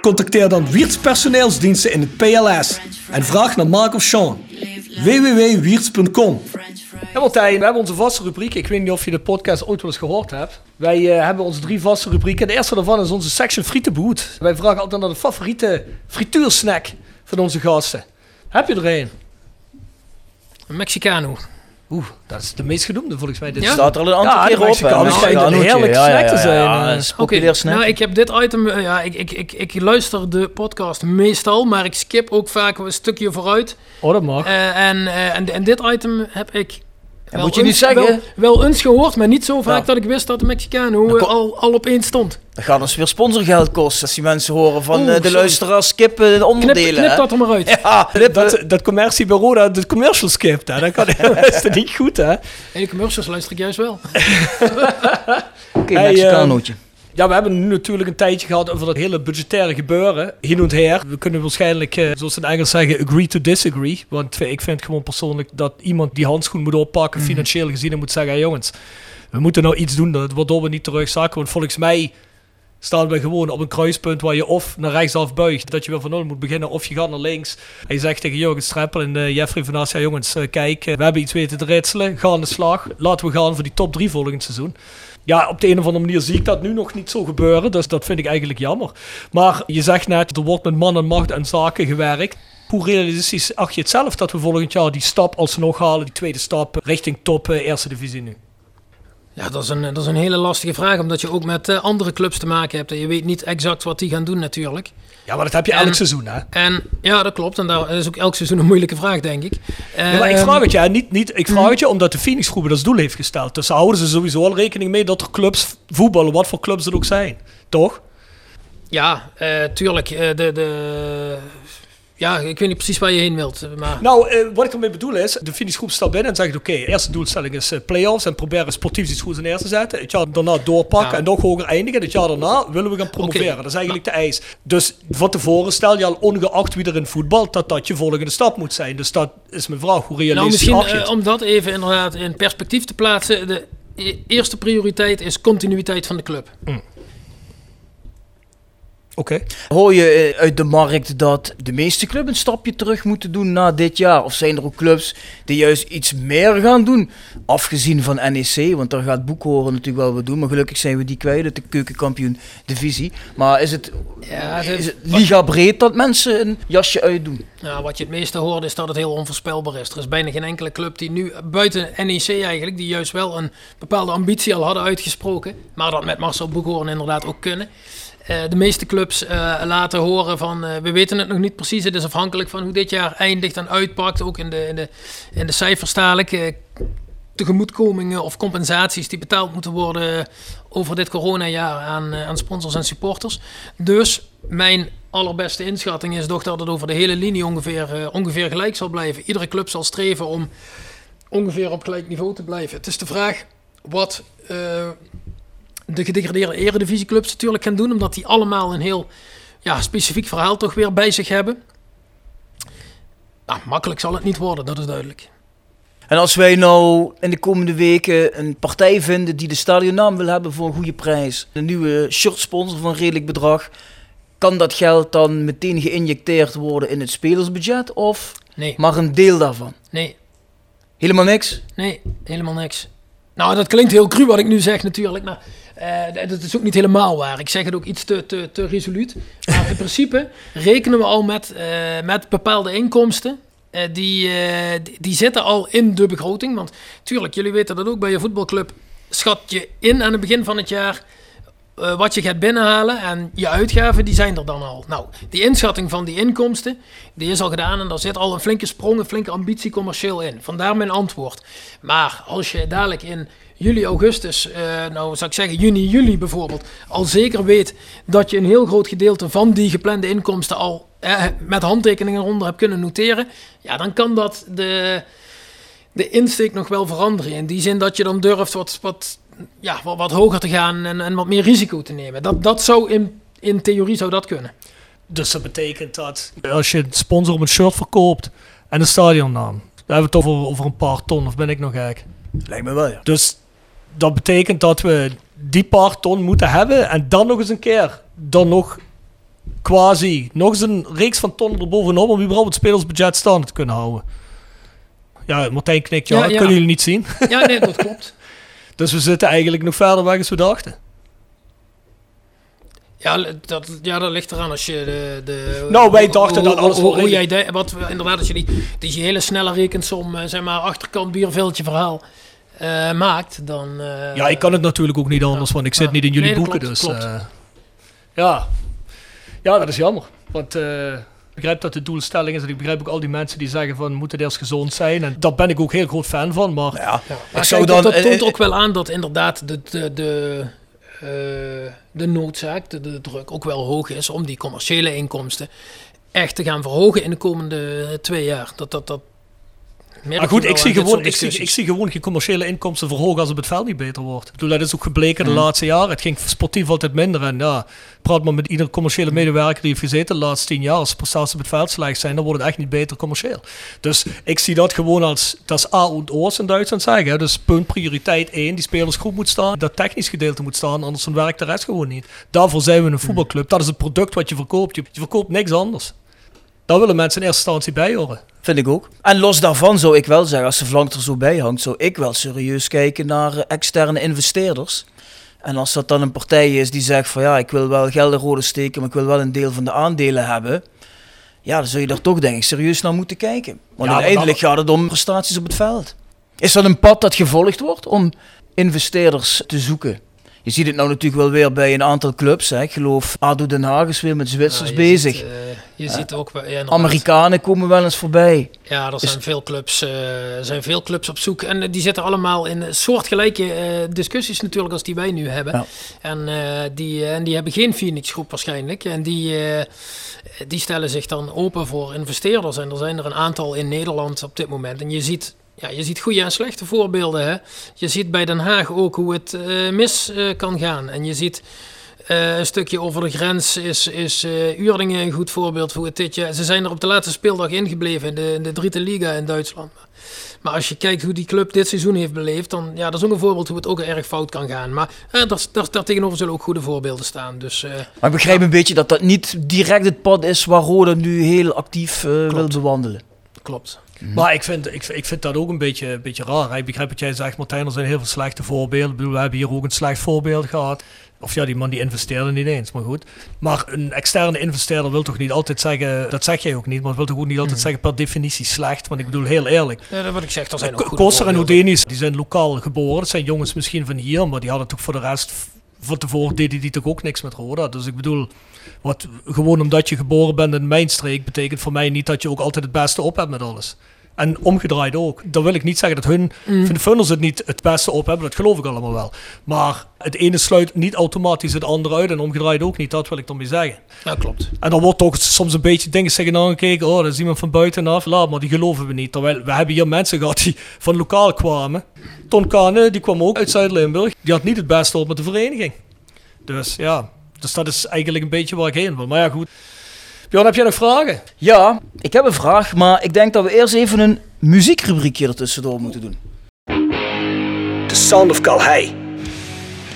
Contacteer dan Wiert's Personeelsdiensten in het PLS en vraag naar Mark of Sean. www.wierts.com Ja, Martijn, we hebben onze vaste rubriek. Ik weet niet of je de podcast ooit wel eens gehoord hebt. Wij eh, hebben onze drie vaste rubrieken. De eerste daarvan is onze section frietenboot. Wij vragen altijd naar de favoriete frituursnack van onze gasten. Heb je er een? Een Mexicano. Oeh, dat is de meest genoemde volgens mij. Dit Ja? Staat er al een aantal Ja, keer op. Mexicaan hè? schijnt een heerlijk ja, snack ja, te ja, zijn, Ja, eh. snack. nou, ik heb dit item. eh, ja, ik, ik, ik, ik luister de podcast meestal, maar ik skip ook vaak een stukje vooruit. Oh, dat mag. Eh, en, eh, en, en dit item heb ik. Wel moet je niet eens- zeggen. Wel, wel eens gehoord, maar niet zo vaak Ja. dat ik wist dat de Mexicano eh, al, al op één stond. Dat gaat ons weer sponsorgeld kosten. Als die mensen horen van Oeh, eh, de sorry. luisteraars skippen de Knip, onderdelen. knip hè? dat er maar uit. Ja. Dat, dat commercie bij Roda de commercial skipt, hè. Dat, kan, dat is niet goed, hè? En de commercials luister ik juist wel. Oké, Hey, Mexicanootje. Ja, we hebben nu natuurlijk een tijdje gehad over dat hele budgettaire gebeuren. Hier en her. We kunnen waarschijnlijk, eh, zoals in Engels zeggen, agree to disagree. Want ik vind gewoon persoonlijk dat iemand die handschoen moet oppakken, financieel gezien, en moet zeggen, hey, jongens, we moeten nou iets doen, dat- waardoor we niet terugzakken. Want volgens mij staan we gewoon op een kruispunt waar je of naar rechtsaf buigt, dat je weer van nul moet beginnen, of je gaat naar links. En je zegt tegen Jurgen Streppel en eh, Jeffrey van As, ja jongens, eh, kijk, we hebben iets weten te ritselen, ga aan de slag. Laten we gaan voor die top 3 volgend seizoen. Ja, op de een of andere manier zie ik dat nu nog niet zo gebeuren. Dus dat vind ik eigenlijk jammer. Maar je zegt net, er wordt met man en macht en zaken gewerkt. Hoe realistisch acht je het zelf dat we volgend jaar die stap alsnog halen, die tweede stap richting top eh, eerste divisie nu? Ja, dat is, een, dat is een hele lastige vraag, omdat je ook met eh, andere clubs te maken hebt. En je weet niet exact wat die gaan doen natuurlijk. Ja, maar dat heb je elk En- seizoen, hè? En ja, dat klopt. En daar is ook elk seizoen een moeilijke vraag, denk ik. Ja, maar ik Ehm, vraag het je, niet, niet, ik vraag het je omdat de Phoenix Groep dat als doel heeft gesteld. Dus houden ze sowieso al rekening mee dat er clubs voetballen, wat voor clubs het ook zijn. Toch? Ja, eh, tuurlijk. eh, de, de, ja, ik weet niet precies waar je heen wilt. Maar Nou, eh, wat ik ermee bedoel is, de Phoenix Groep staat binnen en zegt, oké, eerste doelstelling is eh, play-offs en proberen sportief iets goeds neer te zetten. Het jaar daarna doorpakken Ja. en nog hoger eindigen. Het jaar daarna willen we gaan promoveren. Dat is eigenlijk de eis. Dus van tevoren stel je al ongeacht wie er in voetbalt, dat dat je volgende stap moet zijn. Dus dat is mijn vraag, hoe realistisch nou, misschien eh, om dat even inderdaad in perspectief te plaatsen. De e- eerste prioriteit is continuïteit van de club. Oké. Hoor je eh, uit de markt dat de meeste clubs een stapje terug moeten doen na dit jaar? Of zijn er ook clubs die juist iets meer gaan doen? Afgezien van NEC, want daar gaat Boekhoren natuurlijk wel wat doen. Maar gelukkig zijn we die kwijt uit de keukenkampioen divisie. Maar is het, Ja, het- is het liga breed dat mensen een jasje uitdoen? Nou, wat je het meeste hoort is dat het heel onvoorspelbaar is. Er is bijna geen enkele club die nu, buiten NEC eigenlijk, die juist wel een bepaalde ambitie al hadden uitgesproken. Maar dat met Marcel Boekhoorn inderdaad ook kunnen. Eh, de meeste clubs eh, laten horen van, eh, we weten het nog niet precies. Het is afhankelijk van hoe dit jaar eindigt en uitpakt. Ook in de, in de, in de cijfers dadelijk. tegemoetkomingen of compensaties die betaald moeten worden over dit coronajaar aan, aan sponsors en supporters. Dus mijn allerbeste inschatting is toch dat het over de hele linie ongeveer, ongeveer gelijk zal blijven. Iedere club zal streven om ongeveer op gelijk niveau te blijven. Het is de vraag wat de gedegradeerde eredivisieclubs natuurlijk gaan doen, omdat die allemaal een heel ja, specifiek verhaal toch weer bij zich hebben. Nou, makkelijk zal het niet worden, dat is duidelijk. En als wij nou in de komende weken een partij vinden die de stadionnaam wil hebben voor een goede prijs, een nieuwe shirtsponsor van een redelijk bedrag, kan dat geld dan meteen geïnjecteerd worden in het spelersbudget of Nee, maar een deel daarvan? nee, Helemaal niks? Nee, helemaal niks. Nou, dat klinkt heel cru wat ik nu zeg natuurlijk, maar eh, dat is ook niet helemaal waar. Ik zeg het ook iets te, te, te resoluut. Maar in principe rekenen we al met, eh, met bepaalde inkomsten. eh, die, die, zitten al in de begroting. Want tuurlijk, jullie weten dat ook bij je voetbalclub. Schat je in aan het begin van het jaar wat je gaat binnenhalen en je uitgaven, die zijn er dan al. Nou, die inschatting van die inkomsten, die is al gedaan en daar zit al een flinke sprong, een flinke ambitie commercieel in. Vandaar mijn antwoord. Maar als je dadelijk in juli, augustus, eh, nou zou ik zeggen juni, juli bijvoorbeeld, al zeker weet dat je een heel groot gedeelte van die geplande inkomsten al eh, met handtekeningen eronder hebt kunnen noteren, ja, dan kan dat de, de insteek nog wel veranderen. In die zin dat je dan durft wat, wat, ja, wat, wat hoger te gaan en, en wat meer risico te nemen. Dat, dat zou in, in theorie zou dat kunnen. Dus dat betekent dat als je een sponsor op een shirt verkoopt en een stadionnaam, dan hebben we het over, over een paar ton, of ben ik nog gek? Lijkt me wel, ja. Dus dat betekent dat we die paar ton moeten hebben en dan nog eens een keer, dan nog quasi, nog eens een reeks van tonnen erbovenop om überhaupt het spelersbudget staande te kunnen houden. Ja, Martijn knikt, ja, Ja, dat ja. kunnen jullie niet zien. Ja, nee, dat klopt. Dus we zitten eigenlijk nog verder weg als we dachten. Ja, dat, ja, dat ligt eraan als je de... de Nou, wij dachten dat alles hoe, jij de, wat, we- Inderdaad, als je die, die hele snelle rekensom, eh, zeg maar, achterkant bierveeltje verhaal eh, maakt, dan... eh, Ja, ik kan het natuurlijk ook niet anders, want ik zit niet in jullie Nee, dat boeken. klopt, dus klopt. eh, ja. ja, dat is jammer. Want eh, ik begrijp dat de doelstelling is. En ik begrijp ook al die mensen die zeggen van moet het eerst gezond zijn. En daar ben ik ook heel groot fan van. Maar Ja, Maar ik zou kijk, dan... dat, dat toont ook wel aan dat inderdaad de, de, de, eh, de noodzaak, de, de druk ook wel hoog is om die commerciële inkomsten echt te gaan verhogen in de komende twee jaar. Dat, dat, dat Maar goed, ik zie, gewoon, ik, zie, ik zie gewoon geen commerciële inkomsten verhogen als op het veld niet beter wordt. Ik bedoel, dat is ook gebleken de laatste jaren. Het ging sportief altijd minder. En ja, praat maar met iedere commerciële medewerker die heeft gezeten de laatste tien jaar. Als prestaties op het veld slecht zijn, dan wordt het echt niet beter commercieel. Dus ik zie dat gewoon als, dat is A en O's in Duitsland zeggen. Dus punt prioriteit 1, die spelersgroep moet staan. Dat technisch gedeelte moet staan, anders dan werkt de rest gewoon niet. Daarvoor zijn we een voetbalclub. Dat is het product wat je verkoopt. Je, je verkoopt niks anders. Daar willen mensen in eerste instantie bij horen. Vind ik ook. En los daarvan zou ik wel zeggen, als de flank er zo bij hangt, zou ik wel serieus kijken naar externe investeerders. En als dat dan een partij is die zegt van ja, ik wil wel geld in rode steken, maar ik wil wel een deel van de aandelen hebben. Ja, dan zul je daar toch denk ik serieus naar moeten kijken. Want Ja, uiteindelijk gaat het om prestaties op het veld. Is dat een pad dat gevolgd wordt om investeerders te zoeken? Je ziet het nou natuurlijk wel weer bij een aantal clubs. Hè. Ik geloof ADO Den Haag is weer met Zwitsers Ja, je bezig. ziet, eh, je ziet ook... ja. Amerikanen komen wel eens voorbij. Ja, er Is- zijn, veel clubs, eh, er zijn veel clubs op zoek. En eh, die zitten allemaal in soortgelijke discussies natuurlijk als die wij nu hebben. Ja. En, die, en die hebben geen Phoenix groep waarschijnlijk. En die, die stellen zich dan open voor investeerders. En er zijn er een aantal in Nederland op dit moment. En je ziet... Ja, je ziet goede en slechte voorbeelden. Hè? Je ziet bij Den Haag ook hoe het eh, mis eh, kan gaan. En je ziet eh, een stukje over de grens is, is Uerdingen een goed voorbeeld voor het dit jaar. Ze zijn er op de laatste speeldag ingebleven in de, in de Dritte Liga in Duitsland. Maar als je kijkt hoe die club dit seizoen heeft beleefd, dan ja, dat is ook een voorbeeld hoe het ook erg fout kan gaan. Maar eh, daar, daar, daar tegenover zullen ook goede voorbeelden staan. Dus Maar ik begrijp een beetje dat dat niet direct het pad is waar Roda nu heel actief wil bewandelen. klopt. Maar ik vind, ik, ik vind dat ook een beetje, een beetje raar. Ik begrijp wat jij zegt, Martijn, er zijn heel veel slechte voorbeelden. Ik bedoel, we hebben hier ook een slecht voorbeeld gehad. Of ja, die man die investeerde niet eens, maar goed. Maar een externe investeerder wil toch niet altijd zeggen, dat zeg jij ook niet, maar wil toch ook niet altijd Mhm. zeggen per definitie slecht. Want ik bedoel, heel eerlijk. Ja, dat wat ik zeg, er zijn ook Koster en. Houdini's, die zijn lokaal geboren. Dat zijn jongens misschien van hier, maar die hadden toch voor de rest... Van tevoren deden die toch ook niks met Roda. Dus ik bedoel, wat, gewoon omdat je geboren bent in mijn streek... betekent voor mij niet dat je ook altijd het beste op hebt met alles. En omgedraaid ook. Dan wil ik niet zeggen dat hun, Mm. van de Funnels het niet het beste op hebben. Dat geloof ik allemaal wel. Maar het ene sluit niet automatisch het andere uit. En omgedraaid ook niet. Dat wil ik ermee zeggen. Ja, klopt. En dan wordt toch soms een beetje dingen zeggen aangekeken. Oh, dat is iemand van buitenaf. Laat maar, die geloven we niet. Terwijl we hebben hier mensen gehad die van lokaal kwamen. Ton Kane, die kwam ook uit Zuid-Limburg. Die had niet het beste op met de vereniging. Dus ja, dus dat is eigenlijk een beetje waar ik heen wil. Maar ja, goed. Bjorn, heb jij nog vragen? Ja, ik heb een vraag, maar ik denk dat we eerst even een muziekrubriekje ertussendoor moeten doen. The Sound of Calhei.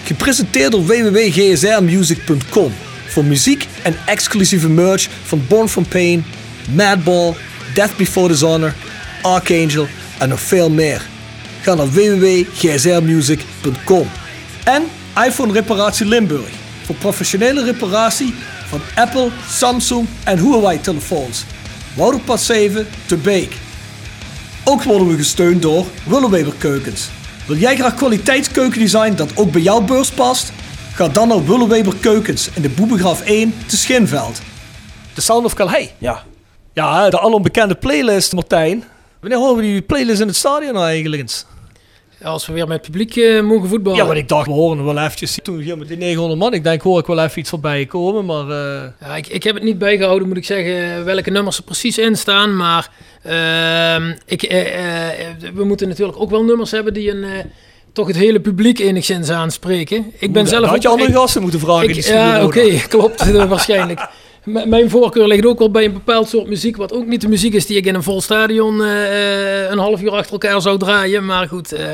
Gepresenteerd door www.gsrmusic.com voor muziek en exclusieve merch van Born From Pain, Madball, Death Before Dishonor, Archangel en nog veel meer. Ga naar www.gsrmusic.com En iPhone Reparatie Limburg voor professionele reparatie van Apple, Samsung en Huawei telefoons. Wouderpad 7 te Beek. Ook worden we gesteund door Willeweber Keukens. Wil jij graag kwaliteitskeukendesign dat ook bij jouw beurs past? Ga dan naar Willeweber Keukens in de Boebegraaf 1 te Schinveld. De Sound of Calhei. Ja. Ja, de alombekende playlist, Martijn. Wanneer horen we die playlist in het stadion nou eigenlijk eens? Als we weer met publiek eh, mogen voetballen. Ja, want ik dacht, we horen wel eventjes. Toen hier met die 900 man, ik denk, hoor ik wel even iets voorbij komen, maar... eh, Ja, ik, ik heb het niet bijgehouden, moet ik zeggen, welke nummers er precies in staan. Maar ehm, ik, eh, we moeten natuurlijk ook wel nummers hebben die een, toch het hele publiek enigszins aanspreken. Ik ben zelf had je andere gasten moeten vragen. ik- die ja, oké, klopt, waarschijnlijk. Mijn voorkeur ligt ook wel bij een bepaald soort muziek, wat ook niet de muziek is die ik in een vol stadion eh, eh, een half uur achter elkaar zou draaien. Maar goed, eh,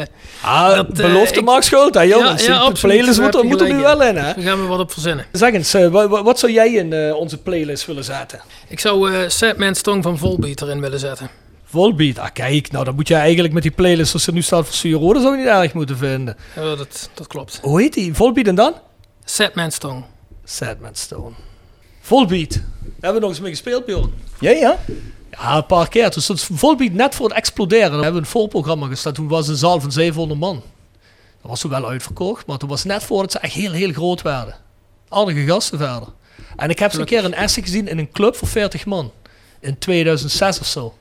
Ah, dat, belofte ik- maakt schuld, hè jongens. Ja, ja, de playlist moet, er- je moet er nu wel in, hè? daar gaan we wat op verzinnen. Zeg eens, eh, wa- wa- wat, zou jij in onze playlist willen zetten? Ik zou eh Sad Man's Tongue van Volbeat erin willen zetten. Volbeat, ah kijk, nou dan moet jij eigenlijk met die playlist zoals ze nu staat voor Suur dat zou je niet erg moeten vinden. Ja, dat, dat klopt. Hoe heet die? Volbeat en dan? Sad Man's Tongue. Sadman Stone. Volbeat. Daar hebben we nog eens mee gespeeld, Bjorn. Ja, ja. Ja, een paar keer. Volbeat net voor het exploderen. Dan hebben we een voorprogramma gestaan. Toen was een zaal van 700 man. Dat was toen wel uitverkocht, maar toen was net voordat ze echt heel, heel groot werden. Aardige gasten verder. En ik heb ze een keer in Essen gezien in een club voor 40 man. In 2006 of zo.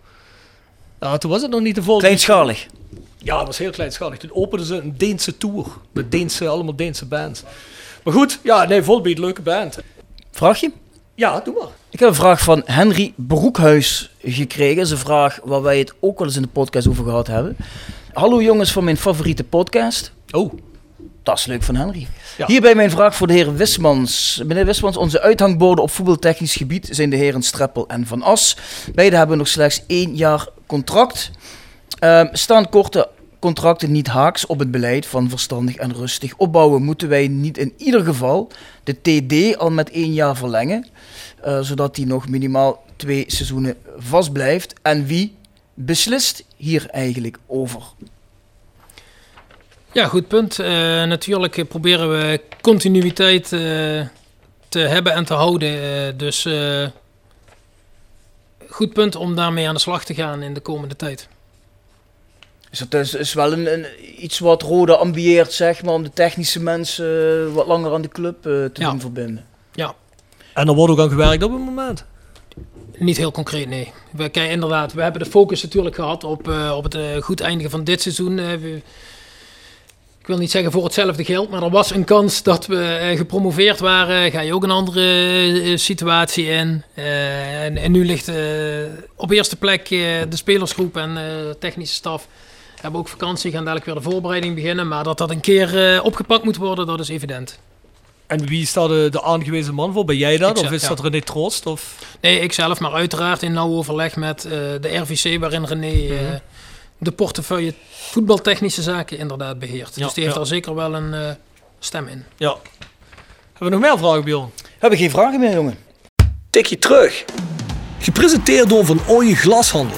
Ja, toen was het nog niet de Volbeat. Kleinschalig. Ja, dat was heel kleinschalig. Toen openden ze een Deense tour. Met Deense, allemaal Deense bands. Maar goed, ja, nee, Volbeat, leuke band. Vraagje? Ja, doe maar. Ik heb een vraag van Henry Broekhuis gekregen. Dat is een vraag waar wij het ook wel eens in de podcast over gehad hebben. Hallo jongens van mijn favoriete podcast. Oh. Dat is leuk van Henry. Ja. Hierbij mijn vraag voor de heer Wismans. Meneer Wismans, onze uithangborden op voetbaltechnisch gebied zijn de heren Streppel en Van As. Beide hebben nog slechts één jaar contract. Ehm, staan korte contracten niet haaks op het beleid van verstandig en rustig opbouwen? Moeten wij niet in ieder geval de TD al met één jaar verlengen, eh, zodat die nog minimaal twee seizoenen vast blijft? En wie beslist hier eigenlijk over? Ja, goed punt. Eh, natuurlijk proberen we continuïteit eh, te hebben en te houden. Dus goed punt om daarmee aan de slag te gaan in de komende tijd. Dus dat is, is wel een, een, iets wat Rode ambieert, zeg maar, om de technische mensen eh, wat langer aan de club eh, te Ja. doen verbinden. Ja, En er wordt ook aan gewerkt op het moment. niet heel concreet, nee. We, kijk, inderdaad, we hebben de focus natuurlijk gehad op, eh, op het goed eindigen van dit seizoen. Eh, we- ik wil niet zeggen voor hetzelfde geld, maar er was een kans dat we gepromoveerd waren. Ga je ook een andere situatie in. Eh, en, en nu ligt eh, op eerste plek eh, de spelersgroep en eh, technische staf. Hebben ook vakantie, gaan dadelijk weer de voorbereiding beginnen. Maar dat dat een keer eh, opgepakt moet worden, dat is evident. En wie is daar de, de aangewezen man voor? Ben jij dat? Of is ja. dat René Troost? Of? Nee, ik zelf, maar uiteraard in nauw overleg met eh, de RVC, waarin René eh, de portefeuille voetbaltechnische zaken inderdaad beheert. Ja, dus die heeft ja. daar zeker wel een eh, stem in. Ja. Hebben we nog meer vragen, Bjorn? We hebben geen vragen meer, jongen. Tikje terug. Gepresenteerd door Van Ooyen Glashandel.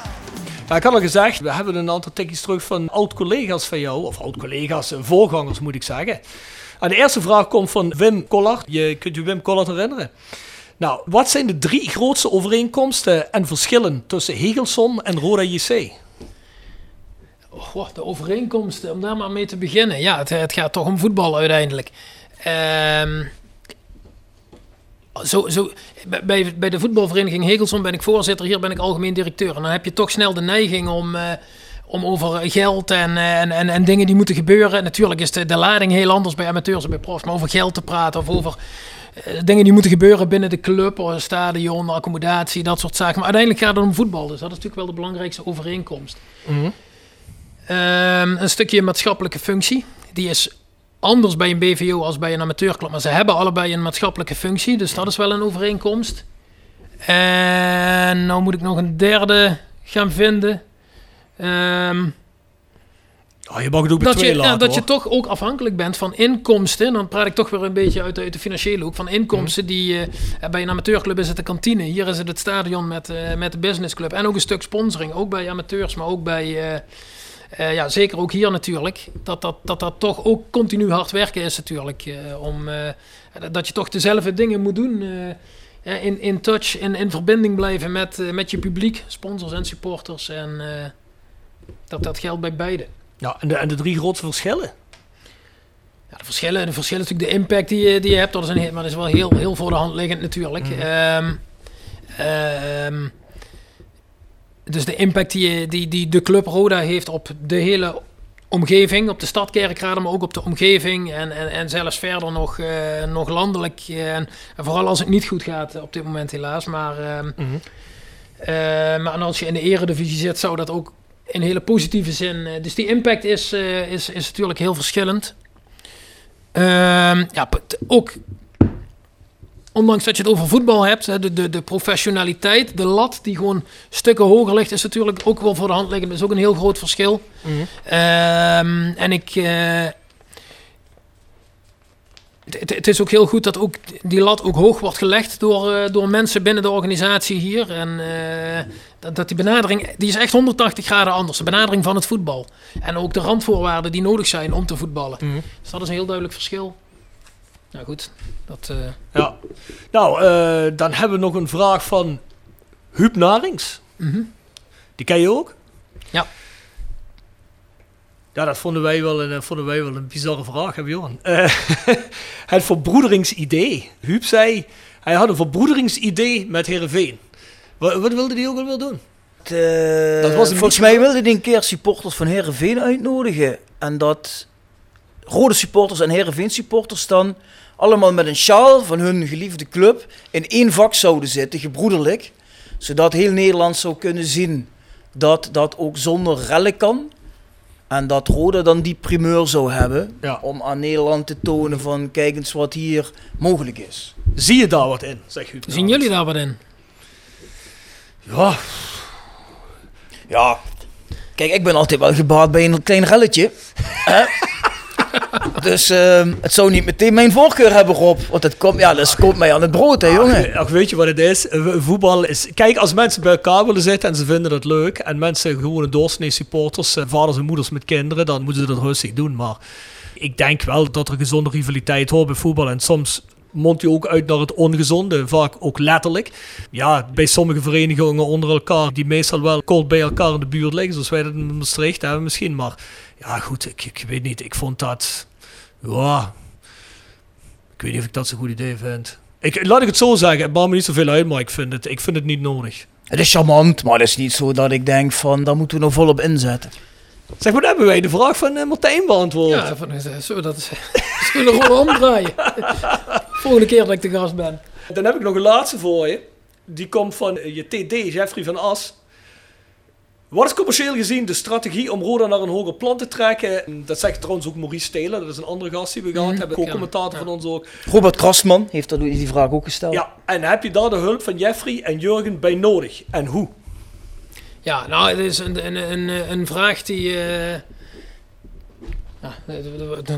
ja, ik had al gezegd, we hebben een aantal tikjes terug van oud-collega's van jou, of oud-collega's, eh, voorgangers moet ik zeggen. En de eerste vraag komt van Wim Collard. Je kunt je Wim Collard herinneren. Nou, wat zijn de drie grootste overeenkomsten en verschillen tussen Hegelson en Roda JC? De overeenkomsten, om daar maar mee te beginnen. Ja, het, het gaat toch om voetbal uiteindelijk. Ehm, zo, zo, bij, bij de voetbalvereniging Hegelson ben ik voorzitter, hier ben ik algemeen directeur. En dan heb je toch snel de neiging om, eh, om over geld en, eh, en, en, en dingen die moeten gebeuren. Natuurlijk is de, de lading heel anders bij amateurs en bij profs, maar over geld te praten of over eh, dingen die moeten gebeuren binnen de club, stadion, accommodatie, dat soort zaken. Maar uiteindelijk gaat het om voetbal, dus dat is natuurlijk wel de belangrijkste overeenkomst. Ehm, een stukje maatschappelijke functie. Die is anders bij een BVO als bij een amateurclub. Maar ze hebben allebei een maatschappelijke functie. Dus dat is wel een overeenkomst. En nou moet ik nog een derde gaan vinden. Oh, je mag het ook dat je, ja, dat je toch ook afhankelijk bent van inkomsten. En dan praat ik toch weer een beetje uit de, uit de financiële hoek. Van inkomsten die... eh, bij een amateurclub is het de kantine. Hier is het het stadion met, eh, met de businessclub. En ook een stuk sponsoring. Ook bij amateurs, maar ook bij... eh, eh, ja, zeker ook hier natuurlijk. Dat dat, dat dat toch ook continu hard werken is natuurlijk. eh, om, eh, dat je toch dezelfde dingen moet doen. in, in touch, in, in verbinding blijven met, met je publiek. Sponsors en supporters. En dat, dat geldt bij beide. Ja, en de, en de drie grootste verschillen? Ja, de verschillen, de verschillen natuurlijk de impact die je, die je hebt, dat is, een, maar dat is wel heel, heel voor de hand liggend natuurlijk. Ehm, dus de impact die, die, die de club Roda heeft op de hele omgeving, op de stad Kerkrade, maar ook op de omgeving en, en, en zelfs verder nog, eh, nog landelijk. eh, en, en vooral als het niet goed gaat op dit moment helaas. Maar, ehm, eh, maar als je in de eredivisie zit, zou dat ook in hele positieve zin... dus die impact is, is, is natuurlijk heel verschillend. Ehm, ja, ook ondanks dat je het over voetbal hebt, hè, de, de, de professionaliteit, de lat die gewoon stukken hoger ligt, is natuurlijk ook wel voor de hand liggend. Dat is ook een heel groot verschil. Ehm, en ik. eh, het- is ook heel goed dat ook die lat ook hoog wordt gelegd door, eh, door mensen binnen de organisatie hier. En eh, dat, dat die benadering, die is echt 180 graden anders. De benadering van het voetbal. En ook de randvoorwaarden die nodig zijn om te voetballen. Dus dat is een heel duidelijk verschil. Nou goed, dat... eh, Ja. Nou, eh, dan hebben we nog een vraag van Huub Narings. Mhm. Die ken je ook? Ja. Ja, dat vonden wij wel een, eh, vonden wij wel een bizarre vraag, hè. Eh, het verbroederingsidee. Huub zei, hij had een verbroederingsidee met Heerenveen. Wat, wat wilde hij ook al wel doen? Dat was volgens mij wilde hij een keer supporters van Herenveen uitnodigen. En dat rode supporters en Herenveen supporters dan allemaal met een sjaal van hun geliefde club in één vak zouden zitten, gebroederlijk. Zodat heel Nederland zou kunnen zien dat dat ook zonder rellen kan. En dat Roda dan die primeur zou hebben Ja. om aan Nederland te tonen van kijk eens wat hier mogelijk is. Zie je daar wat in, zegt Huub zien jullie daar wat in? Ja, Ja, kijk, ik ben altijd wel gebaat bij een klein relletje. Dus ehm, het zou niet meteen mijn voorkeur hebben, Rob. Want het komt, ja, dat komt mij aan het brood, hè, jongen. Ach, weet je wat het is? Eh, Voetbal is... Kijk, als mensen bij elkaar willen zitten en ze vinden dat leuk... en mensen gewoon doorsnee supporters, eh, vaders en moeders met kinderen... dan moeten ze dat rustig doen. Maar ik denk wel dat er gezonde rivaliteit hoort bij voetbal. En soms mondt je ook uit naar het ongezonde, vaak ook letterlijk. Ja, bij sommige verenigingen onder elkaar... die meestal wel kort bij elkaar in de buurt liggen... zoals wij dat in Maastricht hebben misschien. Maar ja, goed, ik, ik weet niet. Ik vond dat... Ja, ik weet niet of ik dat zo'n goed idee vind. Ik, laat ik het zo zeggen, het maakt me niet zoveel uit, maar ik vind het, ik vind het niet nodig. Het is charmant, maar het is niet zo dat ik denk van, daar moeten we nog volop inzetten. Zeg maar, dan hebben wij de vraag van uh, Martijn beantwoord. Ja, van, uh, zullen we dat zullen we gewoon omdraaien? Volgende keer dat ik de gast ben. Dan heb ik nog een laatste voor je. Die komt van uh, je TD, Jeffrey van As. Wat is commercieel gezien de strategie om Roda naar een hoger plan te trekken? Dat zegt trouwens ook Maurice Stelen, dat is een andere gast die we gehad Mhm. hebben, co-commentator van ons ook. Robert Krasman heeft dat- die vraag ook gesteld. Ja, en heb je daar de hulp van Jeffrey en Jurgen bij nodig? En hoe? Ja, nou, het is een, een, een, een vraag die... eh, ja,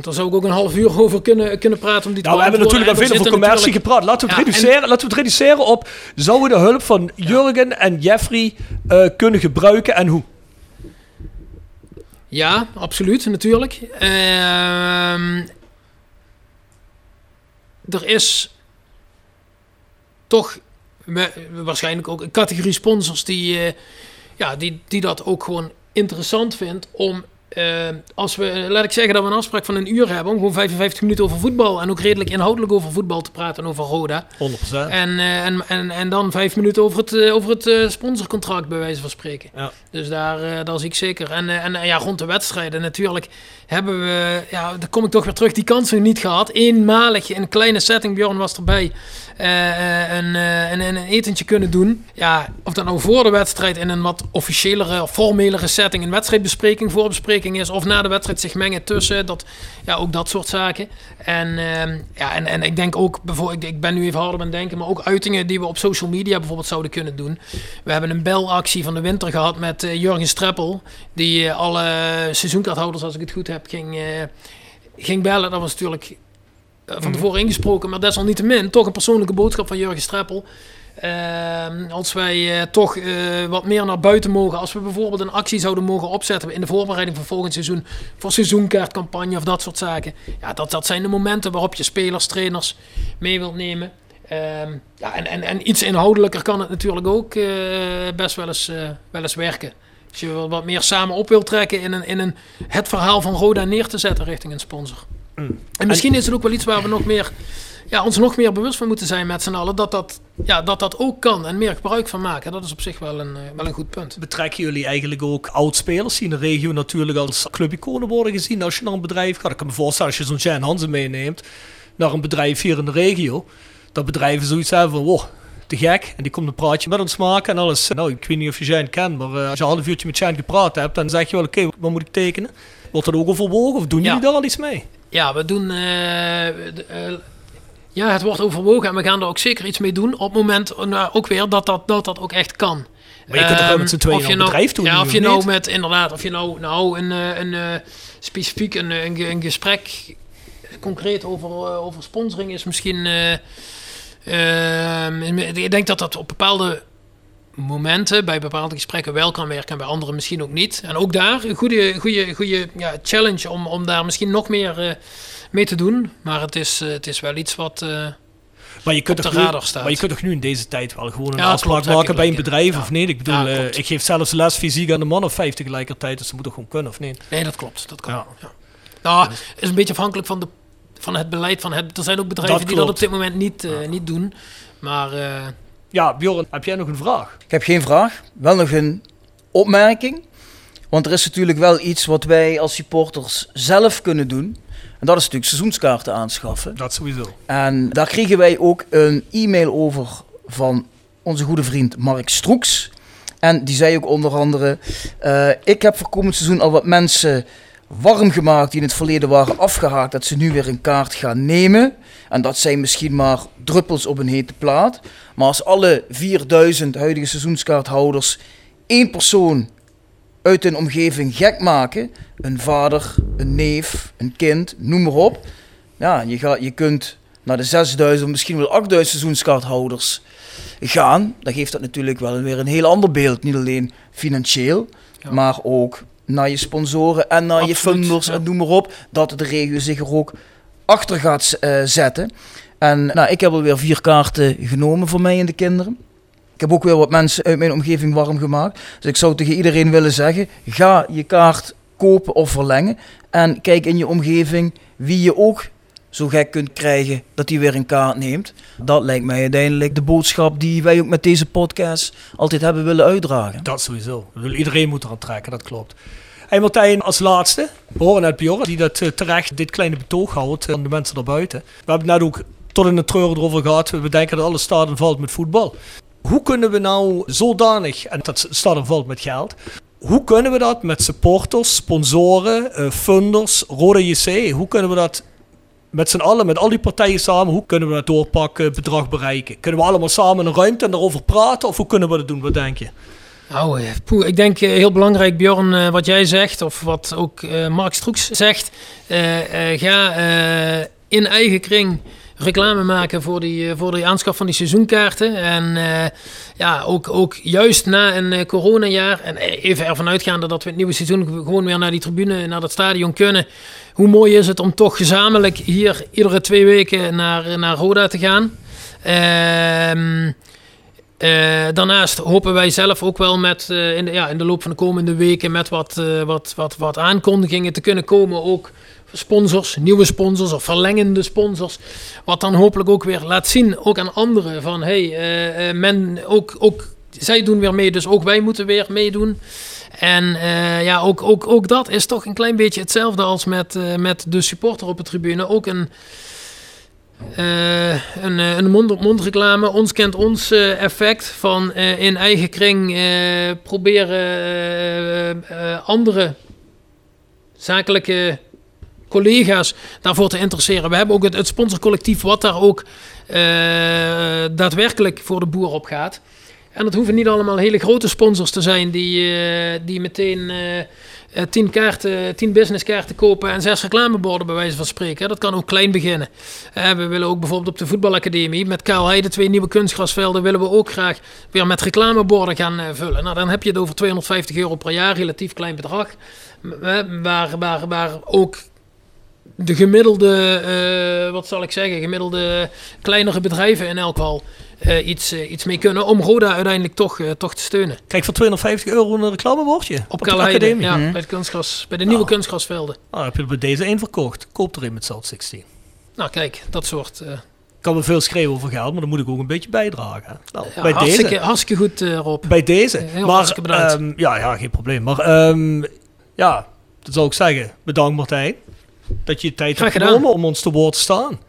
daar zou ik ook een half uur over kunnen, kunnen praten om die Nou, we hebben natuurlijk al veel over er commercie gepraat. Laten we, het Ja, en- reduceren, laten we het reduceren op... Zouden we de hulp van Jurgen en Jeffrey eh, kunnen gebruiken en hoe? Ja, absoluut, natuurlijk. Ehm, er is toch wa- waarschijnlijk ook een categorie sponsors die, eh, ja, die, die dat ook gewoon interessant vindt om. Eh, als we, laat ik zeggen dat we een afspraak van een uur hebben om gewoon 55 minuten over voetbal en ook redelijk inhoudelijk over voetbal te praten en over Roda. 100%. En, eh, en, en, en dan vijf minuten over het, eh, over het sponsorcontract, bij wijze van spreken. Ja. Dus daar, daar zie ik zeker. En, en ja, rond de wedstrijden natuurlijk hebben we, ja, daar kom ik toch weer terug, die kansen niet gehad. Eenmalig in een kleine setting, Bjorn was erbij, een, een, een, een etentje kunnen doen. Ja, of dat nou voor de wedstrijd in een wat officiëlere, of formelere setting, een wedstrijdbespreking, voorbespreking is, of na de wedstrijd zich mengen tussen, dat, ja, ook dat soort zaken. En, ehm, ja, en, en ik denk ook, bijvoorbeeld, ik, ben nu even harder aan het denken, maar ook uitingen die we op social media bijvoorbeeld zouden kunnen doen. We hebben een belactie van de winter gehad met eh, Jurgen Streppel, die eh, alle seizoenkaarthouders, als ik het goed heb, ging, eh, ging bellen. Dat was natuurlijk van tevoren ingesproken, maar desalniettemin toch een persoonlijke boodschap van Jurgen Streppel. Ehm, als wij eh, toch eh, wat meer naar buiten mogen, als we bijvoorbeeld een actie zouden mogen opzetten in de voorbereiding van volgend seizoen, voor seizoenkaartcampagne of dat soort zaken. Ja, dat, dat zijn de momenten waarop je spelers, trainers mee wilt nemen. Ehm, ja, en, en, en iets inhoudelijker kan het natuurlijk ook eh, best wel eens, wel eens werken. Als je wat meer samen op wilt trekken in, een, in een, het verhaal van Roda neer te zetten richting een sponsor. En misschien is het ook wel iets waar we nog meer, ja, ons nog meer bewust van moeten zijn met z'n allen. Dat dat, ja, dat dat ook kan en meer gebruik van maken. Dat is op zich wel een, eh, wel een goed punt. Betrekken jullie eigenlijk ook oud-spelers die in de regio natuurlijk als clubiconen worden gezien als je naar een bedrijf gaat? Ik kan me voorstellen als je zo'n Jan Hansen meeneemt naar een bedrijf hier in de regio, dat bedrijven zoiets hebben van, wow, te gek. En die komt een praatje met ons maken en alles. Nou, ik weet niet of je Jan kent, maar eh, als je een half uurtje met Jan gepraat hebt, dan zeg je wel, oké, wat moet ik tekenen? Wordt dat ook overwogen of doen Ja. jullie daar al iets mee? Ja, we doen. de- eh, ja, het wordt overwogen en we gaan er ook zeker iets mee doen. Op het moment nou, ook weer dat dat, dat dat ook echt kan. Maar je kunt toch wel met z'n tweeën Ehm, of je nou, bedrijf doen, Ja, of je nou niet? met inderdaad, of je nou, nou een, eh, een, eh, specifiek een, een, ge- een gesprek concreet over, eh, over sponsoring is misschien. eh, ehm, ik denk dat dat op bepaalde momenten bij bepaalde gesprekken wel kan werken en bij andere misschien ook niet. En ook daar een goede, goede, goede ja, challenge om, om daar misschien nog meer eh, mee te doen. Maar het is, eh, het is wel iets wat. eh, Maar je, kunt op de toch nu, radar staat. maar je kunt toch nu in deze tijd wel gewoon een Ja, afspraak klopt, maken bij een bedrijf of niet? Ik bedoel, Ja, eh, ik geef zelfs les fysiek aan de man of vijf tegelijkertijd, dus dat moet toch gewoon kunnen of niet? Nee, dat klopt. Dat kan. Ja. Ja. Nou, is een beetje afhankelijk van, de, van het beleid van het. Er zijn ook bedrijven Dat die dat op dit moment niet, niet doen. Maar eh, Ja, Bjorn, heb jij nog een vraag? Ik heb geen vraag, wel nog een opmerking. Want er is natuurlijk wel iets wat wij als supporters zelf kunnen doen. En dat is natuurlijk seizoenskaarten aanschaffen. Dat sowieso. En daar kregen wij ook een e-mail over van onze goede vriend Mark Stroeks. En die zei ook onder andere: eh, Ik heb voor komend seizoen al wat mensen warm gemaakt die in het verleden waren afgehaakt, dat ze nu weer een kaart gaan nemen. En dat zijn misschien maar druppels op een hete plaat. Maar als alle 4000 huidige seizoenskaarthouders één persoon uit hun omgeving gek maken, een vader, een neef, een kind, noem maar op. Ja, je, gaat, je kunt naar de 6000, misschien wel 8000 seizoenskaarthouders gaan. Dan geeft dat natuurlijk wel weer een heel ander beeld. Niet alleen financieel, maar ook naar je sponsoren en naar je funders ja. en noem maar op. Dat de regio zich er ook achter gaat eh, zetten. En nou, ik heb alweer vier kaarten genomen voor mij en de kinderen. Ik heb ook weer wat mensen uit mijn omgeving warm gemaakt. Dus ik zou tegen iedereen willen zeggen: ga je kaart kopen of verlengen. En kijk in je omgeving wie je ook zo gek kunt krijgen dat hij weer een kaart neemt. Dat lijkt mij uiteindelijk de boodschap die wij ook met deze podcast altijd hebben willen uitdragen. Dat sowieso. Iedereen moet eraan trekken, dat klopt. Hey Martijn, als laatste, we horen net Bjorn, die dat eh, terecht dit kleine betoog houdt aan de mensen daarbuiten. We hebben net ook tot in de treur erover gehad, we denken dat alles staat en valt met voetbal. Hoe kunnen we nou zodanig, en dat staat en valt met geld, hoe kunnen we dat met supporters, sponsoren, eh, funders, Rode JC, hoe kunnen we dat met z'n allen, met al die partijen samen, hoe kunnen we dat doorpakken, bedrag bereiken? Kunnen we allemaal samen een ruimte en daarover praten of hoe kunnen we dat doen? Wat denk je? Nou, eh, poeh, ik denk eh, heel belangrijk, Bjorn, wat jij zegt, of wat ook Mark Stroeks zegt. eh, ga in eigen kring reclame maken voor die, eh, voor die aanschaf van die seizoenkaarten. En eh, ja, ook, ook juist na een eh, coronajaar, en eh, even ervan uitgaande dat we het nieuwe seizoen gewoon weer naar die tribune, naar dat stadion kunnen. Hoe mooi is het om toch gezamenlijk hier iedere twee weken naar, naar Roda te gaan. Ehm eh, daarnaast hopen wij zelf ook wel met, in, de, ja, in de loop van de komende weken met wat, wat, wat, wat aankondigingen te kunnen komen. Ook sponsors, nieuwe sponsors of verlengende sponsors. Wat dan hopelijk ook weer laat zien, ook aan anderen, van hey, eh, eh, men, ook, ook, zij doen weer mee, dus ook wij moeten weer meedoen. En eh, ja, ook, ook, ook dat is toch een klein beetje hetzelfde als met, met de supporter op de tribune. Ook een, eh, een, eh, een mond-op-mond reclame, ons kent ons effect van in eigen kring proberen andere zakelijke collega's daarvoor te interesseren. We hebben ook het, sponsorcollectief wat daar ook eh, daadwerkelijk voor de boer op gaat. En dat hoeven niet allemaal hele grote sponsors te zijn die, eh, die meteen eh, eh, tien, kaarten, tien businesskaarten kopen en zes reclameborden bij wijze van spreken. Dat kan ook klein beginnen. We willen ook bijvoorbeeld op de voetbalacademie met Kaal Heide twee nieuwe kunstgrasvelden willen we ook graag weer met reclameborden gaan vullen. Nou, dan heb je het over 250 euro per jaar, relatief klein bedrag. Waar, waar, waar ook de gemiddelde, eh, wat zal ik zeggen, gemiddelde kleinere bedrijven in elk geval eh, iets, eh, iets mee kunnen om Roda uiteindelijk toch, eh, toch te steunen. Kijk, voor 250 euro een reclamebordje. Op, de Kalheide, academie. ja, Mhm. bij, het kunstgras, bij de nieuwe Oh. kunstgrasvelden. Ah, heb je er bij deze één verkocht. Koop er een met South 16. Nou kijk, dat soort... eh, Ik kan wel veel schreeuwen over geld, maar dan moet ik ook een beetje bijdragen. Nou, ja, bij hartstikke, deze. hartstikke goed, eh, Rob. Bij deze. Heel maar, hartstikke bedankt. ehm, ja, ja, geen probleem. Maar ehm, ja, dat zou ik zeggen. Bedankt Martijn. Dat je tijd hebt genomen om ons te woord te staan.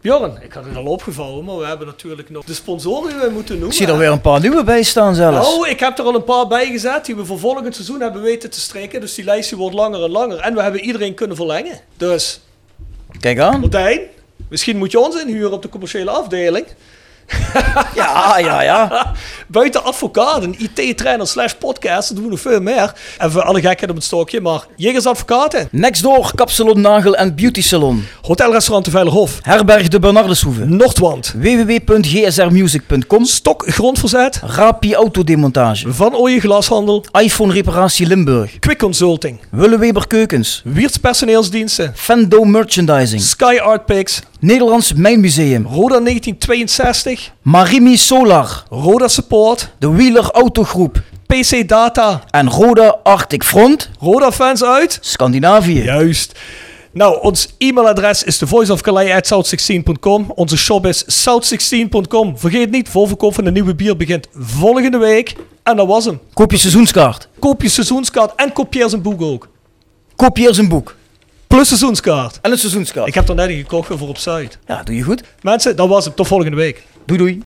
Bjorn, ik had het al opgevouwen, maar we hebben natuurlijk nog de sponsoren die we moeten noemen. Ik zie er weer een paar nieuwe bij staan zelfs. Nou, ik heb er al een paar bij gezet die we voor volgend seizoen hebben weten te strikken. Dus die lijst die wordt langer en langer. En we hebben iedereen kunnen verlengen. Dus, Kijk aan. Martijn, misschien moet je ons inhuren op de commerciële afdeling. Ja, ja, ja. Buiten advocaten, IT-trainer slash podcast, dat doen we nog veel meer. En voor alle gekheid op het stokje, maar Jegers Advocaten, Next door Kapsalon Nagel en Beauty Salon. Hotelrestaurant de Veilerhof, Herberg de Bernardeshoeve. Noordwand, www.gsrmusic.com. Stok Grondverzet, Rapi Autodemontage. Van Ooyen Glashandel, iPhone Reparatie Limburg. Quick Consulting, Willeweber Keukens. Wiertz Personeelsdiensten, Fendo Merchandising. Sky Art Picks, Nederlands Mijnmuseum. Roda 1962, Marimi Solar. Roda Support, De Wheeler Autogroep. PC Data, En Roda Arctic Front. Roda Fans uit. Scandinavië. Juist. Nou, ons e-mailadres is thevoiceofcalais.south16.com. Onze shop is south16.com. Vergeet niet, voorverkoop van de nieuwe bier begint volgende week. En dat was hem. Koop je seizoenskaart. Koop je seizoenskaart en kopieer zijn boek ook. Kopieer zijn boek. Plus seizoenskaart. En een seizoenskaart. Ik heb er net een gekocht voor op Zuid. Ja, doe je goed. Mensen, dat was het. Tot volgende week. Doei doei.